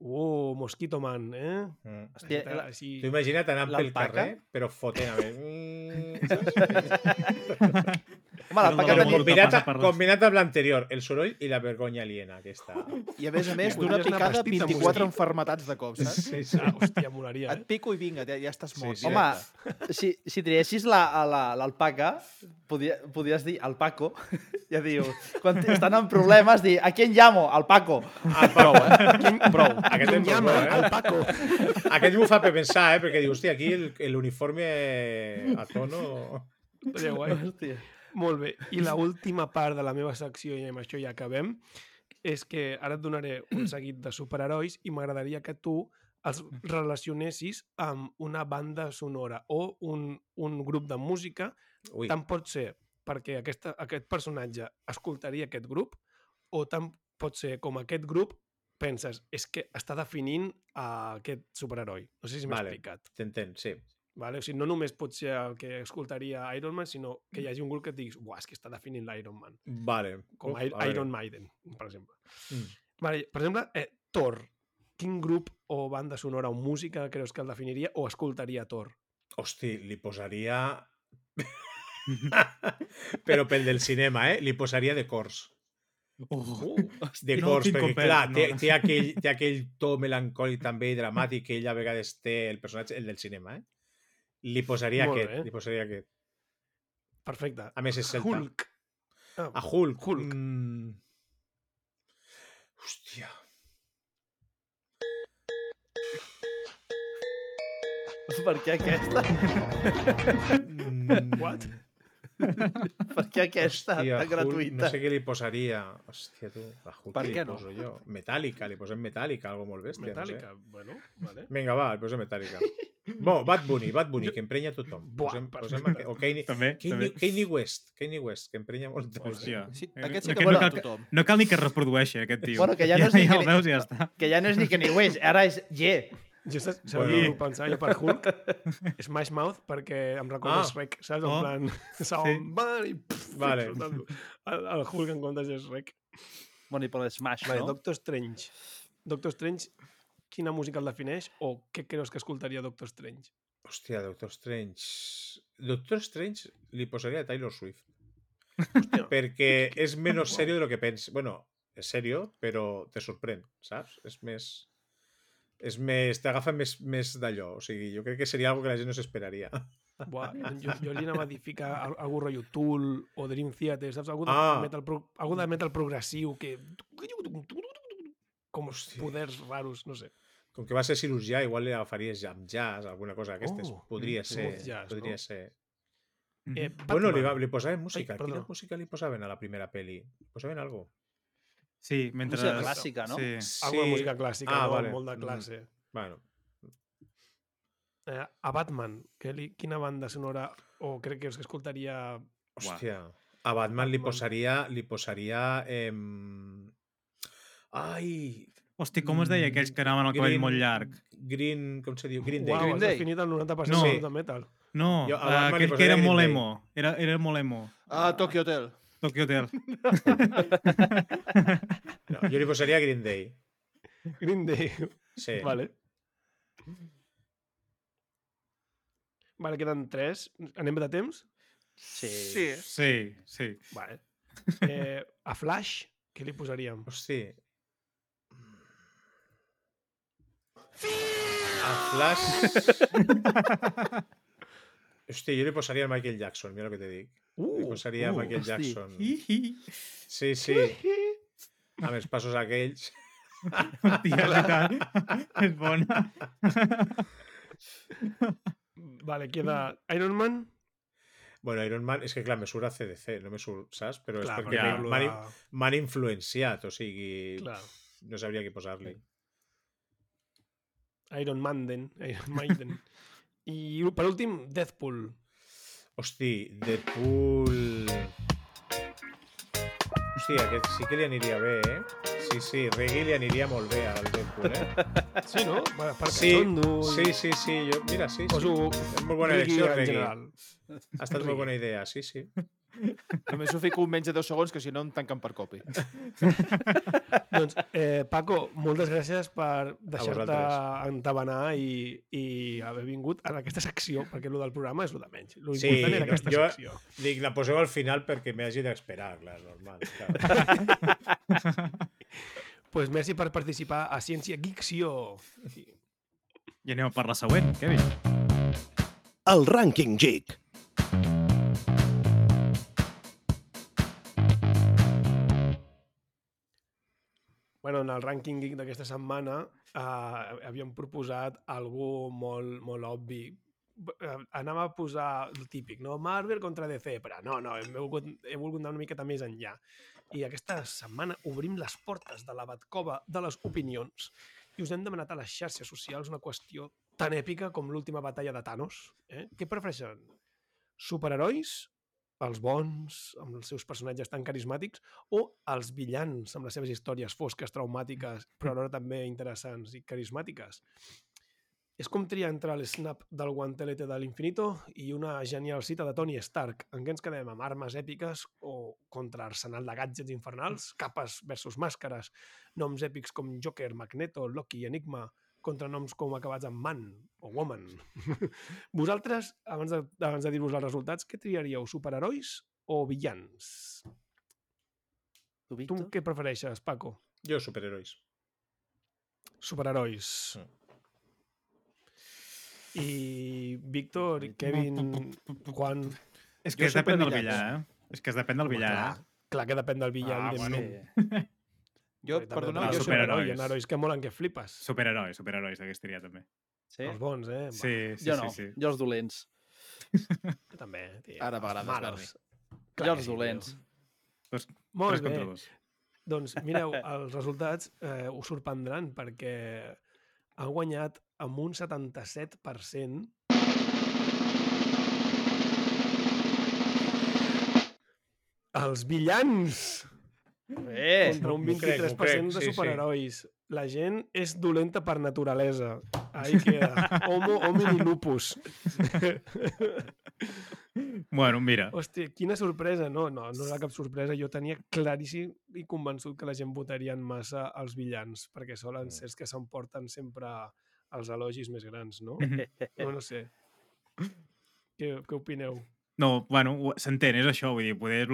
Oh, Mosquito Man, eh? Mm. Hòstia, la- així... Tu imagina't anant pel carrer, però fotent a més. <laughs> Mm? <laughs> Home, l'alpaca Però tenia... combinat, combinat amb l'anterior, el soroll i la vergonya aliena, aquesta. I a més a més, d'una picada, vestit de 24 mosquit. enfermetats de cop, saps? Sí, sí. Ah, hòstia, molaria, Et eh? pico i vinga, ja, ja estàs Sí, mort. sí. Home, si, si triessis la- a la- l'alpaca, podia, podries dir al Paco, <laughs> ja diu, quan estan en problemes, dir, a qui llamo? Al Paco. Ah, prou, eh? Quin, Prou. Aquest llama, molt bo, eh? el Paco. Aquest m'ho fa per pensar, eh? Perquè diu, hòstia, aquí el- l'uniforme a tono... Estaria guai. Hòstia. Molt bé. I la <laughs> última part de la meva secció, i amb això ja acabem, és que ara et donaré un <clears throat> seguit de superherois i m'agradaria que tu els relacionessis amb una banda sonora o un, un grup de música. Ui, Tant pot ser perquè aquesta, aquest personatge escoltaria aquest grup o tant pot ser com aquest grup penses, és que està definint a aquest superheroi. No sé si m'he Vale. explicat. t'entenc, sí. Vale? O sigui, no només pot ser el que escoltaria Iron Man, sinó que hi hagi un grup que et diguis uah, és que està definint l'Iron Man, Vale. com Uf, a. Iron Maiden, per exemple. Mm. Vale, per exemple, eh, Thor. Quin grup o banda sonora o música creus que el definiria o escoltaria Thor? Hosti, li posaria... <laughs> Però pel del cinema, eh? Li posaria de cors. Oh. De No cors, tinc perquè, complet, clar, no. té, té, aquell, té aquell to melancòlic també i dramàtic que ell a vegades té el personatge, el del cinema, eh? Li posaria Molt aquest, bé. li posaria aquest. Perfecte. A més, és celta. Hulk. Ah, A Hulk. Hulk. Mm. Hòstia. Per què aquesta? <laughs> Mm. What? <laughs> Per què aquesta Hòstia, tan Hulk, gratuïta? no sé què li posaria. Hòstia, tu. A Hulk Per què li no? poso jo? Metàl·lica, li posem metàl·lica, algo molt bèstia. Metallica. No Bueno, vale. sé. Vinga, va, li posem metàl·lica. Bo, Bad Bunny, Bad Bunny, que emprenya tothom. Buah, posem, posem aqu- o Kanye, També, també. Kanye, Kanye West, Kanye West, que emprenya molt. Hòstia. Sí, Eh, aquest sí no- que no vol a cal- tothom. No cal ni que es reprodueixi, aquest tio. Bueno, que ja <laughs> no és ja, ni ja ni- veus ja està. Que ja no és ni Kenny West, ara és Ye. Jo saps, saps Bueno. bueno. pensava jo per Hulk? <laughs> Smash Mouth, perquè em recorda Ah. Shrek, saps? En Oh. plan, <laughs> Soundman i... Pff, Vale. El, el, Hulk en comptes de Shrek. Bueno, i per l'Smash, Vale, no? Doctor Strange. Doctor Strange, quina música el defineix o què creus que escoltaria Doctor Strange? Hòstia, Doctor Strange... Doctor Strange li posaria Taylor Swift. Hòstia. Perquè <laughs> és menys serio de lo que penses. Bueno, és serio, però te sorprèn, saps? És més... És més... T'agafa més, més d'allò. O sigui, jo crec que seria algo que la gent no s'esperaria. Buah, jo, jo li anava a dir ficar al- algú rotllo Tool o Dream Theater, saps? Algú de, Ah. metal, pro, algú de metal progressiu que... Com Hòstia. poders raros, no sé. Com que va ser cirurgià, igual li agafaries amb jazz, alguna cosa d'aquestes. Oh, podria ser. jazz, podria no? ser. Eh, Bueno, li, va, li posaven música. Ai, Quina música li posaven a la primera peli? Posaven algo? Sí, mentre... Música clàssica, no? Sí. Alguna música clàssica, Ah, no? vale. molt de Mm. classe. Bueno, Eh, a Batman, que li, quina banda sonora o crec que us escoltaria... Hòstia. A Batman li posaria... Li posaria... Eh... Ai... Hosti, com es deia aquells que anaven al cabell molt llarg? Green... Com se diu? Green Day. Uau, Green has Day. definit el 90% No. de metal. No, Jo eh, aquell que era molt emo. Era, era molt emo. Ah, Tokyo Hotel. Tokyo Hotel. <laughs> No, jo li posaria Green Day. Green Day. Sí. Vale. Vale, queden tres. Anem de temps? Sí. Sí. Sí, sí. Vale. <laughs> Eh, a Flash, què li posaríem? Hosti. A Flash... <laughs> Hosti, jo li posaria el Michael Jackson, mira el que te dic. Li Uh, posaria uh, Michael hosti. Jackson. <laughs> Sí, sí. Amb els passos aquells. <laughs> Hòstia, és <laughs> bona. vale, queda Iron Man. Bueno, Iron Man, és que clar, me surt a CDC, no me surt, saps? Però Clar, és perquè lo m'han m'han influenciat, o sigui, Clar. no sabria què posar-li. Iron Maiden. Iron Maiden. I per últim, Deathpool. Hosti, Deadpool... Hosti, aquest sí que li aniria bé, eh? Sí, sí, Reggae li aniria molt bé al Deadpool, eh? <laughs> Sí, no? Per, per Sí, i- sí, sí, sí, jo, mira, sí, sí. Poso És molt bona elecció, Reggae. Ha estat molt bona idea, sí, sí. Només ho fico menys de 10 segons, que si no em tanquen per copy. <laughs> Doncs, eh, Paco, moltes gràcies per deixar-te entabanar i, i haver vingut en aquesta secció, perquè el del programa és el de menys. Lo Sí, important era aquesta jo- secció. Dic, la poseu al final perquè m'hagi d'esperar, clar, normal. <laughs> Pues merci per participar a Ciència Geekció. I anem per la següent, Kevin. El Rànquing Geek. Bueno, en el rànquing geek d'aquesta setmana eh, havíem proposat algú molt, molt obvi. Eh, Anava a posar el típic, no? Marvel contra DC, però no, no, hem volgut, he volgut anar una miqueta més enllà. I aquesta setmana obrim les portes de la Batcova de les opinions i us hem demanat a les xarxes socials una qüestió tan èpica com l'última batalla de Thanos. Eh? Què prefereixen? Superherois els bons, amb els seus personatges tan carismàtics, o els villans, amb les seves històries fosques, traumàtiques, <laughs> però alhora també interessants i carismàtiques. És com triar entre el snap del guantelete de l'infinito i una genial cita de Tony Stark. En què ens quedem? Amb armes èpiques o contra arsenal de gadgets infernals? Capes versus màscares? Noms èpics com Joker, Magneto, Loki, Enigma, contra noms com acabats amb Man o Woman. Vosaltres, abans de, abans de dir-vos els resultats, què triaríeu? Superherois o villans? Tu, Tu què prefereixes, Paco? Jo, superherois. Superherois. Mm. I Víctor, Kevin, Juan... És que es depèn del villà, eh? És que es depèn del villà, clar, eh? clar que depèn del villà, Ah, evidentment. Jo, <laughs> jo del jo super- superheroi. superherois. Hi ha herois que molen que flipes. Superheroi, superherois d'aquesta tria, també. Sí? Els bons, eh? Sí, sí, jo sí, no, sí. jo els dolents. Jo també, tio. Ara m'agrada malos. Jo els dolents. Dos, Molt bé. contra dos. Doncs mireu, els resultats eh, us sorprendran perquè ha guanyat amb un 77% els villans Contra un m'ho crec, 23% m'ho crec, de sí, sí. superherois. La gent és dolenta per naturalesa. Ahí <laughs> queda. Homo homini lupus. <laughs> Bueno, mira, Hòstia, quina sorpresa. No, no, no era cap sorpresa. Jo tenia claríssim i convençut que la gent votaria en massa els villans, perquè solen ser els que s'emporten sempre els elogis més grans, no? No, no sé. Què, què opineu? no, bueno, s'entén, és això, vull dir, poder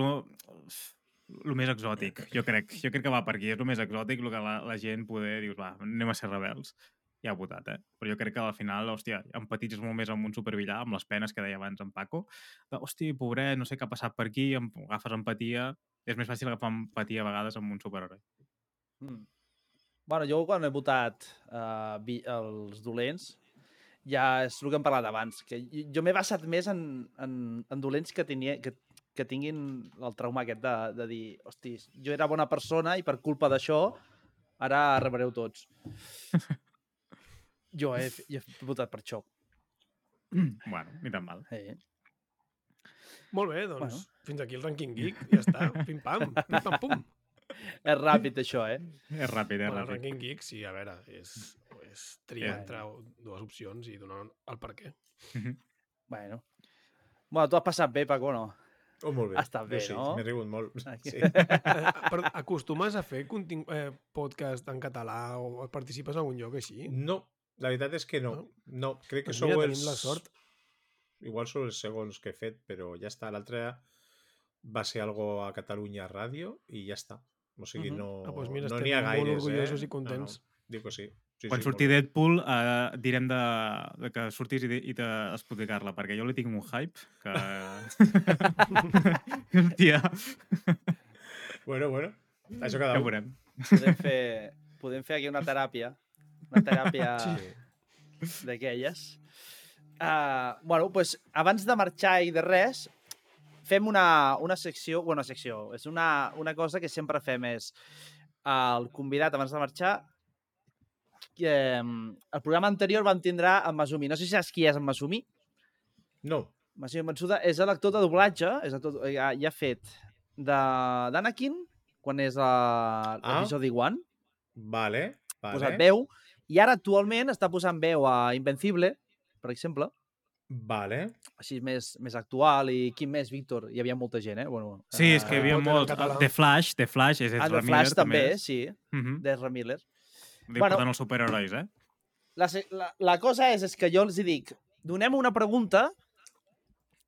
lo més exòtic, jo crec. Jo crec que va per aquí, és lo més exòtic, el que la, la gent poder, dius, va, anem a ser rebels. Ja ha votat, eh? Però jo crec que al final, hòstia, empatitzes molt més amb un supervillà, amb les penes que deia abans en Paco. De, hòstia, pobret, no sé què ha passat per aquí, em, agafes empatia... És més fàcil agafar empatia a vegades amb un superheroi. Mm. Bueno, jo quan he votat uh, vi, els dolents, ja és el que hem parlat abans, que jo m'he basat més en, en, en dolents que, tenia, que, que tinguin el trauma aquest de, de dir, hosti, jo era bona persona i per culpa d'això ara rebreu tots. <laughs> jo he, jo he votat per això. <clears throat> bueno, ni tan mal. Eh. Molt bé, doncs Bueno. fins aquí el rànquing geek, ja està, pim-pam, pim-pam-pum. <laughs> És ràpid, això, eh? És ràpid, és Bueno, el ràpid. rànquing geek, sí, a veure, és, és triar Ja. entre dues opcions i donar el per què. Bueno. Bueno, tu has passat bé, Paco, no? Oh, molt bé. Ha estat Jo bé, sí, no? M'he rigut molt. <laughs> Sí. Eh, però acostumes a fer conting... eh, podcast en català o participes en algun lloc així? No, la veritat és que no. No, crec que Doncs sou mira, els... tenim la sort. Igual sou els segons que he fet, però ja està. L'altre va ser algo a Catalunya Ràdio i ja està. O sigui, Mhm. no Ah, doncs mira, no n'hi ha molt gaires, orgullosos eh? i contents. No, no. Dic que sí. Sí Quan sí, surti. Deadpool, eh, direm de, de que surtis i, de- i d'explicar-la, perquè jo li tinc un hype que... <laughs> Hòstia, Bueno, bueno. Això cada ja un. veurem. Podem fer, <laughs> podem fer aquí una teràpia. Una teràpia Sí. d'aquelles. Uh, bueno, pues, abans de marxar i de res, fem una, una secció, bueno, una secció, és una, una cosa que sempre fem és el convidat abans de marxar um, el programa anterior vam tindrà en Masumi. No sé si saps qui és en Masumi. No. Masumi Matsuda és l'actor de doblatge, és actor, ja, ja ha fet de- d'Anakin, quan és a l'episodi 1, Vale. ha Vale. posat veu, i ara actualment està posant veu a Invencible, per exemple, Vale. així més, més actual, i quin més, Víctor? Hi havia molta gent, eh? Bueno, Sí, és que hi eh, havia molt... The Flash, The Flash, és Ah, Ezra The Flash Miller, també, és. sí, Uh -huh. d'Ezra Miller. Diu, Bueno. portant els superherois, eh? La, la, la cosa és, és que jo els dic, donem una pregunta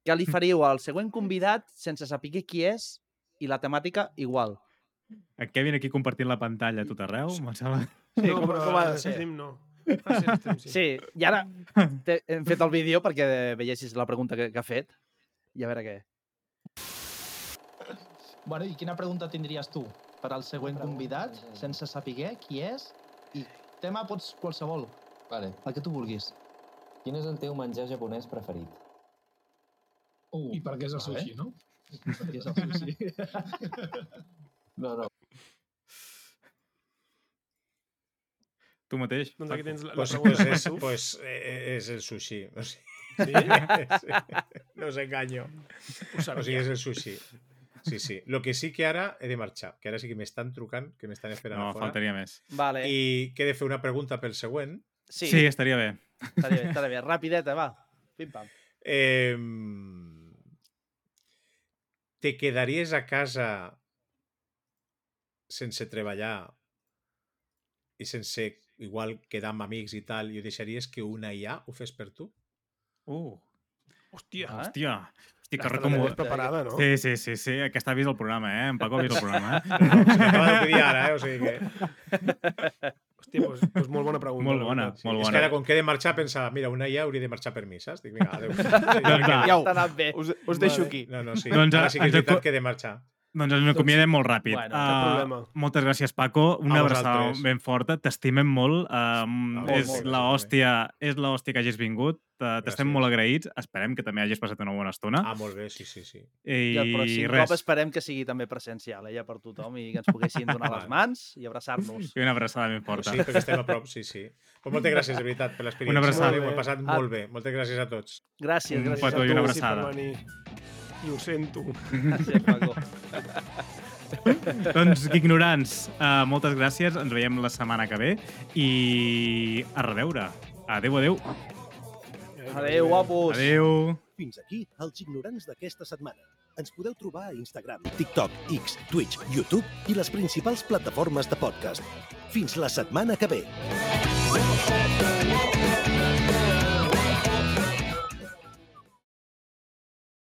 que li faríeu al següent convidat sense saber qui és i la temàtica igual. En Kevin aquí compartint la pantalla a tot arreu, em sembla... Sí, no, com- però com ha de ser. no. Stream, sí. Sí, i ara te- hem fet el vídeo perquè veiessis la pregunta que, que ha fet i a veure què. Bueno, i quina pregunta tindries tu per al següent convidat, sense saber qui és? Tema pots qualsevol, Vale. el que tu vulguis. Quin és el teu menjar japonès preferit? Uh, I per què és el vale. sushi, no? Perquè és el sushi. <laughs> No, no. Tu mateix. Doncs aquí tens la, la Pues, pregunta pues, és, pues eh, és el sushi. O sigui, Sí? <laughs> sí. No us enganyo. O sigui, és el sushi. Sí, sí. Lo que sí que ara he de marxar, que ara sí que m'estan trucant, que m'estan esperant No, a fora. faltaria més. Vale. I... Que he de fer una pregunta pel següent. Sí, Sí, estaria bé. estaria bé, estaria bé. Rapideta, va. Pim-pam. Eh, te quedaries a casa sense treballar i sense igual quedar amb amics i tal, i ho deixaries que una IA ho fes per tu? Uh, Hòstia. Ah, hòstia. Estic com... tenies preparada, no? Sí, sí, sí, sí. Aquesta ha vist el programa, eh? En Paco ha vist el programa, eh? De pedir ara, eh? O sigui que... Hòstia, doncs, doncs molt bona pregunta. Molt bona. Sí, molt és que bona. ara, com que he de marxar, pensava, mira, una IA hauria de marxar per mi, saps? Dic, vinga, adéu. Doncs va. Iau, T'ha anat bé. us, us deixo aquí. No, no, sí. Doncs, ara sí que és ens acu- veritat que he de marxar. Doncs ens n'acomiadem molt ràpid. Bueno, Ah, problema. moltes gràcies, Paco. Una abraçada ben forta. T'estimem molt. Um, molt, és molt, la hòstia, és la hòstia que hagis vingut. Uh, T'estem molt agraïts. Esperem que també hagis passat una bona estona. Ah, molt bé, sí, sí, sí. I el pròxim res. cop esperem que sigui també presencial, eh, ja per tothom, i que ens poguessin donar les <laughs> mans i abraçar-nos. I una abraçada ben forta. sí, perquè estem a prop, sí, sí. Pues moltes gràcies, de veritat, per l'experiència. Una abraçada. M'ho he passat molt bé. Moltes gràcies a tots. Gràcies, Un gràcies petó a i una. Sí, abraçada. venir. I ho sento. Gràcies, Paco. doncs, ignorants, uh, moltes gràcies. Ens veiem la setmana que ve. I a reveure. Adéu, adéu. Adéu, guapos. Adéu. Fins aquí els ignorants d'aquesta setmana. Ens podeu trobar a Instagram, TikTok, X, Twitch, YouTube i les principals plataformes de podcast. Fins la setmana que ve.